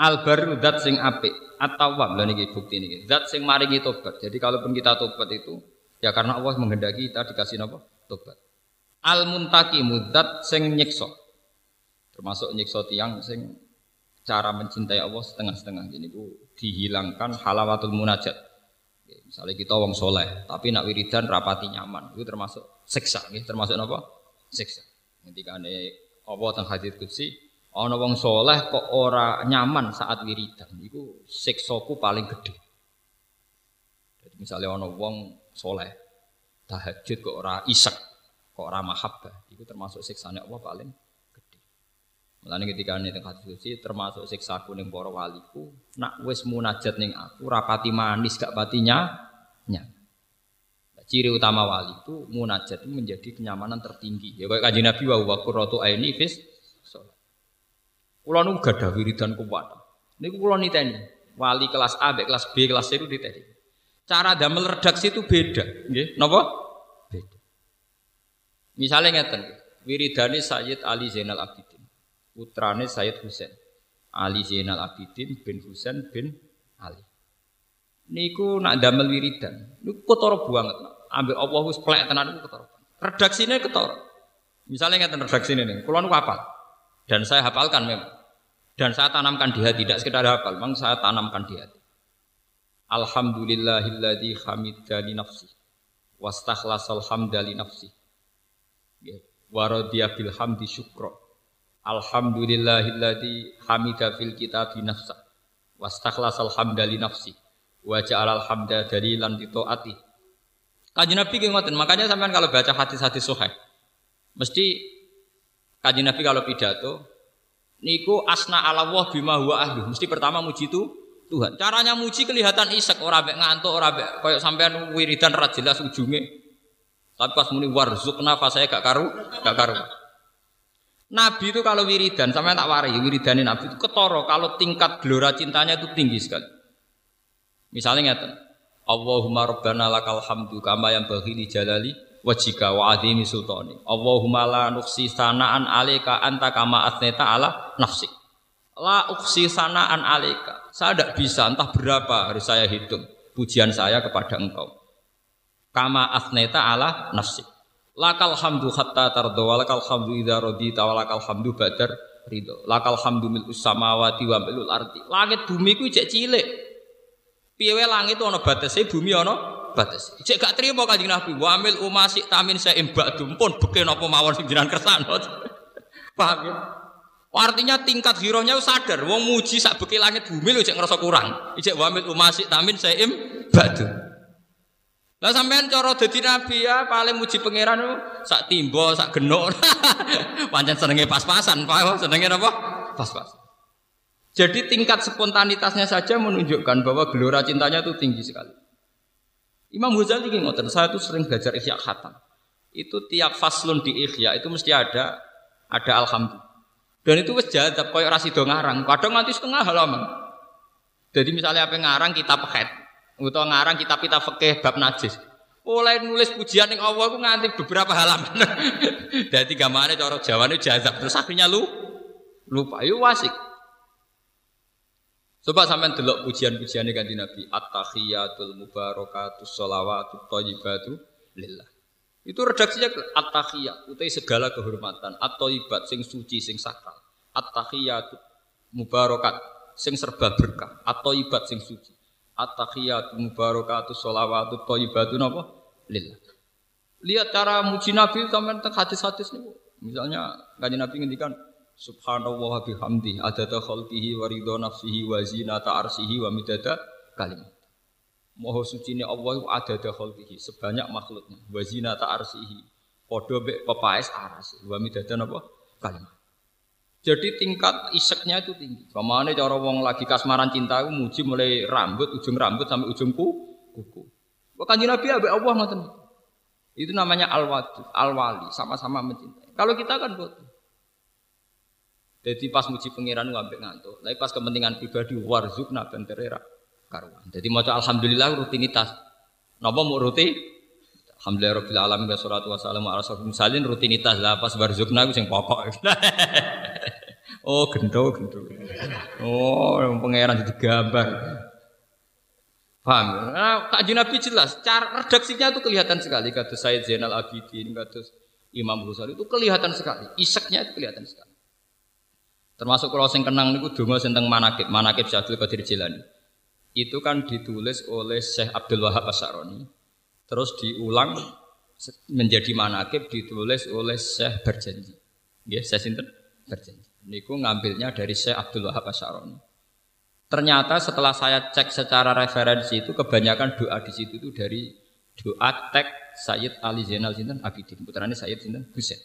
Al baru zat sing apik atau wab lah niki bukti niki. Zat sing maringi tobat. Jadi kalaupun kita tobat itu ya karena Allah menghendaki kita dikasih apa? Tobat. Al muntaki mudat sing nyiksa. Termasuk nyiksa tiang sing cara mencintai Allah setengah-setengah ini bu dihilangkan halawatul munajat. Misalnya kita wong soleh, tapi nak wiridan rapati nyaman, itu termasuk siksa, termasuk apa? Siksa. Ketika ini Allah tentang hadis kutsi, Ana wong soleh kok ora nyaman saat wiridan, iku siksaku paling gede. Jadi misalnya ana wong soleh tahajud kok ora isek, kok ora mahabbah, itu termasuk siksane Allah paling gede. Mulane ketika ini tengah diskusi termasuk siksaku ning para waliku, nak wis munajat ning aku rapati manis gak patinya nya. Ciri utama wali itu munajat itu menjadi kenyamanan tertinggi. Ya kayak kanjeng Nabi wa wa qurratu aini fis Kula nu gadah wiridan kuat. Niku kula niteni. Wali kelas A, kelas B, kelas C itu diteni. Cara damel redaksi itu beda, nggih. Napa? Beda. Misalnya ngeten, wiridane Sayyid Ali Zainal Abidin. Putrane Sayyid Husain. Ali Zainal Abidin bin Husain bin Ali. Niku nak damel wiridan. Niku ketara banget. Ambil Allah wis plek tenan niku ketara. Redaksine ketara. Misalnya ngeten redaksine nih, kula niku apa? Dan saya hafalkan memang. Dan saya tanamkan di hati, tidak sekedar hafal, memang saya tanamkan di hati. Alhamdulillahilladzi hamidani nafsi wastakhlasal hamdali nafsi. Ya, Waradiya bil hamdi syukra. Alhamdulillahilladzi hamida fil kitabi nafsa wastakhlasal hamdali nafsi wa ja'alal hamda dalilan li. Kajian Nabi ngoten, makanya sampean kalau baca hadis-hadis sahih mesti kajian Nabi kalau pidato niku asna ala Allah bima huwa ahlu. Mesti pertama muji itu Tuhan. Caranya muji kelihatan isek ora mek ngantuk, ora mek koyo sampean wiridan ra jelas ujunge. Tapi pas muni warzuqna fa saya gak karu, gak karu. Nabi itu kalau wiridan, sampean tak wari, wiridanin Nabi itu ketoro kalau tingkat gelora cintanya itu tinggi sekali. Misalnya ngeten, Allahumma rabbana lakal hamdu kama yang bagi li jalali wajika wa adhimi sultani. Allahumma la nuksi sanaan alika anta kama asneta ala nafsi. La uksi sanaan alika. Saya tidak bisa, entah berapa harus saya hitung pujian saya kepada engkau. Kama asneta ala nafsi. Lakal hamdu hatta tardo walakal hamdu idha radita walakal hamdu badar ridho. Lakal hamdu mil samawati wa milul arti. Langit bumi ku cek cilik. Piye langit ana batase, bumi ana batas. Cek gak terima kanjeng Nabi. Wa amil umasik tamin saya imbak dumpun beken apa mawon sing jenengan kersane. Paham ya? Artinya tingkat hirohnya sadar. Wong muji sak beki langit bumi lu cek ngerasa kurang. Cek wa amil umasik tamin saya imbak Lah sampean cara dadi nabi ya paling muji pangeran sak timbo, sak genuk. Pancen senenge pas-pasan, Pak. Senenge apa? Pas-pasan. Jadi tingkat spontanitasnya saja menunjukkan bahwa gelora cintanya itu tinggi sekali. Imam Ghazali ini ngotot, saya tuh sering belajar Ihya Khatam. Itu tiap faslun di Ihya itu mesti ada ada alhamdulillah. Dan itu wis jadab koyo rasido ngarang, kadang nanti setengah halaman. Jadi misalnya apa ngarang kitab head, atau ngarang kitab kita fikih bab najis. Mulai nulis pujian yang Allah itu nganti beberapa halaman. Jadi gambarnya cara Jawa ini jazab terus akhirnya lu lupa. Yuk wasik. Coba sampean delok pujian-pujian kanjeng Nabi, at-tahiyatul mubarakatus sholawatut thayyibatu lillah. Itu redaksinya at-tahiyat, utai segala kehormatan, at-thayyibat sing suci sing sakral. At-tahiyatu mubarakat sing serba berkah, at-thayyibat sing suci. At-tahiyatu mubarakatus sholawatut thayyibatu napa? Lillah. Lihat cara muji Nabi sampean teng hadis-hadis niku. Misalnya kanjeng Nabi ngendikan, Subhanallah bihamdi adada khalqihi wa ridho nafsihi wa zinata arsihi wa midada kalimat. Moho suci ini Allah adada khalqihi sebanyak makhluknya wa zinata arsihi podo be pepaes aras wa midada napa kalimat. Jadi tingkat iseknya itu tinggi. Ke mana cara wong lagi kasmaran cinta itu muji mulai rambut, ujung rambut sampai ujung kuku. Bahkan Nabi abe Allah ngoten. Itu namanya al-wali, al-wali, sama-sama mencintai. Kalau kita kan bodoh. Jadi pas muji pangeran ngambil ngantuk. Tapi pas kepentingan pribadi warzukna ben terera karuan. Jadi maca alhamdulillah rutinitas. Napa mau rutin? Alhamdulillah rabbil alamin wa salatu wassalamu ala salin rutinitas lah pas warzukna ku sing pokok. oh gendo gendo. Oh pangeran jadi gambar. Paham? Nah, Kak Nabi jelas, cara redaksinya itu kelihatan sekali. Kata Said Zainal Abidin, kata Imam Ghazali itu kelihatan sekali. Iseknya itu kelihatan sekali. Termasuk kalau sing kenang niku donga tentang manakib, manakib Syaikhul Qadir Jilani. Itu kan ditulis oleh Syekh Abdul Wahab Asy'arani. Terus diulang menjadi manakib ditulis oleh Syekh Berjanji. Nggih, Syekh sinten? Berjanji. Niku ngambilnya dari Syekh Abdul Wahab Asy'arani. Ternyata setelah saya cek secara referensi itu kebanyakan doa di situ itu dari doa tek Sayyid Ali Zainal sinten Abidin, putrane Sayyid sinten Husain.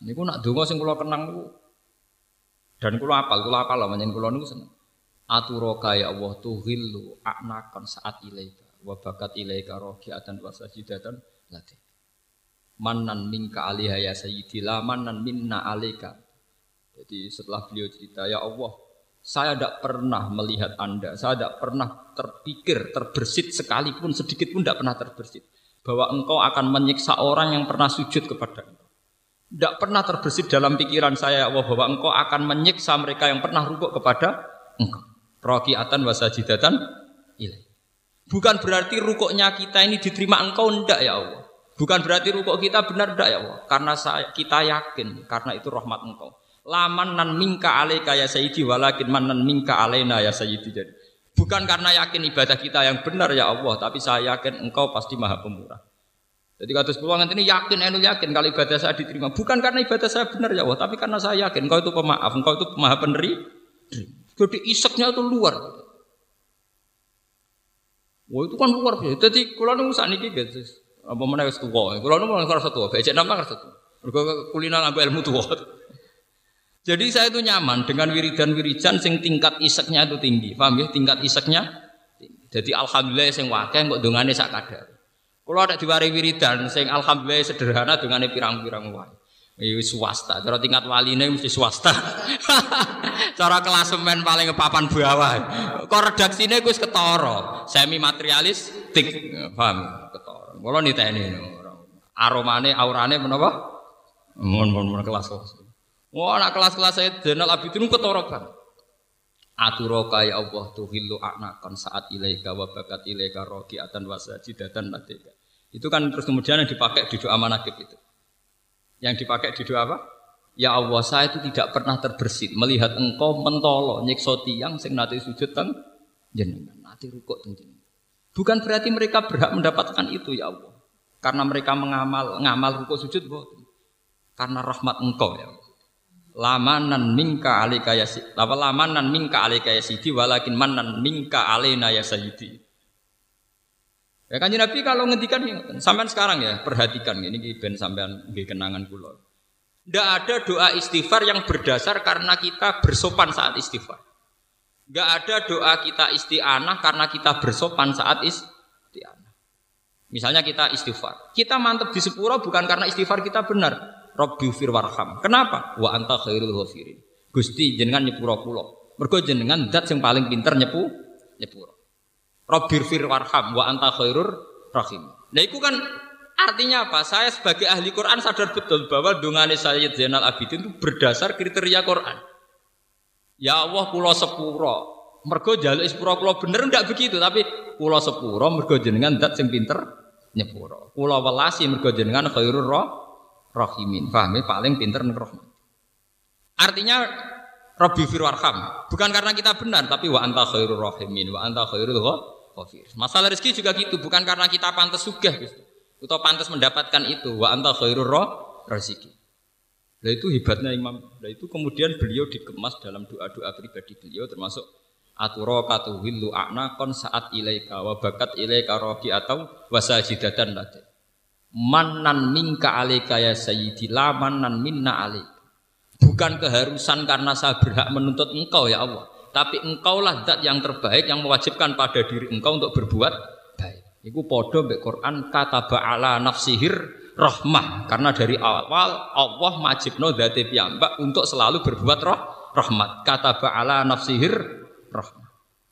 Niku nak donga sing kula kenang niku dan kulo apal, kulo apal lah manjen kulo niku seneng. Aturoka ya Allah tuhillu aknakan saat ilaika wa bakat ilaika rokiatan wa sajidatan lati. Manan minka aliha ya sayyidi la manan minna alika. Jadi setelah beliau cerita, ya Allah, saya tidak pernah melihat Anda, saya tidak pernah terpikir, terbersit sekalipun, sedikit pun tidak pernah terbersit. Bahwa engkau akan menyiksa orang yang pernah sujud kepada engkau. Tidak pernah terbersit dalam pikiran saya, ya Allah, bahwa engkau akan menyiksa mereka yang pernah rukuk kepada engkau. Rokiatan wasajidatan ilai. Bukan berarti rukuknya kita ini diterima engkau, ndak ya Allah. Bukan berarti rukuk kita benar ndak ya Allah. Karena saya, kita yakin, karena itu rahmat engkau. Laman nan mingka alaika ya sayyidi walakin manan mingka alaina ya sayyidi. Jadi bukan karena yakin ibadah kita yang benar ya Allah, tapi saya yakin engkau pasti maha pemurah. Jadi kata sepuluh ini yakin, enu yakin kalau ibadah saya diterima. Bukan karena ibadah saya benar ya Allah, tapi karena saya yakin engkau itu pemaaf, engkau itu maha peneri. Jadi iseknya itu luar. Wah itu kan luar biasa. Jadi kalau nunggu saat ini gitu, apa mana wis tua. Kalau nunggu ngerasa tua, becek nama ngerasa tua. Kuliner ngambil ilmu tua. Jadi saya itu nyaman dengan wiridan-wiridan sing tingkat iseknya itu tinggi. Paham ya? Tingkat iseknya. Jadi alhamdulillah sing wakil kok dongane sak kadar. Kalau ada diwari wiridan sing alhamdulillah sederhana dongane pirang-pirang wae. Ini swasta, cara tingkat wali ini mesti swasta. cara klasemen paling papan bawah. Kok redaksine gue ketara, semi materialis, tik, paham? Kalau niteni aromane, aurane menapa? Mun-mun kelas kelas. Wah, anak kelas-kelas saya Zainal Abidin ketara banget. Aturoka ya Allah tuhillu anakan saat ilaika wa bakat ilaika rokiatan wasajidatan ladeka. Itu kan terus kemudian yang dipakai di doa manakib itu. Yang dipakai di doa apa? Ya Allah, saya itu tidak pernah terbersit melihat engkau mentolo nyiksa tiang sing nate sujud teng jenengan, nate rukuk teng jenengan. Bukan berarti mereka berhak mendapatkan itu ya Allah. Karena mereka mengamal ngamal rukuk sujud boten. Karena rahmat engkau ya Allah lamanan mingka alika ya lamanan mingka alika ya sidi walakin manan mingka alena ya sayyidi ya kan Nabi kalau ngendikan sampean sekarang ya perhatikan ini ben sampean nggih kenangan kula ndak ada doa istighfar yang berdasar karena kita bersopan saat istighfar nggak ada doa kita isti'anah karena kita bersopan saat isti'anah misalnya kita istighfar kita mantep di sepuro bukan karena istighfar kita benar Rabbi fir warham. Kenapa? Wa anta khairul ghafirin. Gusti jenengan nyepuro kula. Mergo jenengan zat sing paling pinter nyepu nyepuro. Rabbi fir warham wa anta khairur rahim. Nah itu kan artinya apa? Saya sebagai ahli Quran sadar betul bahwa dungane Sayyid Zainal Abidin itu berdasar kriteria Quran. Ya Allah kula sepuro. Mergo jaluk sepuro kula bener ndak begitu tapi kula sepuro mergo jenengan zat sing pinter nyepuro. Kula welasi mergo jenengan khairur roh rohimin. Paham ya? Paling pinter rohman. Artinya Rabbi firwarham. Bukan karena kita benar, tapi wa anta khairur rohimin, wa anta khairul ghafir. Masalah rezeki juga gitu, bukan karena kita pantas sugih gitu. Atau pantas mendapatkan itu, wa anta khairur roh rezeki. Nah itu hebatnya Imam. Nah itu kemudian beliau dikemas dalam doa-doa pribadi beliau termasuk aturokatu hillu kon saat ilaika wa bakat ilaika roki atau wasajidatan ladin manan minka alika ya sayyidi la manan minna alik bukan keharusan karena saya berhak menuntut engkau ya Allah tapi engkaulah zat yang terbaik yang mewajibkan pada diri engkau untuk berbuat baik itu podo mbek Quran kata ba'ala nafsihir rahmah karena dari awal Allah majibno dzati piyambak untuk selalu berbuat roh rahmat kata ba'ala nafsihir rahmah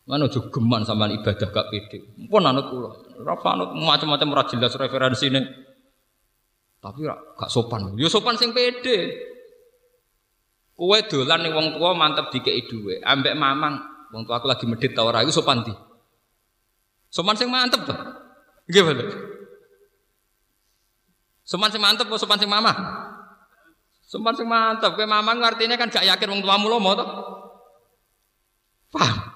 Mana juga geman sama ibadah gak pede. Pun anut kula. Rafa anut macam-macam ora jelas ini. Tapi gak sopan. Yo sopan sing pede. Kowe dolan ning wong tua mantep dikeki dhuwit, ambek mamang wong tua aku lagi medit ta ora iku sopan di. Sopan sing mantep. Nggih bener. Sopan sing mantep sopan sing mama? Sopan sing mantep. Kowe mamang artinya kan gak yakin wong tuamu lomo to. Paham?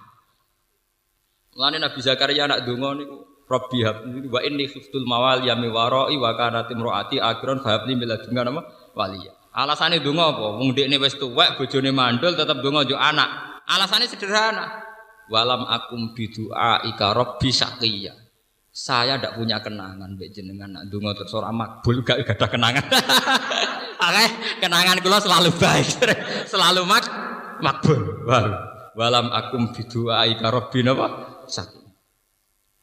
Mulane Nabi Zakaria anak donga niku Rabbi habli wa inni khiftul mawal yami warai wa kanat imraati akhiran fa habli min nama waliya. Alasane donga apa? Wong dekne wis tuwek bojone mandul tetep donga yo anak. Alasane sederhana. Walam akum bidu'a ika rabbi saqiya. Saya ndak punya kenangan mbek jenengan nak donga terus ora makbul gak ada kenangan. Oke, kenangan kula selalu baik. selalu mak makbul. Walam akum bidu'a ika rabbi napa saqiya.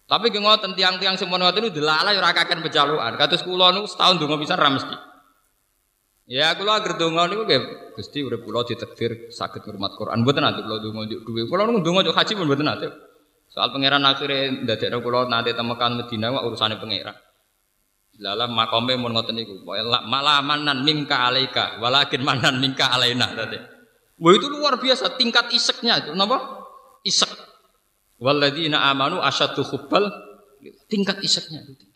Tapi ki ngoten tiang-tiang semono niku delala ora kaken pejalukan. Kados kula setahun donga pisan ra mesti. Ya kula agar donga niku nggih Gusti urip kula ditakdir saged ngurmat Quran. Mboten nanti kula donga njuk dhuwit. Kula niku donga njuk haji pun mboten nanti. Soal pangeran akhirnya ndadekno kula nanti temekan Madinah wak urusane pangeran. Lala makome mun ngoten niku. Malah manan mimka alaika, walakin manan mimka alaina tadi. Wah itu luar biasa tingkat iseknya itu napa? Isek. Walladzina amanu asyaddu hubbal tingkat iseknya itu.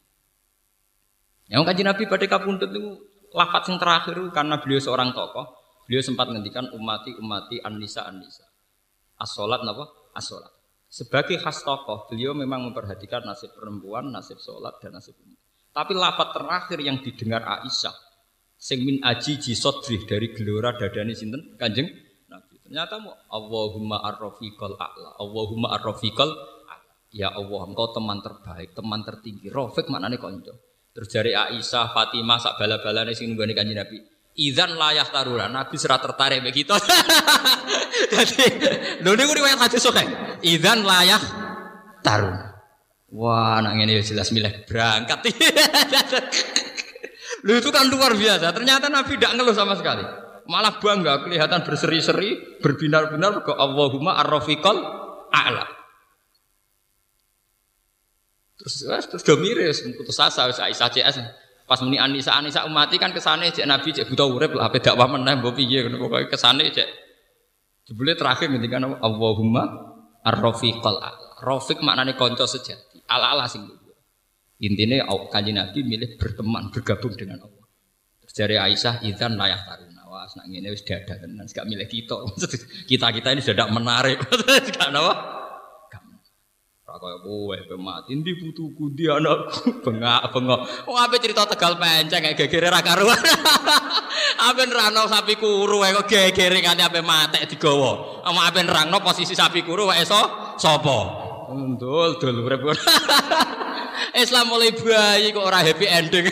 Yang kaji Nabi pada kapuntut itu lafat yang terakhir karena beliau seorang tokoh, beliau sempat menghentikan umati umati anisa anisa. Asolat napa? Asolat. Sebagai khas tokoh, beliau memang memperhatikan nasib perempuan, nasib sholat dan nasib umat. Tapi lafat terakhir yang didengar Aisyah, sing min aji jisodri dari gelora dadani sinten kanjeng Nabi. Ternyata mau Allahumma arrofiqal a'la, Allahumma arrofiqal Ya Allah, engkau teman terbaik, teman tertinggi. Rafiq maknanya konco. Terus dari Aisyah, Fatimah, sak bala-balane sing nunggone Kanjeng Nabi. Idzan layah taruna, Nabi serah tertarik begitu. Jadi, lho niku riwayat hadis sok. Idzan layah taruna. Wah, anak ini ya jelas milih berangkat. Lu itu kan luar biasa. Ternyata Nabi tidak ngeluh sama sekali. Malah bangga kelihatan berseri-seri, berbinar-binar ke Allahumma ar-rafiqal a'la. Terus wes terus do miris putus asa wis Aisyah CS. Pas muni Anisa Anisa umati kan kesane cek Nabi cek buta urip lah ape dakwah meneh mbok piye ngono pokoke kesane cek jebule terakhir ngendikan Allahumma ar-rafiqal Rafiq maknane kanca sejati. Ala-ala sing Intinya kanjeng Nabi milih berteman, bergabung dengan Allah. Terus dari Aisyah, idzan layak taruna. Wah, ngene wis dadah tenan, gak milih kita. Kita-kita ini sudah menarik. Gak napa? kaya kowe kowe mati. Ndi putuku ndi anakku? Bengak bengok. Wong ape cerita tegal penceng kayak gegere ra karuan. Ape nerangno sapi kuru kok gegere ngene ape mate digawa. Ama ape nerangno posisi sapi kuru wae so sapa? Ndul dul urip. Islam mulai bayi kok ora happy ending.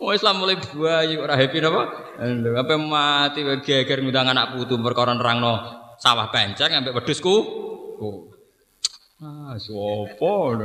Oh Islam mulai bayi ora happy napa? Lho ape mati geger ngundang anak putu perkara nerangno sawah penceng ambek wedhusku Oh. Ah, sopo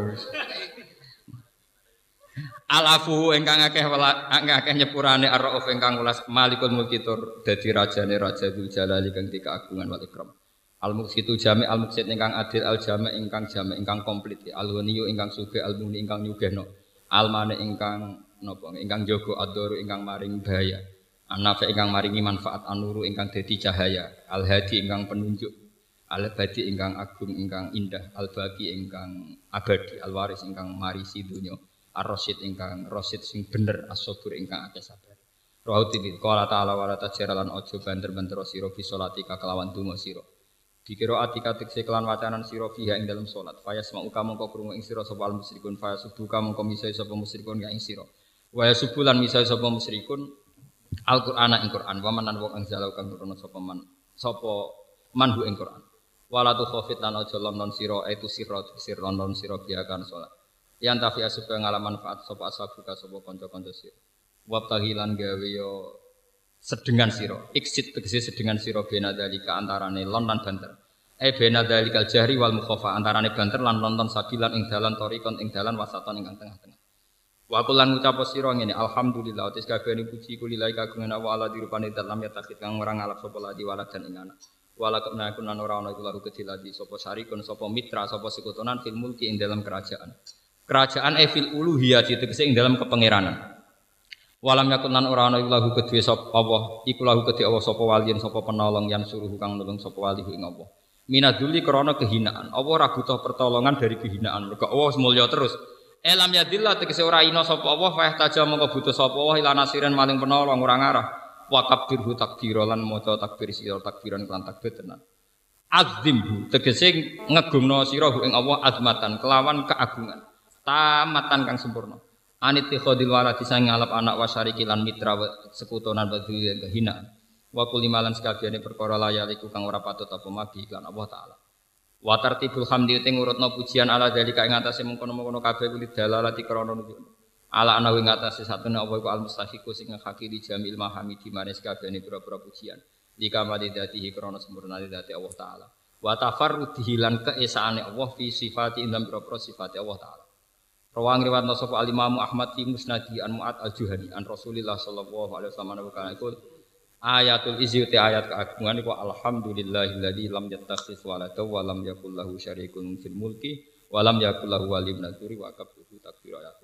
Alafu engkang akeh akeh nyepurane ar-rauf engkang ulas malikul mulki dadi rajane raja Dzul Jalali kang dikagungan wal ikram. Al muksitu jami al muksit ingkang adil al jami ingkang jami ingkang komplit al ghaniyu ingkang sugih al muni ingkang nyugihno al mane ingkang napa ingkang jaga ingkang maring bahaya. Anafa ingkang maringi manfaat anuru ingkang dadi cahaya al hadi ingkang penunjuk al badi ingkang agung ingkang indah al bagi ingkang abadi al waris ingkang marisi dunya ar rasyid ingkang rasyid sing bener as-sabur ingkang akeh sabar. Rahu tibi qala ta'ala wa la tajralan ojo banter-banter sira fi salatika kelawan donga sira. Dikira atika tekse kelan wacanan sira fiha ing dalam salat faya semau kamu kok krungu ing sira sapa al musyrikun faya subuh kamu kok misai sapa musyrikun ing sira. Wa subulan misai sapa musyrikun Al-Qur'an ing Qur'an. Wa manan wong ing jalau kang sapa man sapa manhu ing Qur'an wala tu khofit lan aja london sira itu sira sir london sira biakan salat yang tafi supaya ngalaman manfaat sapa asabuka sapa kanca-kanca sira. Wabtahi lan gawe yo sedengan sira. Iksit tegese sedengan sira bena dalika antarane lon lan banter. E bena dalika jahri wal mukhafa antarane banter lan nonton sabilan ing dalan torikon ing dalan wasatan ing tengah-tengah. Wa kulan ngucap sira ngene alhamdulillah tis kabehane puji kulilahi kagungan Allah ala dirupane dalam ya takhid kang ora ngalap sapa ladi walad dan ing anak wala kuna kunan ora ana iku laru kediladi sapa syarikun sapa mitra sapa sekutonan fil mulki ing dalam kerajaan. Kerajaan e fil uluhiyah ing dalam kepangeranan walam yakun lan ora ana iku lahu kedue sapa Allah iku lahu kedue Allah sapa sapa penolong yang suruh kang nulung sapa wali ing Allah. Minaduli krana kehinaan. Apa ora butuh pertolongan dari kehinaan. Mergo Allah mulya terus. Elam yadillah tegese ora ina sapa Allah fa taja mongko butuh sapa Allah ila nasirin maling penolong ora ngarah wa takbirhu takbira lan maca takbir sira takbiran kelan takbir tenan. Azimhu tegese ngegumno sira ing Allah azmatan kelawan keagungan tamatan kang sempurna. Anit khodil waladi sang ngalap anak wasariki lan mitra sekutonan badu kehina wa kulimalan sekabiane perkara layaliku kang ora patut apa magi lan Allah taala. Wa tartibul hamdi ting urutno pujian ala dalika ing atase mengkono-mengkono kabeh kulit dalalati krana nunjuk ala ana wing atase satune apa iku al mustahiqu sing ngakaki di jamil mahami di manis kabehane pira-pira pujian. Di kamali datihi krana sempurna dati Allah taala. Wa tafarrudihi lan keesaane Allah fi sifati indam pira-pira sifati Allah taala. Rawang riwayat nasab al Imam Ahmad fi Musnadi an Mu'ad al Juhani an Rasulillah sallallahu alaihi wasallam kana iku ayatul izzati ayat keagungan iku alhamdulillahilladzi lam yattakhidz walada wa lam yakul lahu syarikun fil mulki wa lam yakul lahu waliyyun min wa kabtuhu takbira